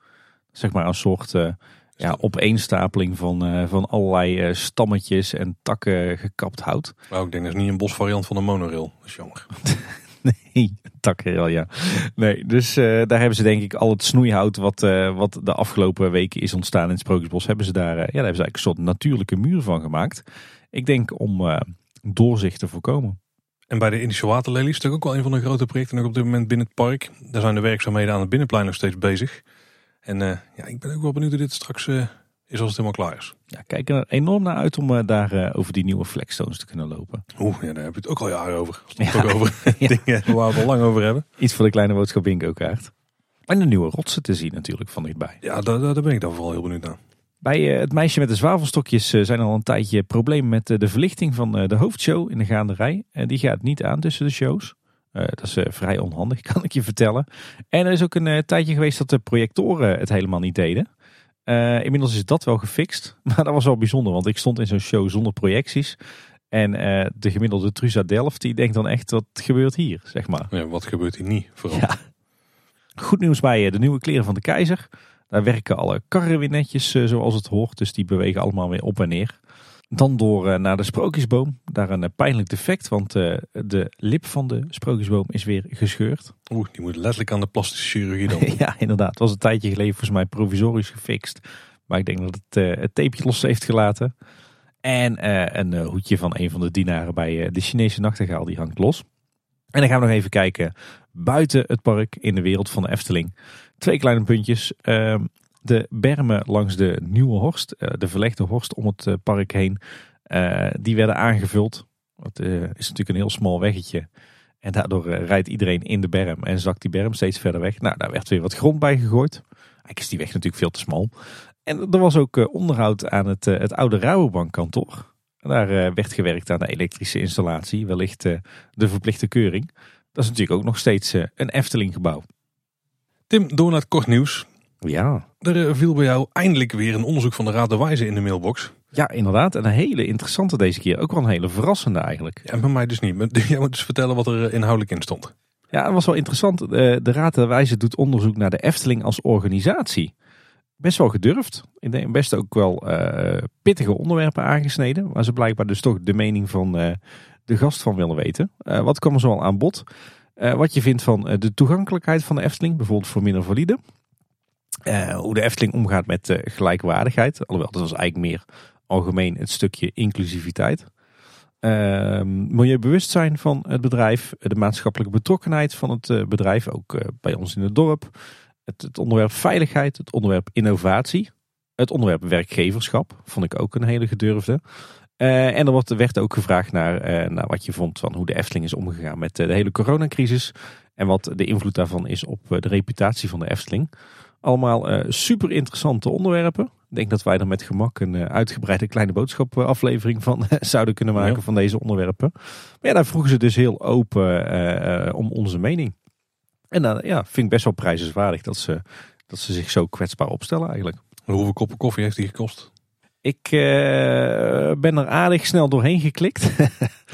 S2: Zeg maar een soort uh, ja, opeenstapeling van, uh, van allerlei stammetjes en takken gekapt hout.
S1: Maar ik denk dat is niet een bosvariant van een monorail. Dat is jammer.
S2: nee, takkenrail ja. Nee, dus daar hebben ze denk ik al het snoeihout wat, wat de afgelopen weken is ontstaan in het Sprookjesbos. Hebben ze daar, ja, daar hebben ze eigenlijk een soort natuurlijke muur van gemaakt. Ik denk om doorzicht te voorkomen.
S1: En bij de Indische Waterlelies, dat ook wel een van de grote projecten nog op dit moment binnen het park. Daar zijn de werkzaamheden aan het binnenplein nog steeds bezig. En ja, ik ben ook wel benieuwd hoe dit straks is als het helemaal klaar is.
S2: Ja, kijk er enorm naar uit om uh, daar over die nieuwe flexstones te kunnen lopen.
S1: Oeh, ja, daar heb je het ook al jaren over. Ja. ook over dingen waar we het al lang over hebben.
S2: Iets voor de kleine boodschap bingo kaart. En de nieuwe rotsen te zien natuurlijk van dichtbij.
S1: Ja, daar, daar ben ik dan vooral heel benieuwd naar.
S2: Bij eh, het meisje met de zwavelstokjes eh, zijn al een tijdje problemen met eh, de verlichting van de hoofdshow in de gaanderij. En die gaat niet aan tussen de shows. dat is vrij onhandig, kan ik je vertellen. En er is ook een tijdje geweest dat de projectoren het helemaal niet deden. Inmiddels is dat wel gefixt. Maar dat was wel bijzonder, want ik stond in zo'n show zonder projecties. En de gemiddelde Truza Delft, die denkt dan echt, wat gebeurt hier, zeg maar.
S1: Ja, wat gebeurt hier niet, vooral. Ja.
S2: Goed nieuws bij de nieuwe kleren van de keizer. Daar werken alle karren weer netjes eh, zoals het hoort. Dus die bewegen allemaal weer op en neer. Dan door eh, naar de sprookjesboom. Daar een eh, pijnlijk defect, want de lip van de sprookjesboom is weer gescheurd.
S1: Oeh, die moet letterlijk aan de plastische chirurgie dan.
S2: ja, inderdaad. Het was een tijdje geleden volgens mij provisorisch gefixt. Maar ik denk dat het het tapeje los heeft gelaten. En een hoedje van een van de dienaren bij de Chinese nachtegaal, die hangt los. En dan gaan we nog even kijken buiten het park in de wereld van de Efteling. Twee kleine puntjes. Ehm, de bermen langs de Nieuwe Horst, eh, de verlegde Horst om het eh, park heen, eh, die werden aangevuld. Het is natuurlijk een heel smal weggetje. En daardoor rijdt iedereen in de berm en zakt die berm steeds verder weg. Nou, daar werd weer wat grond bij gegooid. Eigenlijk is die weg natuurlijk veel te smal. En er was ook onderhoud aan het, het oude Rabobankkantoor. Daar werd gewerkt aan de elektrische installatie, wellicht de verplichte keuring. Dat is natuurlijk ook nog steeds een Efteling gebouw.
S1: Tim, door naar het kort nieuws.
S2: Ja.
S1: Er eh, viel bij jou eindelijk weer een onderzoek van de Raad der Wijze in de mailbox.
S2: Ja, inderdaad. En een hele interessante deze keer. Ook wel een hele verrassende eigenlijk.
S1: Ja, bij mij dus niet. Jij moet dus vertellen wat er eh, inhoudelijk in stond.
S2: Ja, dat was wel interessant. De, de Raad der Wijze doet onderzoek naar de Efteling als organisatie. Best wel gedurfd. Ik denk best ook wel uh, pittige onderwerpen aangesneden. Waar ze blijkbaar dus toch de mening van uh, de gast van willen weten. Uh, wat kwam er zo al aan bod? wat je vindt van de toegankelijkheid van de Efteling, bijvoorbeeld voor minder valide. hoe de Efteling omgaat met gelijkwaardigheid. Alhoewel, dat was eigenlijk meer algemeen het stukje inclusiviteit. Ehm, milieubewustzijn van het bedrijf, de maatschappelijke betrokkenheid van het eh, bedrijf, ook eh, bij ons in het dorp. Het, onderwerp veiligheid, het onderwerp innovatie, het onderwerp werkgeverschap, vond ik ook een hele gedurfde. Uh, en er werd ook gevraagd naar, naar wat je vond van hoe de Efteling is omgegaan met de hele coronacrisis. En wat de invloed daarvan is op de reputatie van de Efteling. Allemaal super interessante onderwerpen. Ik denk dat wij er met gemak een eh, uitgebreide kleine boodschap aflevering van zouden kunnen maken van deze onderwerpen. Maar ja, daar vroegen ze dus heel open uh, om onze mening. En dan ja, vind ik best wel prijzenswaardig dat ze, dat ze zich zo kwetsbaar opstellen eigenlijk.
S1: hoeveel koppen koffie heeft die gekost?
S2: Ik uh, ben er aardig snel doorheen geklikt.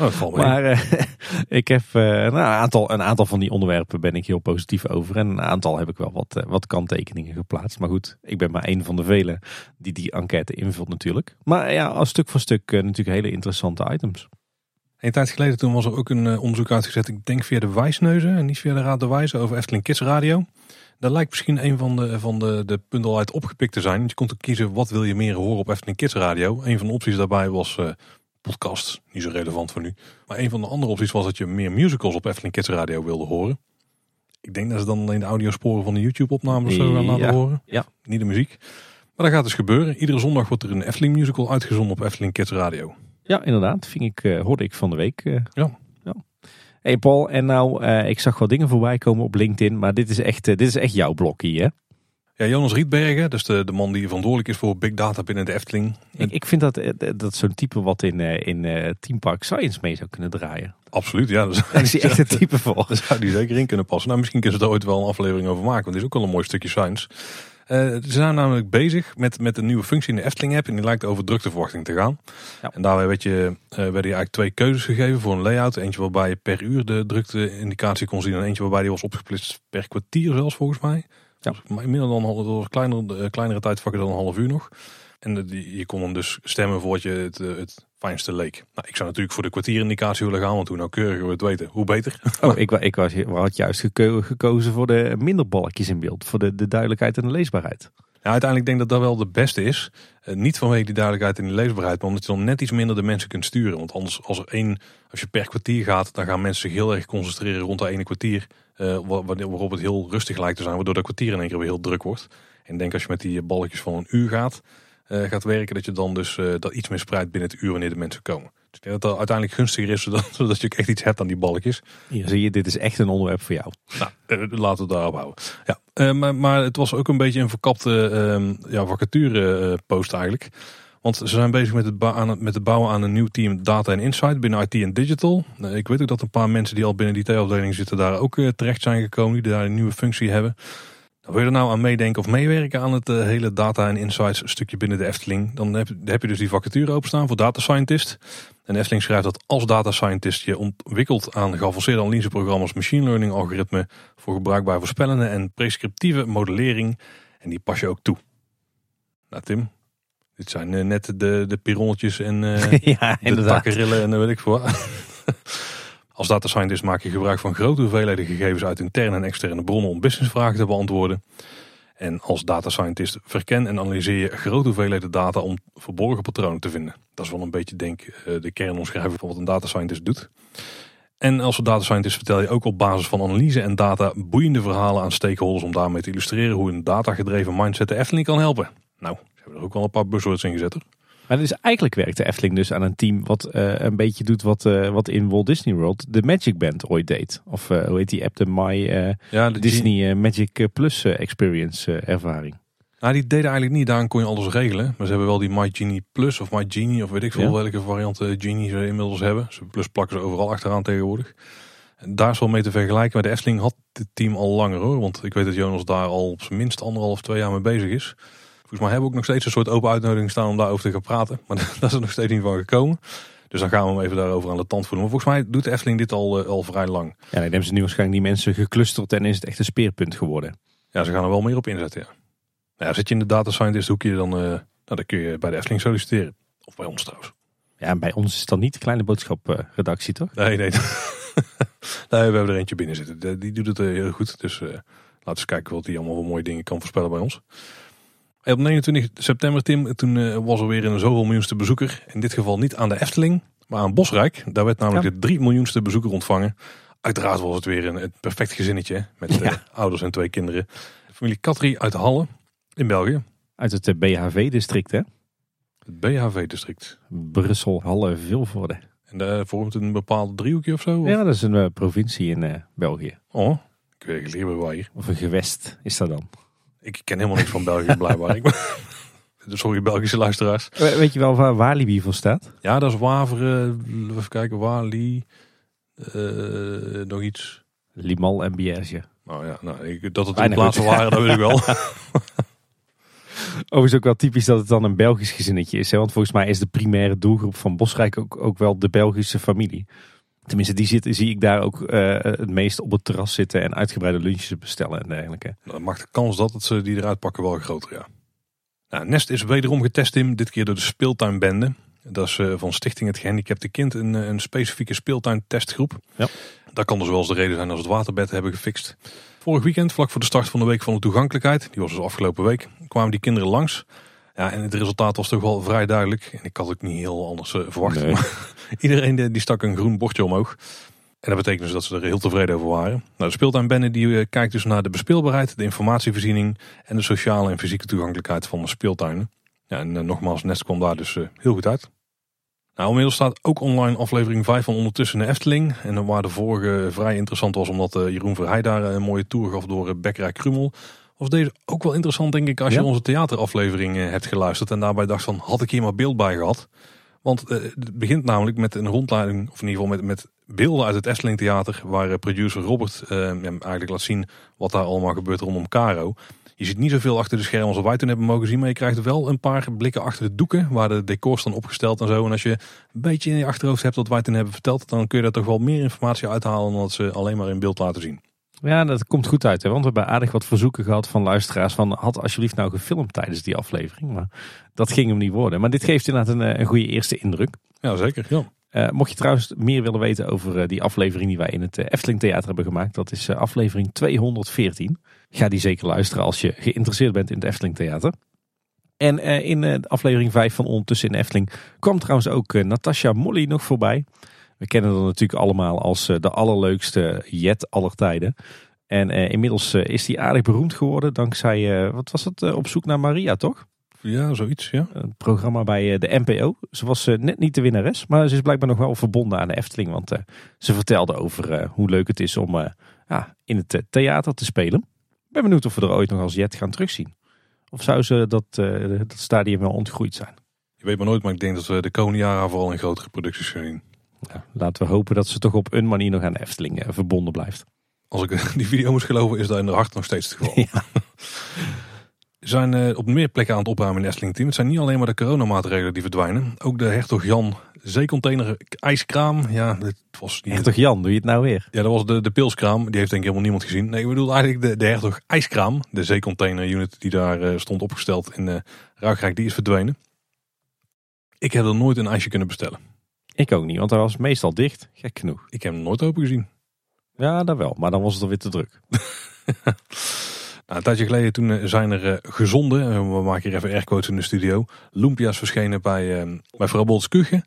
S1: Oh,
S2: maar uh, ik heb uh, nou, een, aantal, een aantal van die onderwerpen ben ik heel positief over. En een aantal heb ik wel wat, wat kanttekeningen geplaatst. Maar goed, ik ben maar een van de velen die die enquête invult natuurlijk. Maar ja, als stuk voor stuk natuurlijk hele interessante items.
S1: Een tijd geleden toen was er ook een onderzoek uitgezet. Ik denk via de Wijsneuzen en niet via de Raad de Wijze over Efteling Kids Radio. Dat lijkt misschien een van de, van de, de punten al uit opgepikt te zijn. Je kon ook kiezen wat wil je meer horen op Efteling Kids Radio. Een van de opties daarbij was uh, podcast. Niet zo relevant voor nu. Maar een van de andere opties was dat je meer musicals op Efteling Kids Radio wilde horen. Ik denk dat ze dan alleen de audiosporen van de YouTube opnames zo gaan laten horen.
S2: Ja.
S1: Niet de muziek. Maar dat gaat dus gebeuren. Iedere zondag wordt er een Efteling musical uitgezonden op Efteling Kids Radio.
S2: Ja, inderdaad. Ving ik, uh, hoorde ik van de week. Uh,
S1: ja.
S2: Hey Paul, en nou, uh, ik zag wel dingen voorbij komen op LinkedIn, maar dit is echt, uh, dit is echt jouw blokje, hè?
S1: Ja, Jonas Rietbergen, dus de, de man die verantwoordelijk is voor big data binnen de Efteling.
S2: Ik, ik vind dat, eh, dat zo'n type wat in, in uh, Team Park Science mee zou kunnen draaien.
S1: Absoluut, ja.
S2: Dus, Daar is hij echt een type voor.
S1: Daar zou die zeker in kunnen passen. Nou, misschien kunnen ze er ooit wel een aflevering over maken, want het is ook wel een mooi stukje science. Uh, ze zijn namelijk bezig met, met een nieuwe functie in de Efteling app. En die lijkt over drukteverwachting te gaan. Ja. En daarbij werd je, uh, werden je eigenlijk twee keuzes gegeven voor een layout. Eentje waarbij je per uur de drukte-indicatie kon zien. En eentje waarbij die was opgesplitst per kwartier zelfs volgens mij. Ja. Dus minder dan een kleinere, kleinere tijdvakken dan een half uur nog. En die, je kon dan dus stemmen voor wat je het, eh, het fijnste leek. Nou, ik zou natuurlijk voor de kwartierindicatie willen gaan, want hoe nauwkeuriger we het weten, hoe beter.
S2: Oh, ik, ik was, had juist gekozen voor de minder balkjes in beeld, voor de, de duidelijkheid en de leesbaarheid.
S1: Ja, uiteindelijk denk ik dat dat wel de beste is. Uh, niet vanwege die duidelijkheid en die leesbaarheid, maar omdat je dan net iets minder de mensen kunt sturen. Want anders, als er één, als je per kwartier gaat, dan gaan mensen zich heel erg concentreren rond dat ene kwartier. Uh, waarop het heel rustig lijkt te zijn, waardoor dat kwartier in één keer weer heel druk wordt. En ik denk als je met die balkjes van een uur gaat, uh, gaat werken, dat je dan dus uh, dat iets meer spreidt binnen het uur wanneer de mensen komen. Dus ik denk dat dat uiteindelijk gunstiger is, zodat, zodat je ook echt iets hebt aan die balkjes.
S2: Hier zie je, dit is echt een onderwerp voor jou.
S1: Nou, uh, laten we daarop houden. Ja, maar, maar het was ook een beetje een verkapte ehm, ja, vacature post eigenlijk. Want ze zijn bezig met het, aan het, met het bouwen aan een nieuw team Data en Insight binnen IT en Digital. ik weet ook dat een paar mensen die al binnen die T-afdeling zitten daar ook terecht zijn gekomen. Die daar een nieuwe functie hebben. Wil je er nou aan meedenken of meewerken aan het uh, hele data en insights stukje binnen de Efteling, dan heb, heb, je dus die vacature openstaan voor data scientist. En Efteling schrijft dat als data scientist je ontwikkelt aan geavanceerde analyseprogramma's, machine learning algoritmen voor gebruikbaar voorspellende en prescriptieve modellering. En die pas je ook toe. Nou Tim, dit zijn uh, net de, de pironnetjes en uh,
S2: ja,
S1: de takkerillen en dan weet ik voor. Als data scientist maak je gebruik van grote hoeveelheden gegevens uit interne en externe bronnen om businessvragen te beantwoorden. En als data scientist verken en analyseer je grote hoeveelheden data om verborgen patronen te vinden. Dat is wel een beetje denk eh, de kernomschrijving van wat een data scientist doet. En als data scientist vertel je ook op basis van analyse en data boeiende verhalen aan stakeholders om daarmee te illustreren hoe een datagedreven mindset de Efteling kan helpen. Nou, ze hebben er ook wel een paar buzzwords in gezet.
S2: Maar dus eigenlijk werkt de Efteling dus aan een team wat uh, een beetje doet wat, uh, wat in Walt Disney World de Magic Band ooit deed. Of uh, hoe heet die app, de My ja, de Disney Magic Plus Experience ervaring.
S1: Nou, die deden eigenlijk niet, daarom kon je alles regelen. Maar ze hebben wel die My Genie Plus of My Genie of weet ik veel ja. welke variant Genie ze inmiddels hebben. Ze plus plakken ze overal achteraan tegenwoordig. En daar is wel mee te vergelijken. Maar de Efteling had dit team al langer hoor. Want ik weet dat Jonas daar al op zijn minst anderhalf, twee jaar mee bezig is. Volgens mij hebben we ook nog steeds een soort open uitnodiging staan om daarover te gaan praten. Maar daar is er nog steeds niet van gekomen. Dus dan gaan we hem even daarover aan de tand voelen. Maar volgens mij doet de Efteling dit al, uh, al vrij lang.
S2: Ja, dan hebben ze nu waarschijnlijk die mensen geclusterd en is het echt een speerpunt geworden.
S1: Ja, ze gaan er wel meer op inzetten, ja. Nou, ja zit je in de data scientist hoekje, dan, uh, nou, dan kun je bij de Efteling solliciteren. Of bij ons trouwens.
S2: Ja, bij ons is het dan niet de kleine boodschap uh, redactie, toch?
S1: Nee, nee. we hebben er eentje binnen zitten. Die doet het heel goed. Dus laten we eens kijken wat die allemaal voor mooie dingen kan voorspellen bij ons. Op 29 september, Tim, toen was er weer een zoveel miljoenste bezoeker. In dit geval niet aan de Efteling, maar aan Bosrijk. Daar werd namelijk de 3 miljoenste bezoeker ontvangen. Uiteraard was het weer een, perfect gezinnetje met ja. ouders en twee kinderen. De familie Katri uit Halle in België.
S2: Uit het BHV-district, hè?
S1: Het BHV-district.
S2: Brussel, Halle, Vilvoorde.
S1: En daar vormt een bepaald driehoekje of zo? Of?
S2: Ja, dat is een uh, provincie in uh, België.
S1: Oh, ik weet niet waar hier.
S2: Of een gewest is dat dan?
S1: Ik ken helemaal niks van België, blijkbaar. Sorry, Belgische luisteraars.
S2: Weet je wel waar Walibi voor staat?
S1: Ja, dat is Waveren. Even kijken, Wali. Uh, nog iets.
S2: Limal en Bierge.
S1: Nou ja, nou, ik, dat het in plaatsen waren, dat weet ik wel.
S2: Overigens ook wel typisch dat het dan een Belgisch gezinnetje is. Hè? Want volgens mij is de primaire doelgroep van Bosrijk ook, ook wel de Belgische familie. Tenminste, die zitten, zie ik daar ook uh, het meest op het terras zitten en uitgebreide lunches bestellen en dergelijke.
S1: Dan maakt de kans dat het ze die eruit pakken wel groter, ja. Nou, Nest is wederom getest in, dit keer door de speeltuinbende. Dat is uh, van Stichting Het Gehandicapte Kind, een, een specifieke speeltuintestgroep.
S2: Ja.
S1: Dat kan dus wel eens de reden zijn als het waterbed hebben gefixt. Vorig weekend, vlak voor de start van de Week van de Toegankelijkheid, die was dus afgelopen week, kwamen die kinderen langs. Ja, en het resultaat was toch wel vrij duidelijk. En ik had het niet heel anders uh, verwacht.
S2: Nee.
S1: iedereen die, die stak een groen bordje omhoog. En dat betekent dus dat ze er heel tevreden over waren. Nou, de speeltuinbende die uh, kijkt dus naar de bespeelbaarheid, de informatievoorziening en de sociale en fysieke toegankelijkheid van de speeltuinen. Ja, en uh, nogmaals, Nest kwam daar dus heel goed uit. Nou, inmiddels staat ook online aflevering 5 van Ondertussen de Efteling. En waar de vorige vrij interessant was, omdat Jeroen Verheij daar een mooie tour gaf door Bekkerij Krummel was deze ook wel interessant, denk ik, als je onze theateraflevering hebt geluisterd. En daarbij dacht van, had ik hier maar beeld bij gehad. Want uh, het begint namelijk met een rondleiding, of in ieder geval met, met beelden uit het Efteling Theater. Waar uh, producer Robert uh, eigenlijk laat zien wat daar allemaal gebeurt rondom Caro. Je ziet niet zoveel achter de schermen als wij toen hebben mogen zien. Maar je krijgt wel een paar blikken achter de doeken. Waar de decors staan opgesteld en zo. En als je een beetje in je achterhoofd hebt wat wij toen hebben verteld. Dan kun je daar toch wel meer informatie uithalen dan dat ze alleen maar in beeld laten zien.
S2: Ja, dat komt goed uit. Hè? Want we hebben aardig wat verzoeken gehad van luisteraars. Van had alsjeblieft nou gefilmd tijdens die aflevering. Maar dat ging hem niet worden. Maar dit geeft inderdaad een, een goede eerste indruk.
S1: Ja, zeker. Ja.
S2: Uh, mocht je trouwens meer willen weten over uh, die aflevering die wij in het uh, Efteling Theater hebben gemaakt. Dat is aflevering 214. Ga die zeker luisteren als je geïnteresseerd bent in het Efteling Theater. En in aflevering 5 van Ondertussen in Efteling kwam trouwens ook Natasha Molly nog voorbij. We kennen haar natuurlijk allemaal als de allerleukste jet aller tijden. En inmiddels is hij aardig beroemd geworden dankzij, wat was het, op zoek naar Maria toch?
S1: Ja, zoiets, ja.
S2: Een programma bij de NPO. Ze was net niet de winnares, maar ze is blijkbaar nog wel verbonden aan de Efteling. Want ze vertelde over hoe leuk het is om ja, in het theater te spelen. Ik ben benieuwd of we er ooit nog als jet gaan terugzien. Of zou ze dat, dat stadium wel ontgroeid zijn?
S1: Je weet maar nooit, maar ik denk dat we de komende jaren vooral in grotere producties gaan zien.
S2: Ja, laten we hopen dat ze toch op een manier nog aan de Efteling verbonden blijft.
S1: Als ik die video moet geloven, is dat in de hart nog steeds het geval. Ja. Zijn uh, op meer plekken aan het opruimen in het Efteling team. Het zijn niet alleen maar de coronamaatregelen die verdwijnen. Ook de Hertog Jan zeecontainer ijskraam. Ja, het was niet...
S2: Hertog Jan, doe je het nou weer?
S1: Ja, dat was de, de pilskraam. Die heeft denk ik helemaal niemand gezien. Nee, ik bedoel eigenlijk de, de Hertog ijskraam. De zeecontainer unit die daar uh, stond opgesteld in uh, Ruigrijk. Die is verdwenen. Ik heb er nooit een ijsje kunnen bestellen.
S2: Ik ook niet, want hij was meestal dicht. Gek genoeg.
S1: Ik heb hem nooit open gezien.
S2: Ja, dat wel. Maar dan was het alweer te druk.
S1: Nou, een tijdje geleden toen zijn er uh, gezonde, uh, we maken hier even aircodes in de studio, Lumpia's verschenen bij, uh, bij Kuchen.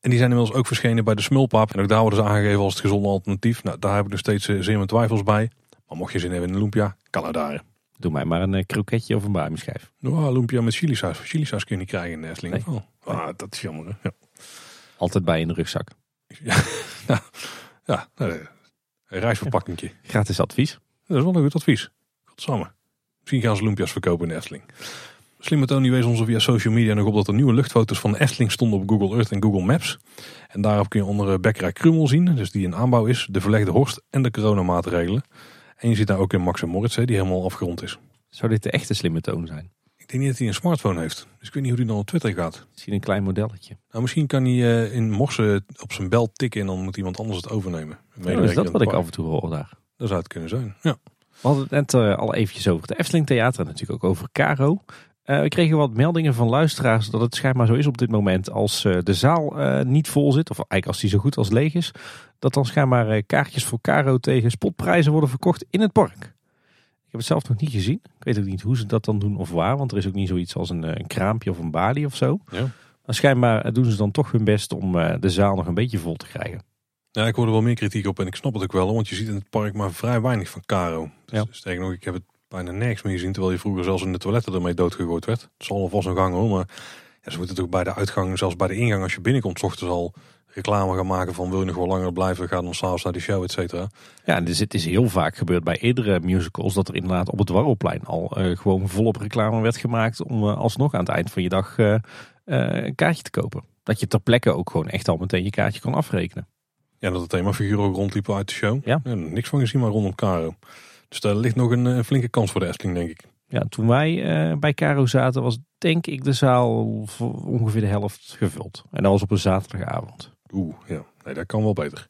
S1: En die zijn inmiddels ook verschenen bij de Smulpaap. En ook daar worden ze aangegeven als het gezonde alternatief. Nou, daar heb ik nog steeds zeer mijn twijfels bij. Maar mocht je zin hebben in een Lumpia, kan het daar.
S2: Doe mij maar een kroketje of een baarmschijf.
S1: Nou, Lumpia met chilisaus. Chilisaus kun je niet krijgen in de Efteling. Nee. Oh, ah, dat is jammer. Hè? Ja.
S2: Altijd bij in de rugzak.
S1: Ja, nou, ja een reisverpakkingje.
S2: Gratis advies.
S1: Dat is wel een goed advies. Godsamme. Misschien gaan ze loempia's verkopen in de Efteling. Slimme Tony wees ons via social media nog op dat er nieuwe luchtfoto's van de Efteling stonden op Google Earth en Google Maps. En daarop kun je onder Bekkerij Krummel zien, dus die in aanbouw is, de verlegde horst en de coronamaatregelen. En je ziet daar ook in Max en Moritz, die helemaal afgerond is.
S2: Zou dit de echte slimme toon zijn?
S1: Ik denk niet dat hij een smartphone heeft. Dus ik weet niet hoe hij dan op Twitter gaat.
S2: Misschien een klein modelletje.
S1: Nou, misschien kan hij eh, in morsen op zijn bel tikken en dan moet iemand anders het overnemen.
S2: Ja, is
S1: medewerker
S2: dat wat ik af en toe hoor daar.
S1: Dat zou het kunnen zijn. Ja.
S2: We hadden het net eh, al eventjes over het Efteling Theater en natuurlijk ook over Caro. Eh, we kregen wat meldingen van luisteraars dat het schijnbaar zo is op dit moment als de zaal niet vol zit, of eigenlijk als die zo goed als leeg is, dat dan schijnbaar kaartjes voor Caro tegen spotprijzen worden verkocht in het park. Ik heb het zelf nog niet gezien. Ik weet ook niet hoe ze dat dan doen of waar, want er is ook niet zoiets als een, eh, een kraampje of een balie of zo.
S1: Ja.
S2: Maar schijnbaar eh, doen ze dan toch hun best om eh, de zaal nog een beetje vol te krijgen.
S1: ja, ik hoor er wel meer kritiek op en ik snap het ook wel. Want je ziet in het park maar vrij weinig van Caro. Dus
S2: Ja.
S1: sterker nog, ik heb het bijna nergens meer gezien. Terwijl je vroeger zelfs in de toiletten ermee doodgegooid werd. Het zal alvast een gang hoor. Maar ja, ze moeten toch bij de uitgang, zelfs bij de ingang als je binnenkomt, ochtends al reclame gaan maken van wil je nog wel langer blijven. Ga dan s'avonds naar de show, et cetera.
S2: Ja, dus het is heel vaak gebeurd bij eerdere musicals dat er inderdaad op het Warrelplein al eh, gewoon volop reclame werd gemaakt om eh, alsnog aan het eind van je dag eh, een kaartje te kopen. Dat je ter plekke ook gewoon echt al meteen je kaartje kan afrekenen.
S1: Ja, dat het themafiguren ook rondliepen uit de show.
S2: Ja.
S1: niks van gezien, maar rondom Caro. Dus daar ligt nog een, flinke kans voor de Efteling, denk ik.
S2: Ja, toen wij bij Caro zaten was denk ik de zaal voor ongeveer de helft gevuld. En dat was op een zaterdagavond.
S1: Oeh, ja. Nee, dat kan wel beter.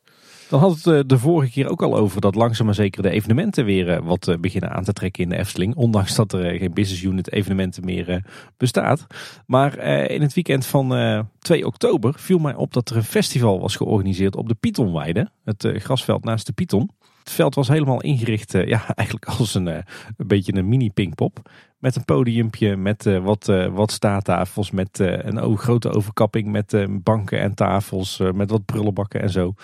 S2: Dan had het eh, de vorige keer ook al over dat langzaam maar zeker de evenementen weer eh, wat eh, beginnen aan te trekken in de Efteling. Ondanks dat er geen business unit evenementen meer bestaat. Maar in het weekend van eh, 2 oktober viel mij op dat er een festival was georganiseerd op de Pythonweide. Het grasveld naast de Python. Het veld was helemaal ingericht, eh, ja, eigenlijk als een, eh, een beetje een mini pingpop. Met een podiumpje, met eh, wat, wat staattafels, met een grote overkapping, met banken en tafels, met wat prullenbakken en zo.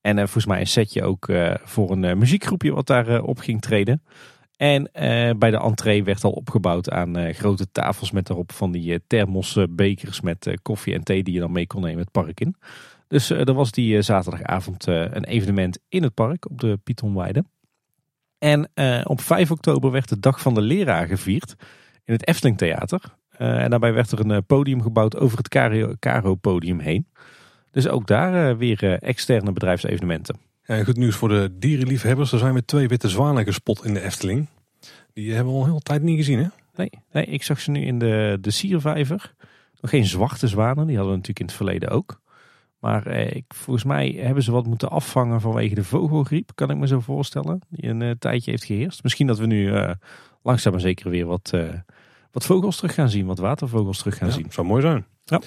S2: En volgens mij een setje ook voor een muziekgroepje wat daar op ging treden. En bij de entree werd al opgebouwd aan grote tafels met daarop van die eh, thermosse bekers met koffie en thee die je dan mee kon nemen het park in. Dus eh, er was die eh, zaterdagavond eh, een evenement in het park op de Pythonweide. En eh, op 5 oktober werd de Dag van de Leraar gevierd in het Efteling Theater. Eh, en daarbij werd er een eh, podium gebouwd over het Caro- Caro-podium heen. Dus ook daar eh, weer eh, externe bedrijfsevenementen.
S1: Ja, en goed nieuws voor de dierenliefhebbers. Er zijn weer twee witte zwanen gespot in de Efteling. Die hebben we al een hele tijd niet gezien, hè?
S2: Nee, nee, ik zag ze nu in de, de siervijver. Nog geen zwarte zwanen, die hadden we natuurlijk in het verleden ook. Maar eh, ik, volgens mij hebben ze wat moeten afvangen vanwege de vogelgriep, kan ik me zo voorstellen. Die een eh, tijdje heeft geheerst. Misschien dat we nu eh, langzaam maar zeker weer wat, eh, wat vogels terug gaan zien, wat watervogels terug gaan
S1: Ja,
S2: zien.
S1: zou mooi zijn.
S2: Ja.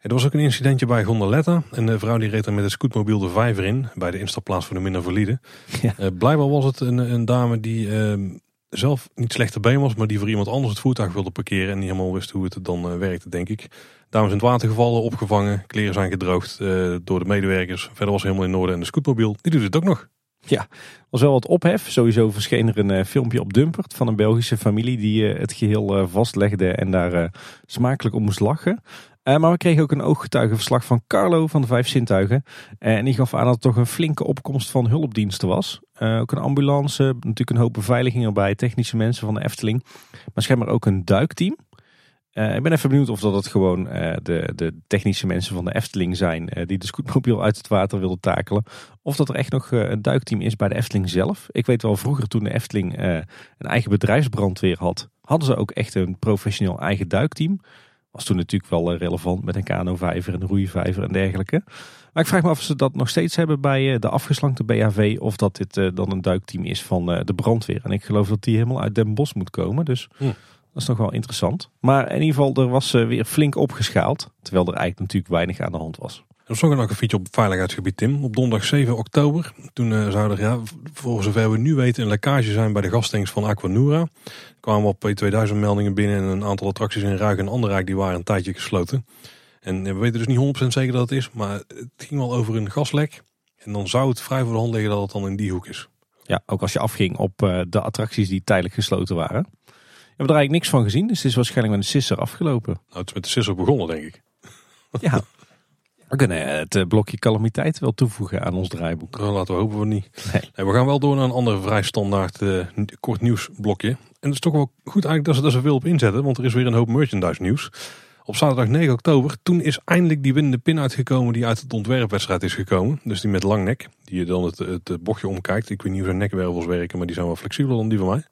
S1: Er was ook een incidentje bij Gondoletta. En de vrouw die reed er met het scootmobiel de vijver in. Bij de instapplaats voor de minder valide.
S2: Ja.
S1: Blijkbaar was het een, een dame die ehm, zelf niet slechter been was. Maar die voor iemand anders het voertuig wilde parkeren. En niet helemaal wist hoe het dan eh, werkte, denk ik. Dames in het water gevallen, opgevangen. Kleren zijn gedroogd eh, door de medewerkers. Verder was helemaal in orde. En de scootmobiel, die doet het ook nog.
S2: was wel wat ophef. Sowieso verscheen er een eh, filmpje op Dumpert van een Belgische familie die het geheel eh, vastlegde en daar smakelijk om moest lachen. Eh, maar we kregen ook een ooggetuigenverslag van Carlo van de Vijf Zintuigen. Eh, en die gaf aan dat er toch een flinke opkomst van hulpdiensten was. Eh, ook een ambulance, natuurlijk een hoop beveiliging erbij, technische mensen van de Efteling. Maar schijnbaar ook een duikteam. Ik ben even benieuwd of dat het gewoon de, de technische mensen van de Efteling zijn die de scootmobiel uit het water wilden takelen. Of dat er echt nog een duikteam is bij de Efteling zelf. Ik weet wel, vroeger toen de Efteling een eigen bedrijfsbrandweer had, hadden ze ook echt een professioneel eigen duikteam. Was toen natuurlijk wel eh, relevant met een kanovijver en een roeivijver en dergelijke. Maar ik vraag me af of ze dat nog steeds hebben bij eh, de afgeslankte BHV. Of dat dit eh, dan een duikteam is van de brandweer. En ik geloof dat die helemaal uit Den Bosch moet komen. Dus
S1: Hm.
S2: dat is nog wel interessant. Maar in ieder geval, er was weer flink opgeschaald. Terwijl er eigenlijk natuurlijk weinig aan de hand was.
S1: Er nog een fietsje op veiligheidsgebied, Tim. Op donderdag 7 oktober. Toen eh, zou er, ja, voor zover we nu weten, een lekkage zijn bij de gastanks van Aquanura. Er kwamen op P2000 meldingen binnen en een aantal attracties in Ruik en Anderrijk die waren een tijdje gesloten. En we weten dus niet 100% zeker dat het is, maar het ging wel over een gaslek. En dan zou het vrij voor de hand liggen dat het dan in die hoek is.
S2: Ja, ook als je afging op eh, de attracties die tijdelijk gesloten waren. We hebben er eigenlijk niks van gezien. Dus het is waarschijnlijk met een sisser afgelopen.
S1: Nou, het is met de sisser begonnen, denk ik.
S2: Ja. We kunnen eh, het eh, blokje calamiteit wel toevoegen aan ons draaiboek.
S1: Nou, laten we hopen we niet.
S2: Nee.
S1: Nee, we gaan wel door naar een ander vrij standaard eh, kort nieuwsblokje. En het is toch wel goed eigenlijk dat ze daar zoveel op inzetten, want er is weer een hoop merchandise nieuws. Op zaterdag 9 oktober, toen is eindelijk die winnende pin uitgekomen die uit het ontwerpwedstrijd is gekomen. Dus die met lang nek, die je dan het, het bochtje omkijkt. Ik weet niet hoe zijn nekwervels werken, maar die zijn wel flexibeler dan die van mij.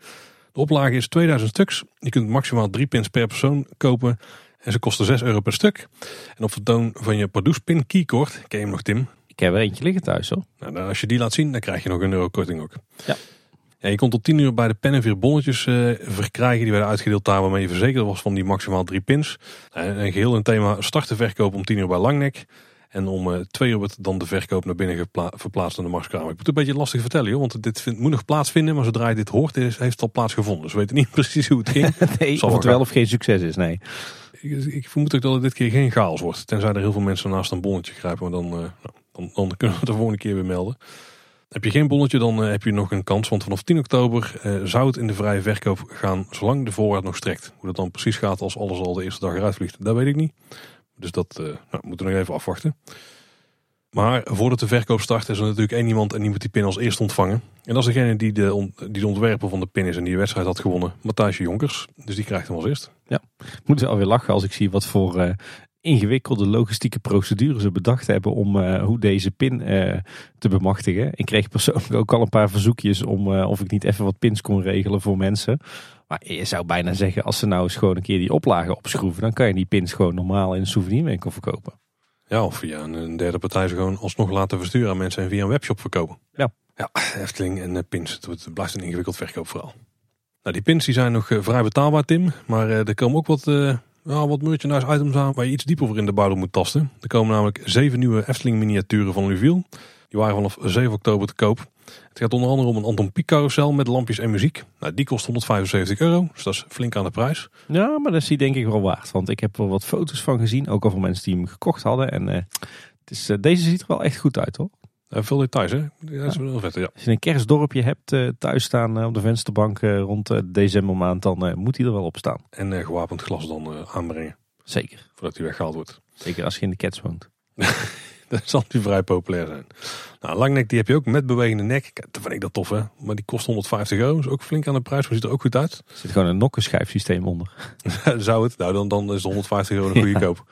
S1: De oplage is 2000 stuks. Je kunt maximaal drie pins per persoon kopen. En ze kosten 6 euro per stuk. En op vertoon van je Pardoes pin keycord, ken je hem nog Tim?
S2: Ik heb er eentje liggen thuis hoor.
S1: Nou, dan als je die laat zien, dan krijg je nog een euro korting ook.
S2: Ja.
S1: Ja, je kon tot 10 uur bij de pen en vier bonnetjes eh, verkrijgen. Die werden uitgedeeld daar waarmee je verzekerd was van die maximaal drie pins. En, en geheel een thema starten verkoop om 10 uur bij Langnek. En om eh, twee uur wordt dan de verkoop naar binnen verplaatst naar de marktkamer. Ik moet het een beetje lastig vertellen joh, want dit vindt- moet nog plaatsvinden. Maar zodra je dit hoort, is, heeft het al plaatsgevonden. Dus we weten niet precies hoe het ging.
S2: Nee, of het
S1: wel
S2: of geen succes is, nee.
S1: Ik, vermoed ook dat het dit keer geen chaos wordt. Tenzij er heel veel mensen naast een bonnetje grijpen. Maar dan, eh, nou, dan, dan kunnen we het de volgende keer weer melden. Heb je geen bonnetje, dan eh, heb je nog een kans. Want vanaf 10 oktober eh, zou het in de vrije verkoop gaan. Zolang de voorraad nog strekt. Hoe dat dan precies gaat als alles al de eerste dag eruit vliegt. Dat weet ik niet. Dus dat nou, moeten we nog even afwachten. Maar voordat de verkoop start is er natuurlijk één iemand en die moet die pin als eerste ontvangen. En dat is degene die de, die de ontwerper van de pin is en die de wedstrijd had gewonnen. Matthijsje Jonkers. Dus die krijgt hem als eerst.
S2: Ik moet wel weer lachen als ik zie wat voor eh, ingewikkelde logistieke procedures ze bedacht hebben om eh, hoe deze pin eh, te bemachtigen. Ik kreeg persoonlijk ook al een paar verzoekjes om of ik niet even wat pins kon regelen voor mensen. Maar je zou bijna zeggen, als ze nou eens gewoon een keer die oplagen opschroeven, dan kan je die pins gewoon normaal in een souvenirwinkel verkopen.
S1: Ja, of via een, derde partij ze gewoon alsnog laten versturen aan mensen en via een webshop verkopen.
S2: Ja.
S1: Ja, Efteling en eh, pins. Het blijft een ingewikkeld verkoopverhaal. Nou, die pins die zijn nog eh, vrij betaalbaar, Tim. Maar eh, er komen ook wat, eh ja, wat merchandise items aan waar je iets dieper voor in de buidel moet tasten. Er komen namelijk zeven nieuwe Efteling miniaturen van Luviel. Die waren vanaf 7 oktober te koop. Het gaat onder andere om een Anton Pieck carousel met lampjes en muziek. Nou, die kost 175 euro, dus dat is flink aan de prijs.
S2: Ja, maar dat is die denk ik wel waard. Want ik heb er wat foto's van gezien, ook al van mensen die hem gekocht hadden. En eh, het is, eh, deze ziet er wel echt goed uit hoor.
S1: Eh, veel details, hè? Ja, dat is wel vet, ja.
S2: Als je een kerstdorpje hebt thuis staan op de vensterbank rond de decembermaand, dan moet hij er wel op staan.
S1: En gewapend glas dan aanbrengen,
S2: Zeker.
S1: voordat hij weggehaald wordt.
S2: Zeker als je in de cats woont.
S1: Zal nu vrij populair zijn. Nou, langnek die heb je ook met bewegende nek. Kijk, Dat vind ik dat tof hè. Maar die kost 150 euro. Is ook flink aan de prijs, maar ziet er ook goed uit.
S2: Er zit gewoon een nokkenschijfsysteem onder.
S1: Zou het? Nou, dan, dan is de 150 euro een goede koop.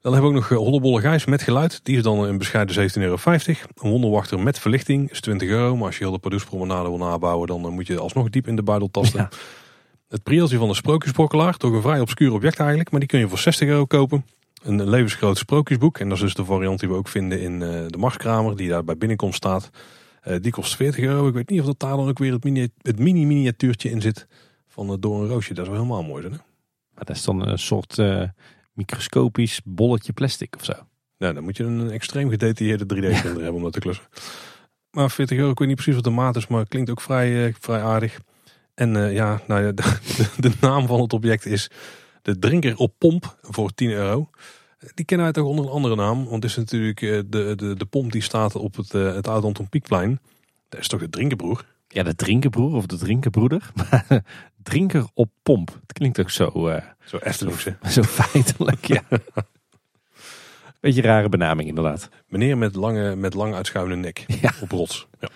S1: Dan hebben we ook nog eh, Hollebolle Gijs met geluid. Die is dan een bescheiden 17,50 euro. Een wonderwachter met verlichting is 20 euro. Maar als je heel de Pardoespromenade wil nabouwen, dan eh, moet je alsnog diep in de buidel tasten.
S2: Ja.
S1: Het prieltje van de sprookjesbrokkelaar. Toch een vrij obscuur object eigenlijk. Maar die kun je voor 60 euro kopen. Een levensgroot sprookjesboek. En dat is dus de variant die we ook vinden in eh, de Marskramer. Die daar bij binnenkomst staat. Eh, die kost 40 euro. Ik weet niet of dat daar dan ook weer het mini- het mini-miniatuurtje in zit. Van het Door een Roosje. Dat is wel helemaal mooi. Hè?
S2: Maar dat is dan een soort eh, microscopisch bolletje plastic of zo.
S1: Nou, dan moet je een extreem gedetailleerde 3D-printer hebben om dat te klussen. Maar 40 euro, ik weet niet precies wat de maat is, maar het klinkt ook vrij, eh, vrij aardig. En eh, ja, nou ja, de, de, de naam van het object is de drinker op pomp voor 10 euro. Die kennen wij toch onder een andere naam, want het is natuurlijk eh, de, de, de pomp die staat op het, eh, het Oud Anton Pieckplein. Dat is toch de drinkenbroer?
S2: Ja, de drinkenbroer of de drinkenbroeder. Maar drinker op pomp. Het klinkt ook zo, eh,
S1: Zo Eftelingse.
S2: zo feitelijk. Ja. Beetje rare benaming inderdaad.
S1: Meneer met lange, met lang uitschuivende nek
S2: Ja.
S1: op rots. Ja.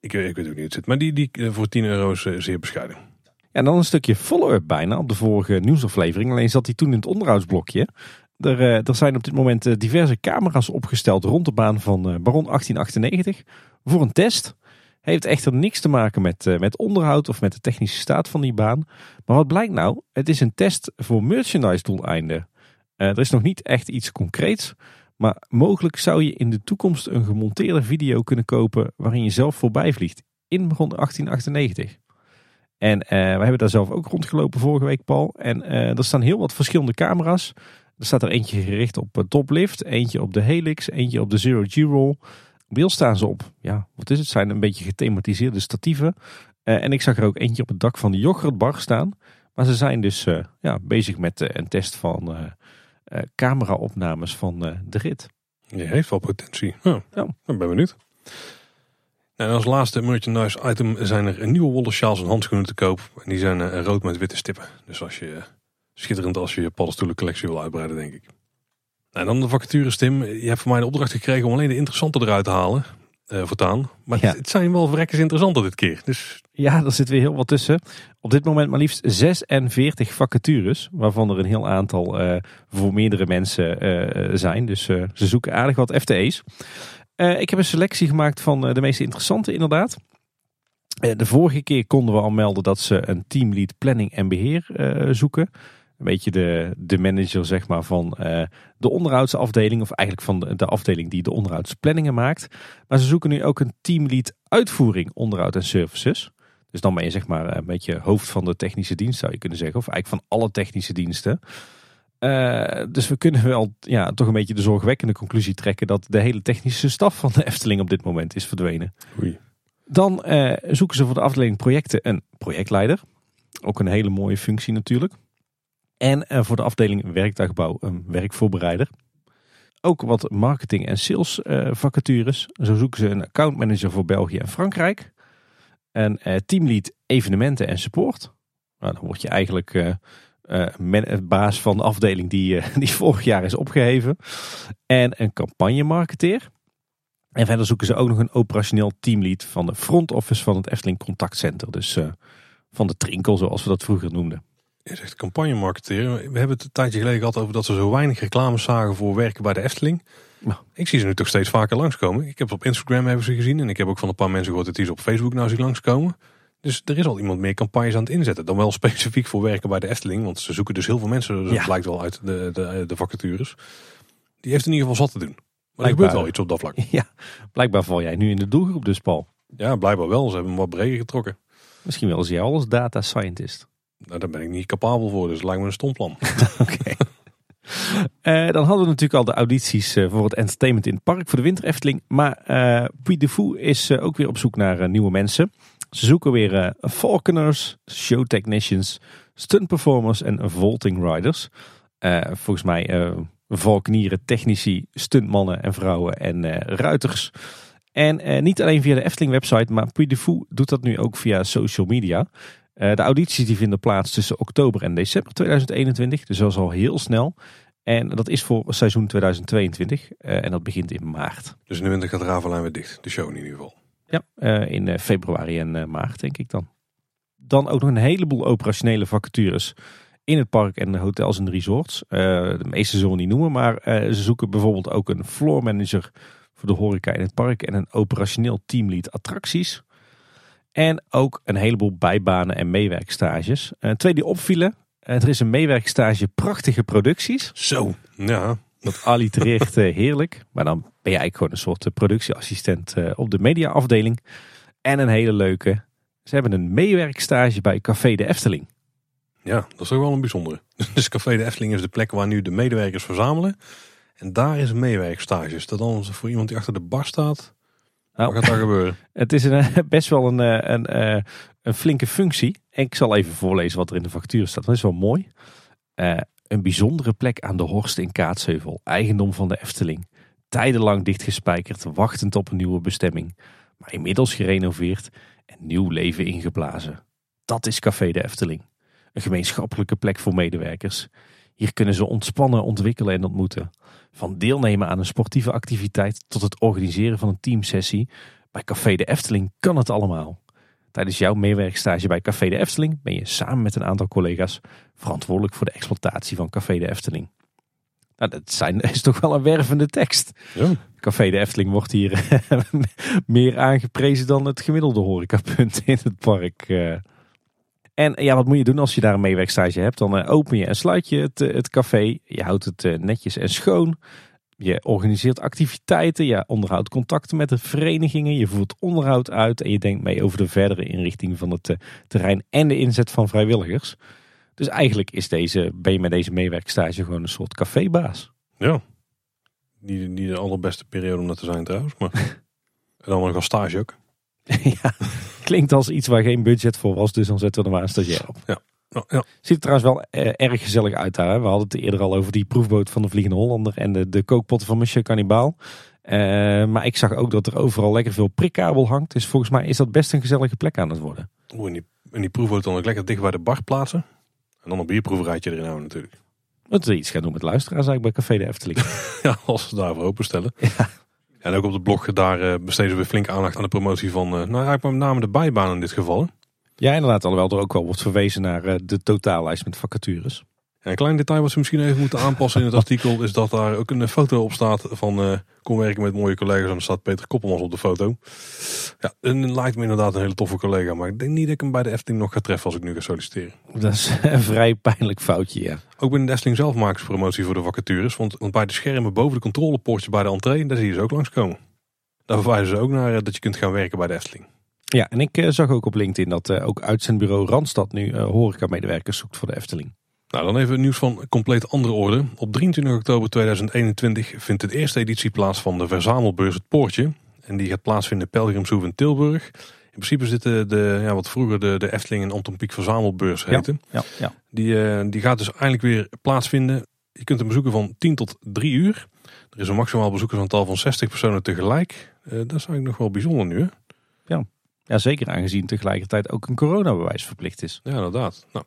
S1: Ik, ik weet ook niet hoe het zit, maar die, die voor 10 euro is zeer bescheiden.
S2: En dan een stukje follow-up bijna op de vorige nieuwsaflevering. Alleen zat hij toen in het onderhoudsblokje. Er, eh, er zijn op dit moment eh, diverse camera's opgesteld rond de baan van eh, Baron 1898 voor een test. Heeft echter niks te maken met, met onderhoud of met de technische staat van die baan. Maar wat blijkt nou? Het is een test voor merchandise doeleinden. Er is nog niet echt iets concreets. Maar mogelijk zou je in de toekomst een gemonteerde video kunnen kopen waarin je zelf voorbij vliegt. In Baron 1898. En eh, wij hebben daar zelf ook rondgelopen vorige week, Paul. En eh, er staan heel wat verschillende camera's. Er staat er eentje gericht op het toplift, eentje op de Helix, eentje op de Zero G-roll. Beeld staan ze op, ja, wat is het? Zijn een beetje gethematiseerde statieven. Eh, en ik zag er ook eentje op het dak van de yoghurtbar staan. Maar ze zijn dus eh, ja, bezig met eh, een test van eh eh, camera-opnames van eh, de rit.
S1: Je heeft wel potentie. Ja,
S2: Ja.
S1: Ik ben benieuwd. En als laatste merchandise item zijn er nieuwe wollen sjaals en handschoenen te koop. En die zijn eh, rood met witte stippen. Dus als je, schitterend als je je paddenstoelencollectie wil uitbreiden, denk ik. En dan de vacatures, Tim. Je hebt van mij de opdracht gekregen om alleen de interessante eruit te halen. eh voortaan. Maar
S2: Ja.
S1: het, het zijn wel verrekkers interessante dit keer. Dus
S2: Ja, er zit weer heel wat tussen. Op dit moment maar liefst 46 vacatures, waarvan er een heel aantal eh, voor meerdere mensen eh, zijn. Dus eh, ze zoeken aardig wat FTE's. Eh, ik heb een selectie gemaakt van eh, de meest interessante inderdaad. Eh, De vorige keer konden we al melden dat ze een teamlead planning en beheer eh, zoeken. Een beetje de, de manager zeg maar, van de onderhoudsafdeling. Of eigenlijk van de, de afdeling die de onderhoudsplanningen maakt. Maar ze zoeken nu ook een teamlead uitvoering onderhoud en services. Dus dan ben je zeg maar een beetje hoofd van de technische dienst zou je kunnen zeggen. Of eigenlijk van alle technische diensten. Eh, dus we kunnen wel ja, toch een beetje de zorgwekkende conclusie trekken dat de hele technische staf van de Efteling op dit moment is verdwenen.
S1: Oei.
S2: Dan eh, zoeken ze voor de afdeling projecten een projectleider. Ook een hele mooie functie natuurlijk. En eh, voor de afdeling werktuigbouw een werkvoorbereider. Ook wat marketing en sales vacatures. Zo zoeken ze een accountmanager voor België en Frankrijk. Eh, teamlead evenementen en support. Nou, dan word je eigenlijk man- baas van de afdeling die, eh, die vorig jaar is opgeheven. En een campagnemarketeer. En verder zoeken ze ook nog een operationeel teamlead van de front office van het Efteling Contact Center. Dus van de Trinkel zoals we dat vroeger noemden.
S1: Je zegt campagne marketeren. We hebben het een tijdje geleden gehad over dat ze zo weinig reclames zagen voor werken bij de Efteling.
S2: Nou.
S1: Ik zie ze nu toch steeds vaker langskomen. Ik heb op Instagram hebben ze gezien en ik heb ook van een paar mensen gehoord dat die ze op Facebook nou zien langskomen. Dus er is al iemand meer campagnes aan het inzetten. Dan wel specifiek voor werken bij de Efteling. Want ze zoeken dus heel veel mensen. Dat
S2: Ja.
S1: blijkt wel uit de, de, de vacatures. Die heeft in ieder geval zat te doen. Maar er gebeurt wel iets op dat vlak.
S2: Ja, blijkbaar val jij nu in de doelgroep dus Paul.
S1: Ja, blijkbaar wel. Ze hebben hem wat breder getrokken.
S2: Misschien wel eens jij als data scientist.
S1: Nou, daar ben ik niet capabel voor. Dus lijkt me een stom plan.
S2: Oké. Eh, dan hadden we natuurlijk al de audities eh, voor het entertainment in het park voor de Winter Efteling. Maar Puy de Fou is ook weer op zoek naar nieuwe mensen. Ze zoeken weer eh falconers, show technicians, stunt performers en vaulting riders. Eh, volgens mij valkenieren, technici, stuntmannen en vrouwen en ruiters. En niet alleen via de Efteling website, maar Puy de Fou doet dat nu ook via social media. De audities die vinden plaats tussen oktober en december 2021, dus dat is al heel snel. En dat is voor seizoen 2022 eh, en dat begint in maart.
S1: Dus in de winter gaat Ravelijn weer dicht. De show in ieder geval.
S2: Ja, eh, in eh, februari en eh, maart denk ik dan. Dan ook nog een heleboel operationele vacatures in het park en de hotels en resorts. Eh, de meeste zullen we niet noemen, maar ze zoeken bijvoorbeeld ook een floor manager voor de horeca in het park en een operationeel teamlead attracties. En ook een heleboel bijbanen en meewerkstages. Twee die opvielen. Er is een meewerkstage prachtige producties.
S1: Zo. Ja.
S2: Dat allitereert eh, heerlijk. Maar dan ben je eigenlijk gewoon een soort eh, productieassistent eh, op de mediaafdeling. En een hele leuke. Ze hebben een meewerkstage bij Café de Efteling.
S1: Ja, dat is toch wel een bijzondere. Dus Café de Efteling is de plek waar nu de medewerkers verzamelen. En daar is een meewerkstage. Is dat dan voor iemand die achter de bar staat?
S2: Nou,
S1: Wat gaat daar gebeuren?
S2: Het is een, best wel een, een, een flinke functie. En ik zal even voorlezen wat er in de factuur staat. Dat is wel mooi. Eh, een bijzondere plek aan de Horst in Kaatsheuvel. Eigendom van de Efteling. Tijdenlang dichtgespijkerd, wachtend op een nieuwe bestemming. Maar inmiddels gerenoveerd en nieuw leven ingeblazen. Dat is Café de Efteling. Een gemeenschappelijke plek voor medewerkers. Hier kunnen ze ontspannen, ontwikkelen en ontmoeten. Van deelnemen aan een sportieve activiteit tot het organiseren van een teamsessie. Bij Café de Efteling kan het allemaal. Tijdens jouw meewerkstage bij Café de Efteling ben je samen met een aantal collega's verantwoordelijk voor de exploitatie van Café de Efteling. Nou, dat zijn, is toch wel een wervende tekst.
S1: Ja.
S2: Café de Efteling wordt hier meer aangeprezen dan het gemiddelde horecapunt in het park. eh. En ja, wat moet je doen als je daar een meewerkstage hebt? Dan eh, open je en sluit je het, eh, het café. Je houdt het netjes en schoon. Je organiseert activiteiten. Je onderhoudt contacten met de verenigingen. Je voert onderhoud uit. En je denkt mee over de verdere inrichting van het eh, terrein en de inzet van vrijwilligers. Dus eigenlijk is deze, ben je met deze meewerkstage gewoon een soort cafébaas.
S1: Ja. Niet, niet de allerbeste periode om dat te zijn trouwens. Maar... en dan nog als stage ook.
S2: ja, klinkt als iets waar geen budget voor was. Dus dan zetten we er maar een stagiair op.
S1: Ja, ja.
S2: Ziet er trouwens wel eh, erg gezellig uit daar. hè. We hadden het eerder al over die proefboot van de Vliegende Hollander en de, de kookpotten van Monsieur Cannibal. Eh, maar ik zag ook dat er overal lekker veel prikkabel hangt. Dus volgens mij is dat best een gezellige plek aan het worden.
S1: Oeh, en die, en die proefboot dan ook lekker dicht bij de bar plaatsen. En dan een bierproeverijtje erin houden natuurlijk.
S2: Moeten we iets gaan doen met luisteraars eigenlijk bij Café de Efteling.
S1: Ja, als ze daarvoor openstellen. En ook op de blog, daar eh, besteden we flink aandacht aan de promotie van, nou eigenlijk met name de bijbaan in dit geval.
S2: Ja, inderdaad. Alhoewel er ook wel wordt verwezen naar eh, de totaallijst met vacatures.
S1: een klein detail wat ze misschien even moeten aanpassen in het artikel is dat daar ook een foto op staat van uh, kom werken met mooie collega's en dan staat Peter Koppelmans op de foto. Ja, en lijkt me inderdaad een hele toffe collega, maar ik denk niet dat ik hem bij de Efteling nog ga treffen als ik nu ga solliciteren.
S2: Dat is een vrij pijnlijk foutje, ja.
S1: Ook binnen de Efteling zelf maken ze promotie voor de vacatures, want, want bij de schermen boven de controlepoortjes bij de entree, daar zie je ze ook langskomen. Daar verwijzen ze ook naar eh, dat je kunt gaan werken bij de Efteling.
S2: Ja, en ik uh, zag ook op LinkedIn dat uh, ook uitzendbureau Randstad nu uh, horeca-medewerkers zoekt voor de Efteling.
S1: Nou, dan even nieuws van compleet andere orde. Op 23 oktober 2021 vindt de eerste editie plaats van de verzamelbeurs Het Poortje. En die gaat plaatsvinden in Pelgrimshoef in Tilburg. In principe dit de, ja, wat vroeger de, de Efteling en Anton Pieck verzamelbeurs heette.
S2: Ja, ja,
S1: Die, die gaat dus eindelijk weer plaatsvinden. Je kunt hem bezoeken van 10 tot 3 uur. Er is een maximaal bezoekersaantal van 60 personen tegelijk. dat is eigenlijk nog wel bijzonder nu hè?
S2: Ja. Ja, zeker aangezien tegelijkertijd ook een coronabewijs verplicht is.
S1: Ja, inderdaad. Nou,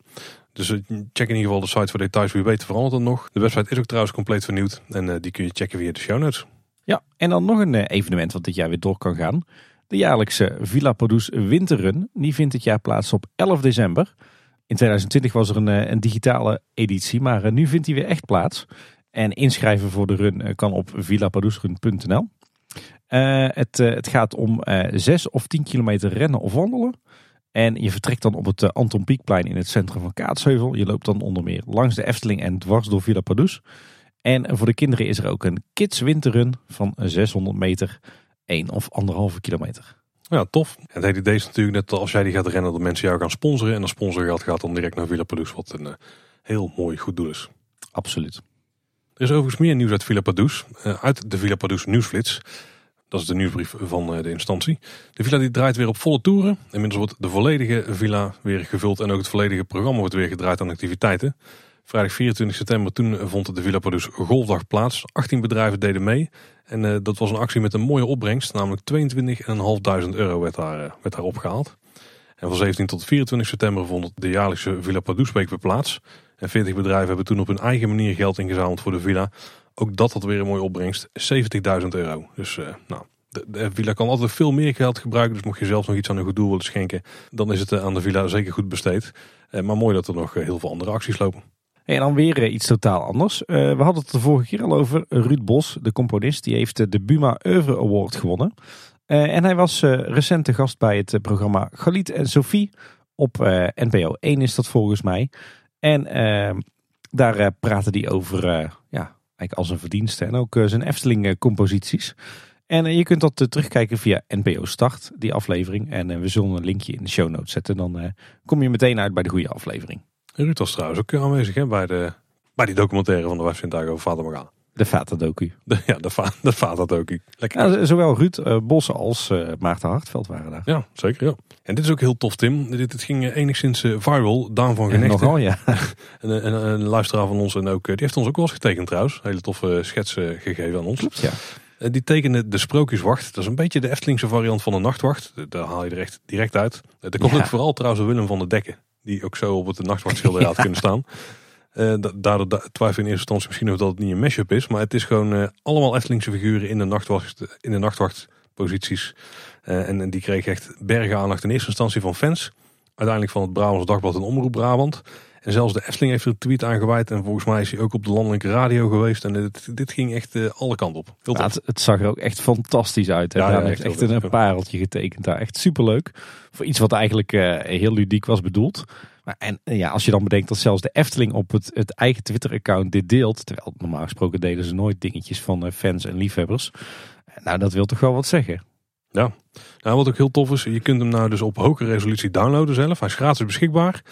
S1: dus check in ieder geval de site voor details. Wie weet verandert het nog. De website is ook trouwens compleet vernieuwd. En uh, die kun je checken via de show notes.
S2: Ja, en dan nog een uh, evenement wat dit jaar weer door kan gaan. De jaarlijkse Villa Produce Winterrun. Die vindt dit jaar plaats op 11 december. In 2020 was er een, een digitale editie, maar nu vindt die weer echt plaats. En inschrijven voor de run kan op villaproducerun.nl. Uh, het, uh, het, gaat om uh, 6 of 10 kilometer rennen of wandelen. En je vertrekt dan op het Anton Pieckplein in het centrum van Kaatsheuvel. Je loopt dan onder meer langs de Efteling en dwars door Villa Padus. En voor de kinderen is er ook een kids winterrun van 600 meter, 1 of 1,5 kilometer.
S1: Ja, tof. En het hele idee is natuurlijk net als jij die gaat rennen dat mensen jou gaan sponsoren. En dat sponsorgeld gaat dan direct naar Villa Padus, wat een heel mooi goed doel is.
S2: Absoluut.
S1: Er is overigens meer nieuws uit Villa Padus, uit de Villa Padus nieuwsflits. Dat is de nieuwsbrief van de instantie. De villa die draait weer op volle toeren. Inmiddels wordt de volledige villa weer gevuld en ook het volledige programma wordt weer gedraaid aan activiteiten. Vrijdag 24 september toen vond de Villa Produce Golfdag plaats. 18 bedrijven deden mee. En uh, dat was een actie met een mooie opbrengst. Namelijk 22.500 euro werd daar, uh, werd daar opgehaald. En van 17 tot 24 september vond de jaarlijkse Villa Produce Week weer plaats. En 40 bedrijven hebben toen op hun eigen manier geld ingezameld voor de villa. Ook dat had weer een mooie opbrengst. 70.000 euro. Dus uh, nou, de, de, villa kan altijd veel meer geld gebruiken. Dus mocht je zelf nog iets aan een goed doel willen schenken. Dan is het aan de villa zeker goed besteed. Uh, maar mooi dat er nog heel veel andere acties lopen.
S2: En dan weer iets totaal anders. We hadden het de vorige keer al over. Ruud Bos, de componist, die heeft de Buma Oeuvre Award gewonnen. En hij was recent de gast bij het programma Galit en Sophie. Op NPO 1 is dat volgens mij. En daar praten die over ja, eigenlijk als een verdienste. En ook zijn Efteling composities. En je kunt dat terugkijken via NPO Start, die aflevering. En we zullen een linkje in de show notes zetten. Dan kom je meteen uit bij de goede aflevering.
S1: Ruud was trouwens ook aanwezig hè, bij, de, bij die documentaire van de Wijfzintuig over Vader Morgana.
S2: De Vata-docu.
S1: ja, de, va de Vata-docu.
S2: Lekker. Ja, zowel Ruud uh, Bos als uh, Maarten Hartveld waren daar.
S1: Ja, zeker. Ja. En dit is ook heel tof, Tim. Dit, dit ging enigszins uh, viral. Daan van Genechten.
S2: Nogal, ja.
S1: een, een, een, luisteraar van ons en ook, die heeft ons ook wel eens getekend trouwens. Hele toffe schetsen gegeven aan ons.
S2: Klopt, ja.
S1: Die tekende de Sprookjeswacht. Dat is een beetje de Eftelingse variant van de Nachtwacht. Daar haal je er echt direct uit. Er komt ja. ook vooral trouwens Willem van der Dekken. Die ook zo op het nachtwachtschilder had kunnen staan. Uh, daardoor da twijfel in eerste instantie misschien of dat het niet een mashup is. Maar het is gewoon uh, allemaal Eftelingse figuren in de, nachtwacht, in de nachtwachtposities. Uh, en, en, die kreeg echt bergen aandacht in eerste instantie van fans. Uiteindelijk van het Brabants Dagblad en Omroep Brabant. En zelfs de Efteling heeft er een tweet aan gewijd. En volgens mij is hij ook op de landelijke radio geweest. En dit, dit ging echt alle kanten op.
S2: Ja, het, het, zag er ook echt fantastisch uit. Hij ja, echt een, pareltje getekend daar. Echt superleuk. Voor iets wat eigenlijk heel ludiek was bedoeld. En ja, als je dan bedenkt dat zelfs de Efteling op het, het eigen Twitter-account dit deelt. Terwijl normaal gesproken delen ze nooit dingetjes van uh, fans en liefhebbers. Nou, dat wil toch wel wat zeggen.
S1: Ja, nou, wat ook heel tof is. Je kunt hem nou dus op hoge resolutie downloaden zelf. Hij is gratis beschikbaar.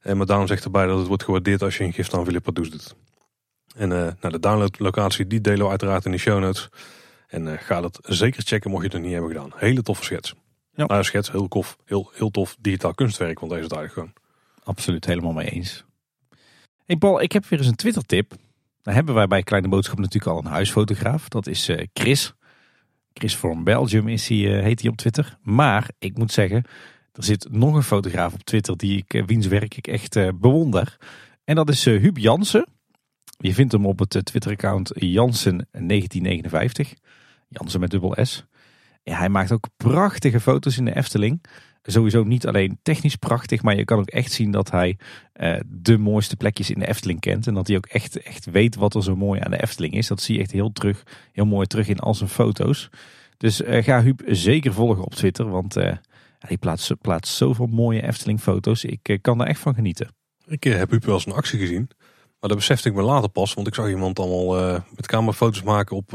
S1: En maar daarom zegt erbij dat het wordt gewaardeerd als je een gift aan Philip Padus doet. En uh, nou, de downloadlocatie die delen we uiteraard in de show notes. En uh, ga dat zeker checken mocht je het nog niet hebben gedaan. Hele toffe schets. Ja. Nou, schets, heel, tof, heel, heel tof digitaal kunstwerk, want deze is eigenlijk gewoon.
S2: Absoluut, helemaal mee eens. Hey Paul, ik heb weer eens een Twitter tip. Dan hebben wij bij Kleine Boodschap natuurlijk al een huisfotograaf. Dat is uh, Chris. Chris from Belgium is hij, heet hij op Twitter. Maar ik moet zeggen, er zit nog een fotograaf op Twitter die ik, eh, wiens werk ik echt bewonder. En dat is Huub Jansen. Je vindt hem op het Twitter-account Jansen1959. Jansen met dubbel S. Ja, hij maakt ook prachtige foto's in de Efteling. Sowieso niet alleen technisch prachtig, maar je kan ook echt zien dat hij uh, de mooiste plekjes in de Efteling kent. En dat hij ook echt, echt weet wat er zo mooi aan de Efteling is. Dat zie je echt heel, terug, heel mooi terug in al zijn foto's. Dus uh, ga Huub zeker volgen op Twitter, want uh, hij plaatst, plaatst zoveel mooie Efteling foto's. Ik kan er echt van genieten.
S1: Ik heb Huub wel eens een actie gezien. Maar dat besefte ik me later pas, want ik zag iemand allemaal met camerafoto's maken op,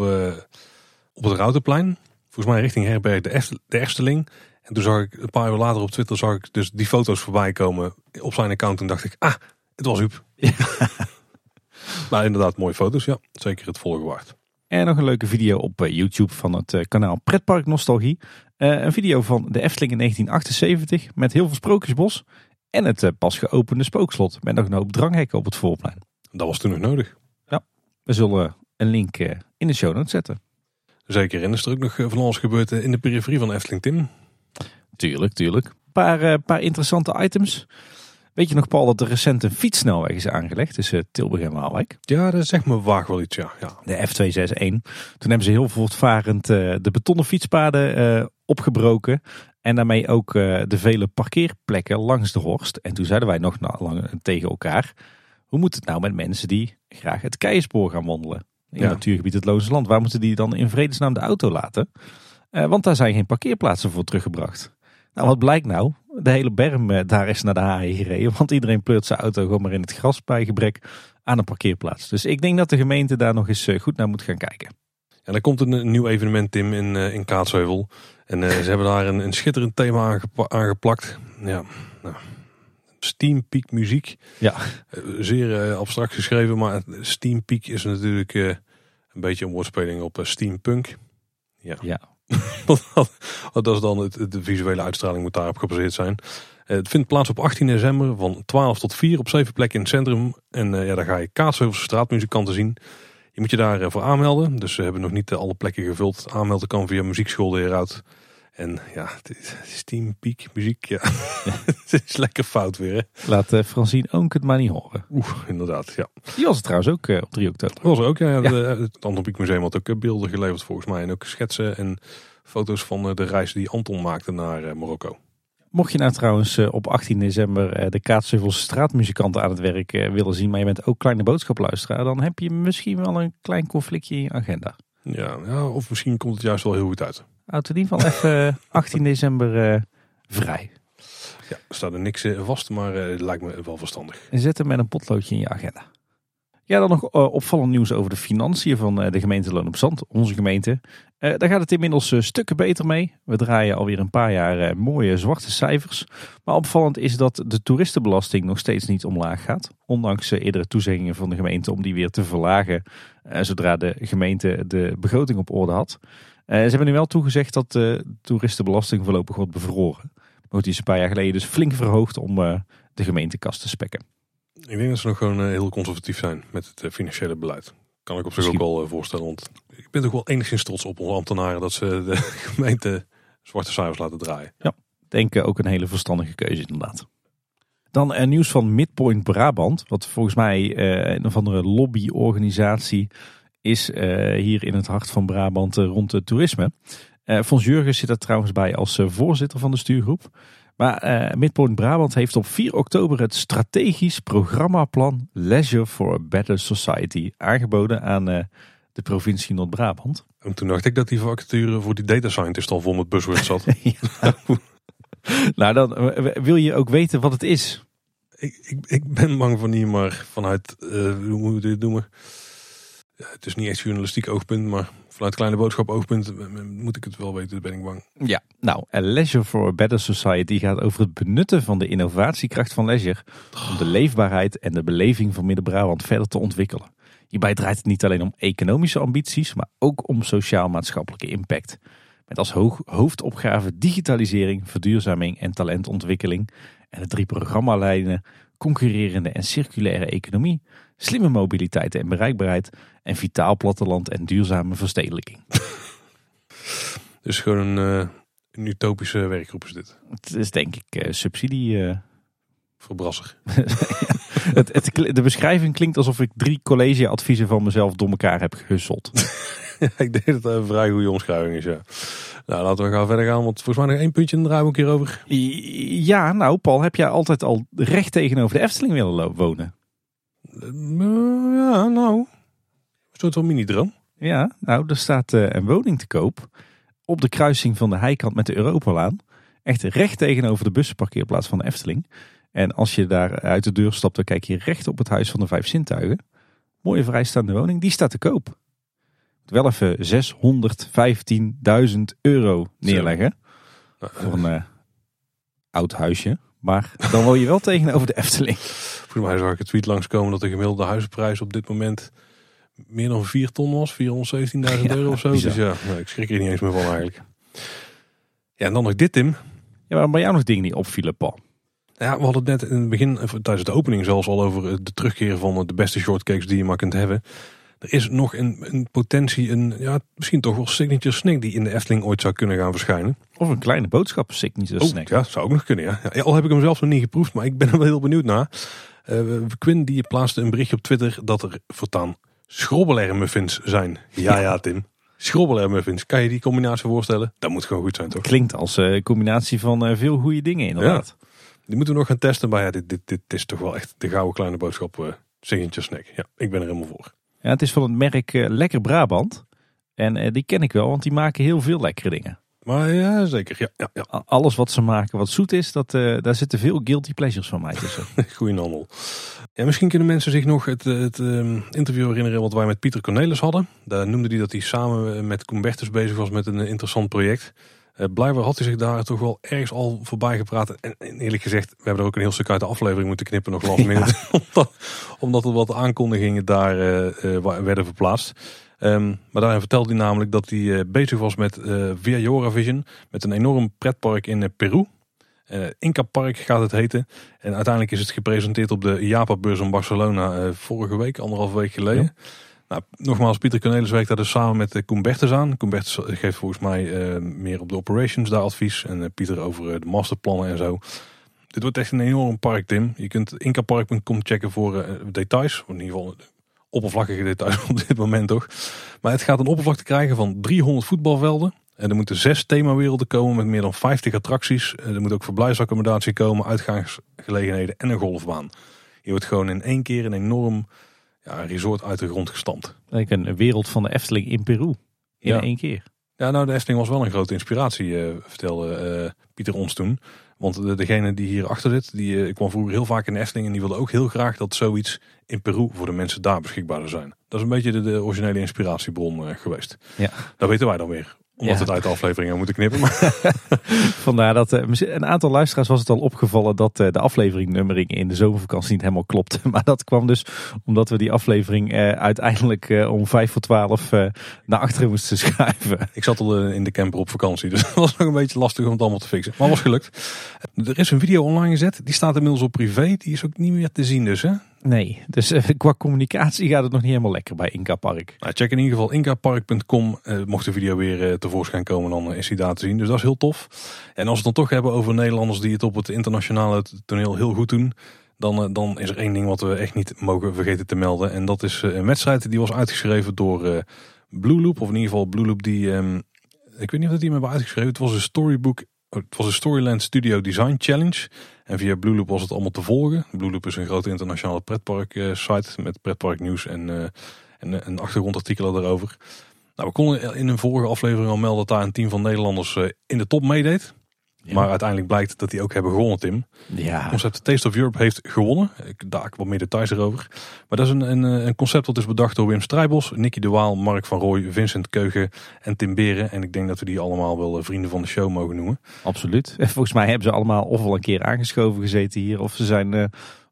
S1: op het Routenplein. Volgens mij richting Herberg de Efteling. En toen zag ik een paar uur later op Twitter zag ik dus die foto's voorbij komen op zijn account. En dacht ik, ah, het was Huub. Ja. maar inderdaad, mooie foto's. Ja, zeker het volgen waard.
S2: En nog een leuke video op eh, YouTube van het eh, kanaal Pretpark Nostalgie. Uh, een video van de Efteling in 1978 met heel veel sprookjesbos. En het pas geopende spookslot met nog een hoop dranghekken op het voorplein.
S1: Dat was toen nog nodig.
S2: Ja, we zullen een link in de show notes zetten.
S1: Zeker, en er is er ook nog van alles gebeurd in de periferie van Efteling, Tim.
S2: Tuurlijk, tuurlijk. Een paar, uh, paar interessante items. Weet je nog, Paul, dat er recent een fietssnelweg is aangelegd tussen Tilburg en Waalwijk?
S1: Ja, dat zegt me waag wel iets, ja. ja.
S2: De F261. Toen hebben ze heel voortvarend uh, de betonnen fietspaden uh, opgebroken. En daarmee ook de vele parkeerplekken langs de Horst. En toen zeiden wij nog lang tegen elkaar. Hoe moet het nou met mensen die graag het Keienspoor gaan wandelen? In het natuurgebied het Loonse Land. Waar moeten die dan in vredesnaam de auto laten? want daar zijn geen parkeerplaatsen voor teruggebracht. Nou, wat blijkt nou? De hele berm eh, daar is naar de haai gereden. Want iedereen pleurt zijn auto gewoon maar in het gras bij gebrek aan een parkeerplaats. Dus ik denk dat de gemeente daar nog eens eh, goed naar moet gaan kijken.
S1: En er komt een, nieuw evenement, Tim, in, uh, in Kaatsheuvel. En ze hebben daar een, een schitterend thema aangeplakt. Ja, nou, muziek.
S2: Ja.
S1: zeer abstract geschreven, maar Steam Peak is natuurlijk een beetje een woordspeling op steampunk.
S2: Ja. ja.
S1: dat is dan de visuele uitstraling moet daarop gebaseerd zijn. Eh, het vindt plaats op 18 december van 12 tot 4 op 7 plekken in het centrum. En uh, ja, daar ga je Kaatsheuvelse straatmuzikanten zien. Je moet je daarvoor aanmelden. Dus we hebben nog niet alle plekken gevuld. Aanmelden kan via muziekschool de. En ja, het is Team Peak muziek. Ja. het is lekker fout weer. Hè?
S2: Laat uh, Francine ook het maar niet horen.
S1: Oeh, inderdaad. Ja.
S2: Die was het trouwens ook uh, op 3 oktober.
S1: Was er ook, ja. ja. het Anton Pieck Museum had ook beelden geleverd volgens mij. En ook schetsen en foto's van de reis die Anton maakte naar Marokko.
S2: Mocht je nou trouwens op 18 december de Kaatsheuvel's straatmuzikanten aan het werk willen zien, maar je bent ook kleine boodschapluisteraar, dan heb je misschien wel een klein conflictje in je agenda.
S1: Ja, ja, of misschien komt het juist wel heel goed uit.
S2: Houd in ieder geval even 18 december uh, vrij.
S1: Ja, er staat er niks vast, maar het lijkt me wel verstandig.
S2: En zet hem met een potloodje in je agenda. Ja, dan nog opvallend nieuws over de financiën van de gemeente Loon op Zand, onze gemeente. daar gaat het inmiddels stukken beter mee. We draaien alweer een paar jaar mooie zwarte cijfers. Maar opvallend is dat de toeristenbelasting nog steeds niet omlaag gaat. Ondanks eerdere toezeggingen van de gemeente om die weer te verlagen zodra de gemeente de begroting op orde had. Uh, ze hebben nu wel toegezegd dat de toeristenbelasting voorlopig wordt bevroren. Maar die is een paar jaar geleden dus flink verhoogd om uh, de gemeentekast te spekken.
S1: Ik denk dat ze nog gewoon uh, heel conservatief zijn met het financiële beleid. Kan ik op zich ook wel voorstellen. Want ik ben toch wel enigszins trots op onze ambtenaren dat ze de gemeente zwarte cijfers laten draaien.
S2: Ja, denk ook een hele verstandige keuze inderdaad. Dan een nieuws van Midpoint Brabant. Wat volgens mij een of andere lobbyorganisatie is uh, hier in het hart van Brabant uh, rond het toerisme. Uh, Fons Jurgens zit er trouwens bij als voorzitter van de stuurgroep. Maar Midpoint Brabant heeft op 4 oktober het strategisch programmaplan Leisure for a Better Society aangeboden aan de provincie Noord-Brabant.
S1: En toen dacht ik dat die vacature voor die data scientist al vol met buzzwords zat.
S2: nou, dan wil je ook weten wat het is.
S1: Ik, ik, ik ben bang voor niet, maar vanuit, hoe moet je dit noemen? Het is niet echt journalistiek oogpunt, maar vanuit kleine boodschap oogpunt moet ik het wel weten, ben ik bang.
S2: Ja, nou, A Leisure for a Better Society gaat over het benutten van de innovatiekracht van leisure om de leefbaarheid en de beleving van Midden-Brabant verder te ontwikkelen. Hierbij draait het niet alleen om economische ambities, maar ook om sociaal-maatschappelijke impact. Met als hoofdopgave digitalisering, verduurzaming en talentontwikkeling. En de drie programmalijnen concurrerende en circulaire economie, slimme mobiliteit en bereikbaarheid en vitaal platteland en duurzame verstedelijking.
S1: Dus gewoon een, uh, een utopische werkgroep is dit.
S2: Het is denk ik uh, subsidie. Uh...
S1: Verbrasser.
S2: het, het, de beschrijving klinkt alsof ik drie collegeadviezen van mezelf door elkaar heb gehusseld.
S1: ik denk dat het een vrij goede omschrijving is, ja. Nou, laten we gaan verder gaan, want volgens mij nog één puntje in de draaiboek hierover.
S2: Ja, nou Paul, heb jij altijd al recht tegenover de Efteling willen wonen?
S1: Ja, nou, een soort van mini-droom.
S2: Ja, nou, er staat uh, een woning te koop op de kruising van de heikant met de Europalaan. Echt recht tegenover de bussenparkeerplaats van de Efteling. En als je daar uit de deur stapt, dan kijk je recht op het Huis van de Vijf Zintuigen. Mooie vrijstaande woning, die staat te koop. Wel even 615.000 euro neerleggen. Voor een uh, oud huisje. Maar dan woon je wel tegenover de Efteling.
S1: Voor mij zag ik het tweet langskomen dat de gemiddelde huizenprijs op dit moment meer dan 4 ton was. 417.000 euro of zo. Dus ja, nou, ik schrik er niet eens meer van eigenlijk. Ja, en dan nog dit Tim.
S2: Ja, maar bij jou nog dingen die opvielen Paul?
S1: Ja, we hadden het net in het begin, tijdens de opening zelfs al over de terugkeer van de beste shortcakes die je maar kunt hebben. Er is nog een, een potentie, een ja, misschien toch wel signature snack die in de Efteling ooit zou kunnen gaan verschijnen.
S2: Of een kleine boodschap signature
S1: oh,
S2: snack.
S1: Ja, zou ook nog kunnen. Ja. ja. Al heb ik hem zelf nog niet geproefd, maar ik ben er wel heel benieuwd naar. Uh, Quinn die plaatste een berichtje op Twitter dat er voortaan muffins zijn. Ja, ja, Tim. muffins. Kan je die combinatie voorstellen? Dat moet gewoon goed zijn, toch?
S2: Klinkt als een uh, combinatie van uh, veel goede dingen, inderdaad.
S1: Ja. Die moeten we nog gaan testen, maar ja, dit, dit, dit is toch wel echt de gouden kleine boodschap signature snack. Ja, ik ben er helemaal voor.
S2: Ja, het is van het merk uh, Lekker Brabant. En uh, die ken ik wel, want die maken heel veel lekkere dingen.
S1: Maar ja, zeker. Ja, ja, ja.
S2: Alles wat ze maken wat zoet is, dat, uh, daar zitten veel guilty pleasures van mij tussen.
S1: Goeie handel. Ja, misschien kunnen mensen zich nog het, het um, interview herinneren wat wij met Pieter Cornelis hadden. Daar noemde hij dat hij samen met Koen Bertens bezig was met een interessant project. Uh, blijkbaar had hij zich daar toch wel ergens al voorbij gepraat. En, en, eerlijk gezegd, we hebben er ook een heel stuk uit de aflevering moeten knippen nog last minute. Ja. omdat, omdat er wat aankondigingen daar uh, werden verplaatst. Um, maar daarin vertelde hij namelijk dat hij uh, bezig was met uh, Via Joravision. Met een enorm pretpark in uh, Peru. Inca Park gaat het heten. En uiteindelijk is het gepresenteerd op de Japa-beurs in Barcelona vorige week, anderhalve week geleden. Ja. Nou, nogmaals, Pieter Cornelis werkt daar dus samen met Koen Bertens aan. Koen Bertens geeft volgens mij meer op de operations daar advies. En Pieter over de masterplannen en zo. Dit wordt echt een enorm park, Tim. Je kunt incapark.com checken voor details. In ieder geval oppervlakkige details op dit moment toch. Maar het gaat een oppervlakte krijgen van 300 voetbalvelden. En er moeten zes themawerelden komen met meer dan 50 attracties. Er moet ook verblijfsaccommodatie komen, uitgaansgelegenheden en een golfbaan. Je wordt gewoon in één keer een enorm ja, resort uit de grond gestampt.
S2: Like een wereld van de Efteling in Peru. In ja. één keer.
S1: Ja, nou de Efteling was wel een grote inspiratie, uh, vertelde uh, Pieter ons toen. Want de, degene die hier achter zit, die uh, kwam vroeger heel vaak in de Efteling. En die wilde ook heel graag dat zoiets in Peru voor de mensen daar beschikbaar zou zijn. Dat is een beetje de, de originele inspiratiebron geweest.
S2: Ja.
S1: Dat weten wij dan weer. Omdat ja. het uit de afleveringen moeten knippen. Maar.
S2: Vandaar dat uh, een aantal luisteraars was het al opgevallen dat uh, de afleveringnummering in de zomervakantie niet helemaal klopte. Maar dat kwam dus omdat we die aflevering uh, uiteindelijk om vijf voor twaalf naar achteren moesten schuiven.
S1: Ik zat al in de camper op vakantie, dus dat was nog een beetje lastig om het allemaal te fixen. Maar was gelukt. Er is een video online gezet, die staat inmiddels op privé. Die is ook niet meer te zien dus hè.
S2: Nee, dus uh, qua communicatie gaat het nog niet helemaal lekker bij Inca Park.
S1: Nou, check in ieder geval incapark.com. Uh, mocht de video weer uh, tevoorschijn komen, dan is hij daar te zien. Dus dat is heel tof. En als we het dan toch hebben over Nederlanders die het op het internationale toneel heel goed doen. Dan, dan is er één ding wat we echt niet mogen vergeten te melden. En dat is een wedstrijd die was uitgeschreven door Blue Loop. Of in ieder geval Blue Loop die... Um, ik weet niet of dat die hem hebben uitgeschreven. Het was een storybook... Het was een Storyland Studio Design Challenge. En via Blueloop was het allemaal te volgen. Blueloop is een grote internationale pretpark uh, site met pretpark nieuws en, uh, en een achtergrondartikel daarover. Nou, we konden in een vorige aflevering al melden dat daar een team van Nederlanders uh, in de top meedeed. Ja. Maar uiteindelijk blijkt dat die ook hebben gewonnen, Tim.
S2: Ja.
S1: Concept Taste of Europe heeft gewonnen. Ik daar wat meer details erover. Maar dat is een, een, een concept dat is bedacht door Wim Strijbos, Nicky de Waal, Mark van Rooij, Vincent Keugen en Tim Beren. En ik denk dat we die allemaal wel vrienden van de show mogen noemen.
S2: Absoluut. Volgens mij hebben ze allemaal ofwel een keer aangeschoven gezeten hier, of ze zijn uh,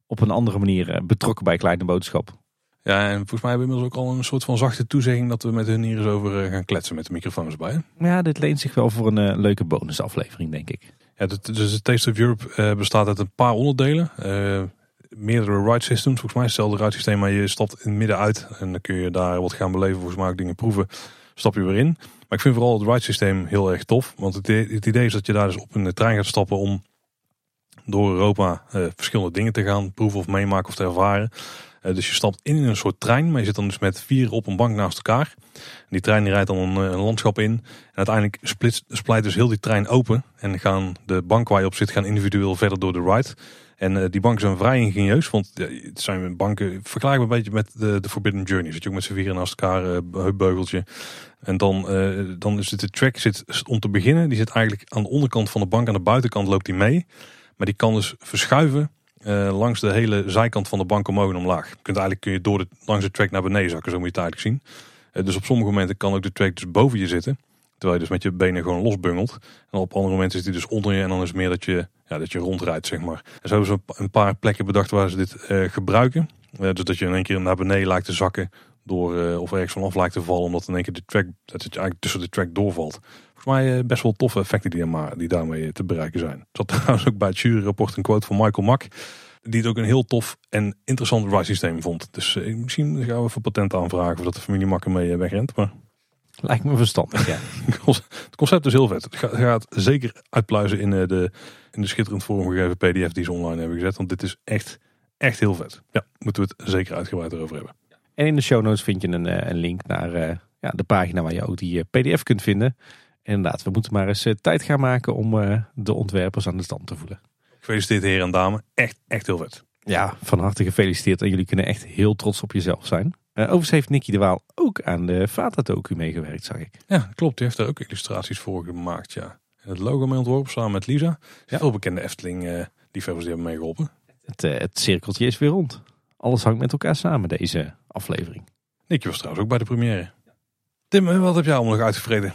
S2: op een andere manier uh, betrokken bij Kleine Boodschap.
S1: Ja, en volgens mij hebben we inmiddels ook al een soort van zachte toezegging dat we met hun hier eens over gaan kletsen met de microfoons bij.
S2: Ja, dit leent zich wel voor een uh, leuke bonusaflevering, denk ik.
S1: Ja, dus de Taste of Europe uh, bestaat uit een paar onderdelen. Uh, meerdere ride systems. Volgens mij is hetzelfde ride systeem, maar je stapt in het midden uit. En dan kun je daar wat gaan beleven, volgens mij ook dingen proeven. Stap je weer in. Maar ik vind vooral het ride systeem heel erg tof. Want het, het idee is dat je daar dus op een trein gaat stappen om door Europa verschillende dingen te gaan proeven of meemaken of te ervaren. Dus je stapt in een soort trein, maar je zit dan dus met vier op een bank naast elkaar. En die trein die rijdt dan een, een landschap in. En uiteindelijk split, splijt dus heel die trein open. En gaan de bank waar je op zit gaan individueel verder door de ride. En uh, die banken zijn vrij ingenieus, want het zijn banken vergelijkbaar een beetje met de, de Forbidden Journey. Zit je ook met z'n vieren naast elkaar, uh, heupbeugeltje. En dan, dan het de track zit, om te beginnen, die zit eigenlijk aan de onderkant van de bank. Aan de buitenkant loopt die mee. Maar die kan dus verschuiven langs de hele zijkant van de bank omhoog en omlaag. Je kunt eigenlijk kun je door de, langs de track naar beneden zakken, zo moet je het eigenlijk zien. dus op sommige momenten kan ook de track dus boven je zitten. Terwijl je dus met je benen gewoon losbungelt. En op andere momenten zit hij dus onder je. En dan is het meer dat je, ja, dat je rondrijdt, zeg maar. En zo hebben ze een paar plekken bedacht waar ze dit uh, gebruiken. Uh, dus dat je in één keer naar beneden lijkt te zakken. Door, of ergens vanaf lijkt te vallen. Omdat in één keer de track, dat het eigenlijk tussen de track doorvalt. Volgens mij best wel toffe effecten die, maar, die daarmee te bereiken zijn. Er zat trouwens ook bij het juryrapport een quote van Michael Mack. Die het ook een heel tof en interessant ride systeem vond. Dus misschien gaan we even patent aanvragen. Voordat de familie Mack ermee wegrent. Maar
S2: Lijkt me verstandig, ja.
S1: het concept is heel vet. Het gaat zeker uitpluizen in eh, de, in de schitterend vormgegeven pdf die ze online hebben gezet. Want dit is echt, echt heel vet. Ja, moeten we het zeker uitgebreid erover hebben.
S2: En in de show notes vind je een, eh, een link naar uh, ja, de pagina waar je ook die pdf kunt vinden. Inderdaad, we moeten maar eens tijd gaan maken om de ontwerpers aan de stand te voelen.
S1: Gefeliciteerd heren en dames. Echt, echt heel vet.
S2: Ja, van harte gefeliciteerd. En jullie kunnen echt heel trots op jezelf zijn. Uh, overigens heeft Nicky de Waal ook aan de Vata-docu meegewerkt, zag ik.
S1: Ja, klopt. Die heeft er ook illustraties voor gemaakt, ja. En het logo mee ontworpen samen met Lisa. Ja. Veel bekende Efteling-liefhebbers die hebben meegeholpen.
S2: Het, uh, het cirkeltje is weer rond. Alles hangt met elkaar samen, deze aflevering.
S1: Nicky was trouwens ook bij de première. Tim, eh, wat heb jij allemaal nog uitgevreden?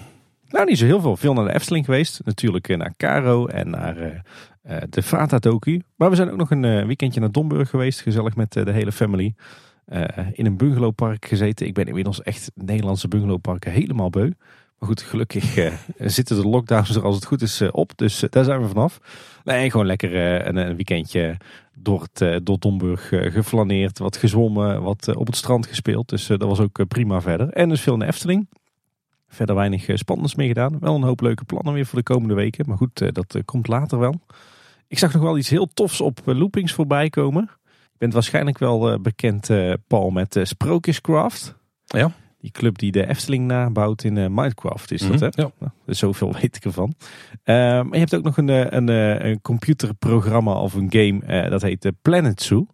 S2: Nou, niet zo heel veel. Veel naar de Efteling geweest. Natuurlijk naar Caro en naar uh, de Vata-docu. Maar we zijn ook nog een weekendje naar Domburg geweest. Gezellig met de hele family. In een bungalowpark gezeten. Ik ben inmiddels echt Nederlandse bungalowparken helemaal beu. Maar goed, gelukkig zitten de lockdowns er als het goed is op. Dus daar zijn we vanaf. Nee, gewoon lekker een, een, weekendje door, het, door Domburg geflaneerd. Wat gezwommen, wat op het strand gespeeld. Dus dat was ook prima verder. En dus veel in de Efteling. Verder weinig spannends mee gedaan. Wel een hoop leuke plannen weer voor de komende weken. Maar goed, dat komt later wel. Ik zag nog wel iets heel tofs op loopings voorbij komen bent waarschijnlijk wel bekend, Paul, met Sprookjescraft.
S1: Ja.
S2: Die club die de Efteling nabouwt in Minecraft is dat, hè?
S1: Ja.
S2: Nou, dus zoveel weet ik ervan. maar je hebt ook nog een, een, een computerprogramma of een game, dat heet Planet Zoo.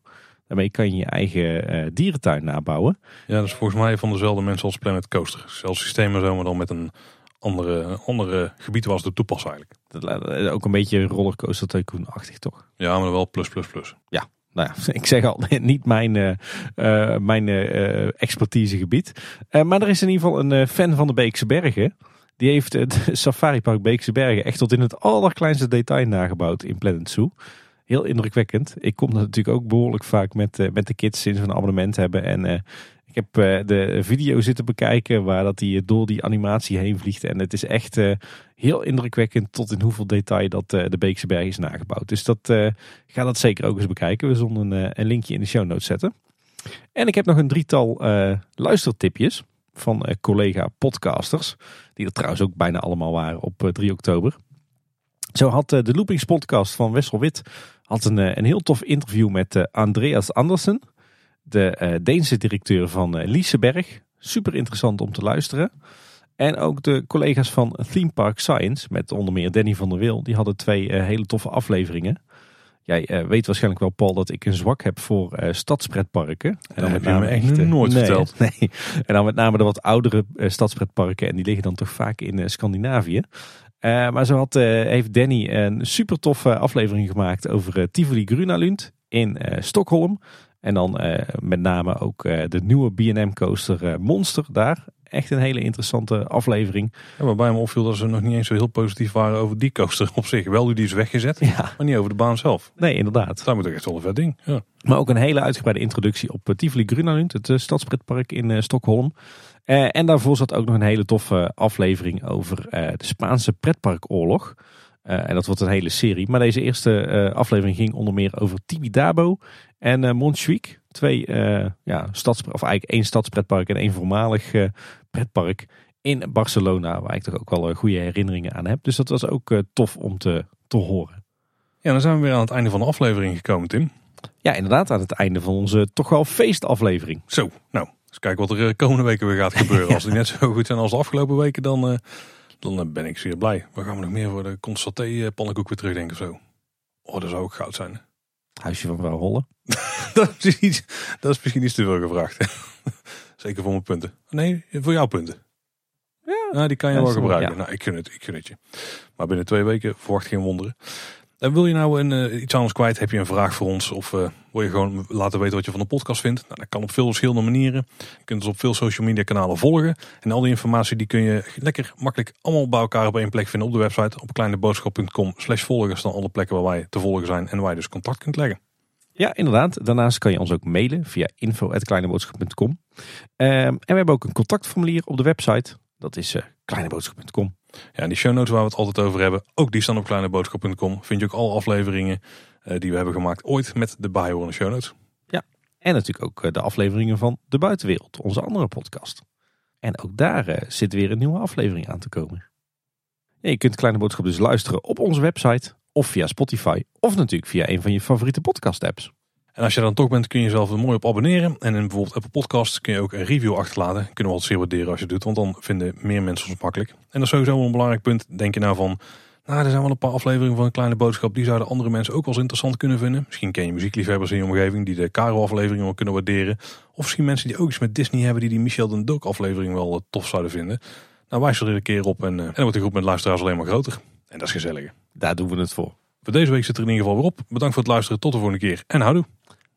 S2: Daarmee kan je je eigen dierentuin nabouwen.
S1: Ja, dat is volgens mij van dezelfde mensen als Planet Coaster. Zelfs systemen zo, maar dan met een andere, andere gebied was de toepas eigenlijk.
S2: Dat, ook een beetje rollercoaster tycoon-achtig, toch?
S1: Ja, maar wel plus plus plus.
S2: Ja, nou ja, ik zeg al, niet mijn, uh, mijn uh, expertisegebied. maar er is in ieder geval een fan van de Beekse Bergen. Die heeft het Safari Park Beekse Bergen echt tot in het allerkleinste detail nagebouwd in Planet Zoo. Heel indrukwekkend. Ik kom natuurlijk ook behoorlijk vaak met, met de kids sinds we een abonnement hebben. En ik heb uh, de video zitten bekijken waar dat hij door die animatie heen vliegt. En het is echt heel indrukwekkend tot in hoeveel detail dat de Beekse Berg is nagebouwd. Dus dat, ga dat zeker ook eens bekijken. We zullen een, een, linkje in de show notes zetten. En ik heb nog een drietal luistertipjes van collega podcasters. Die er trouwens ook bijna allemaal waren op 3 oktober. Zo had de Loopings podcast van Wessel Wit had een, een heel tof interview met Andreas Andersen de uh, Deense directeur van uh, Lieseberg. Super interessant om te luisteren. En ook de collega's van Theme Park Science, met onder meer Danny van der Wil, die hadden twee uh, hele toffe afleveringen. Jij weet waarschijnlijk wel, Paul, dat ik een zwak heb voor stadspretparken.
S1: En dan met name echt nooit
S2: nee,
S1: verteld.
S2: Nee. En dan met name de wat oudere stadspretparken. En die liggen dan toch vaak in Scandinavië. Maar zo had, heeft Danny een super toffe aflevering gemaakt over Tivoli Grunalund in Stockholm. En dan met name ook de nieuwe B&M coaster Monster daar. Echt een hele interessante aflevering.
S1: Ja, waarbij me opviel dat ze nog niet eens zo heel positief waren over die coaster op zich. Wel die is weggezet, ja. maar niet over de baan zelf.
S2: Nee, inderdaad.
S1: Daar moet ik echt wel een vet ding. Ja.
S2: Maar ook een hele uitgebreide introductie op Tivoli Grunalund, het stadspretpark in Stockholm. En daarvoor zat ook nog een hele toffe aflevering over de Spaanse pretparkoorlog. Uh, en dat wordt een hele serie. Maar deze eerste aflevering ging onder meer over Tibidabo en uh, Montjuïc. Twee, ja, stads, of eigenlijk één stadspretpark en één voormalig pretpark in Barcelona. Waar ik toch ook wel goede herinneringen aan heb. Dus dat was ook tof om te, te horen.
S1: Ja, dan zijn we weer aan het einde van de aflevering gekomen, Tim.
S2: Ja, inderdaad, aan het einde van onze toch wel feestaflevering.
S1: Zo, nou, eens kijken wat er eh, komende weken weer gaat gebeuren. Als die net zo goed zijn als de afgelopen weken, dan, eh, dan eh, ben ik zeer blij. Waar gaan we nog meer voor de constaté pannenkoek weer terugdenken of zo? Oh, dat zou ook goud zijn.
S2: Huisje van vrouw Holle.
S1: dat, is iets, dat is misschien iets te veel gevraagd. Zeker voor mijn punten. Nee, voor jouw punten.
S2: Ja,
S1: Nou, die kan je wel gebruiken.
S2: ja.
S1: Nou, ik gun het, ik gun het je. Maar binnen twee weken verwacht geen wonderen. En wil je nou een, eh, iets ons kwijt? Heb je een vraag voor ons? Of eh, wil je gewoon laten weten wat je van de podcast vindt? Nou, dat kan op veel verschillende manieren. Je kunt ons op veel social media kanalen volgen. En al die informatie die kun je lekker makkelijk allemaal bij elkaar op één plek vinden op de website. Op kleineboodschap.com slash volgen staan alle plekken waar wij te volgen zijn. En waar je dus contact kunt leggen.
S2: Ja, inderdaad. Daarnaast kan je ons ook mailen via info.kleineboodschap.com. Ehm, en we hebben ook een contactformulier op de website. Dat is eh, kleineboodschap.com.
S1: Ja, en die show notes waar we het altijd over hebben, ook die staan op kleineboodschap.com. Vind je ook alle afleveringen eh, die we hebben gemaakt ooit met de bijhorende show notes.
S2: En natuurlijk ook eh, de afleveringen van De Buitenwereld, onze andere podcast. En ook daar eh, zit weer een nieuwe aflevering aan te komen. Ja, je kunt Kleine Boodschap dus luisteren op onze website of via Spotify of natuurlijk via een van je favoriete podcast apps.
S1: En als je er dan toch bent, kun je jezelf er mooi op abonneren. En in bijvoorbeeld Apple Podcasts kun je ook een review achterlaten. Kunnen we het zeer waarderen als je het doet, want dan vinden meer mensen ons makkelijk. En dat is sowieso wel een belangrijk punt. Denk je nou van, nou er zijn wel een paar afleveringen van een kleine boodschap. Die zouden andere mensen ook wel eens interessant kunnen vinden. Misschien ken je muziekliefhebbers in je omgeving die de Caro aflevering wel kunnen waarderen. Of misschien mensen die ook iets met Disney hebben die die Michel den Dook aflevering wel eh, tof zouden vinden. Nou wijs er een keer op en, eh, en dan wordt de groep met luisteraars alleen maar groter. En dat is gezellig.
S2: Daar doen we het voor.
S1: Voor deze week zit er in ieder geval weer op. Bedankt voor het luisteren. Tot de volgende keer. En houdoe.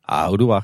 S2: Houdoe.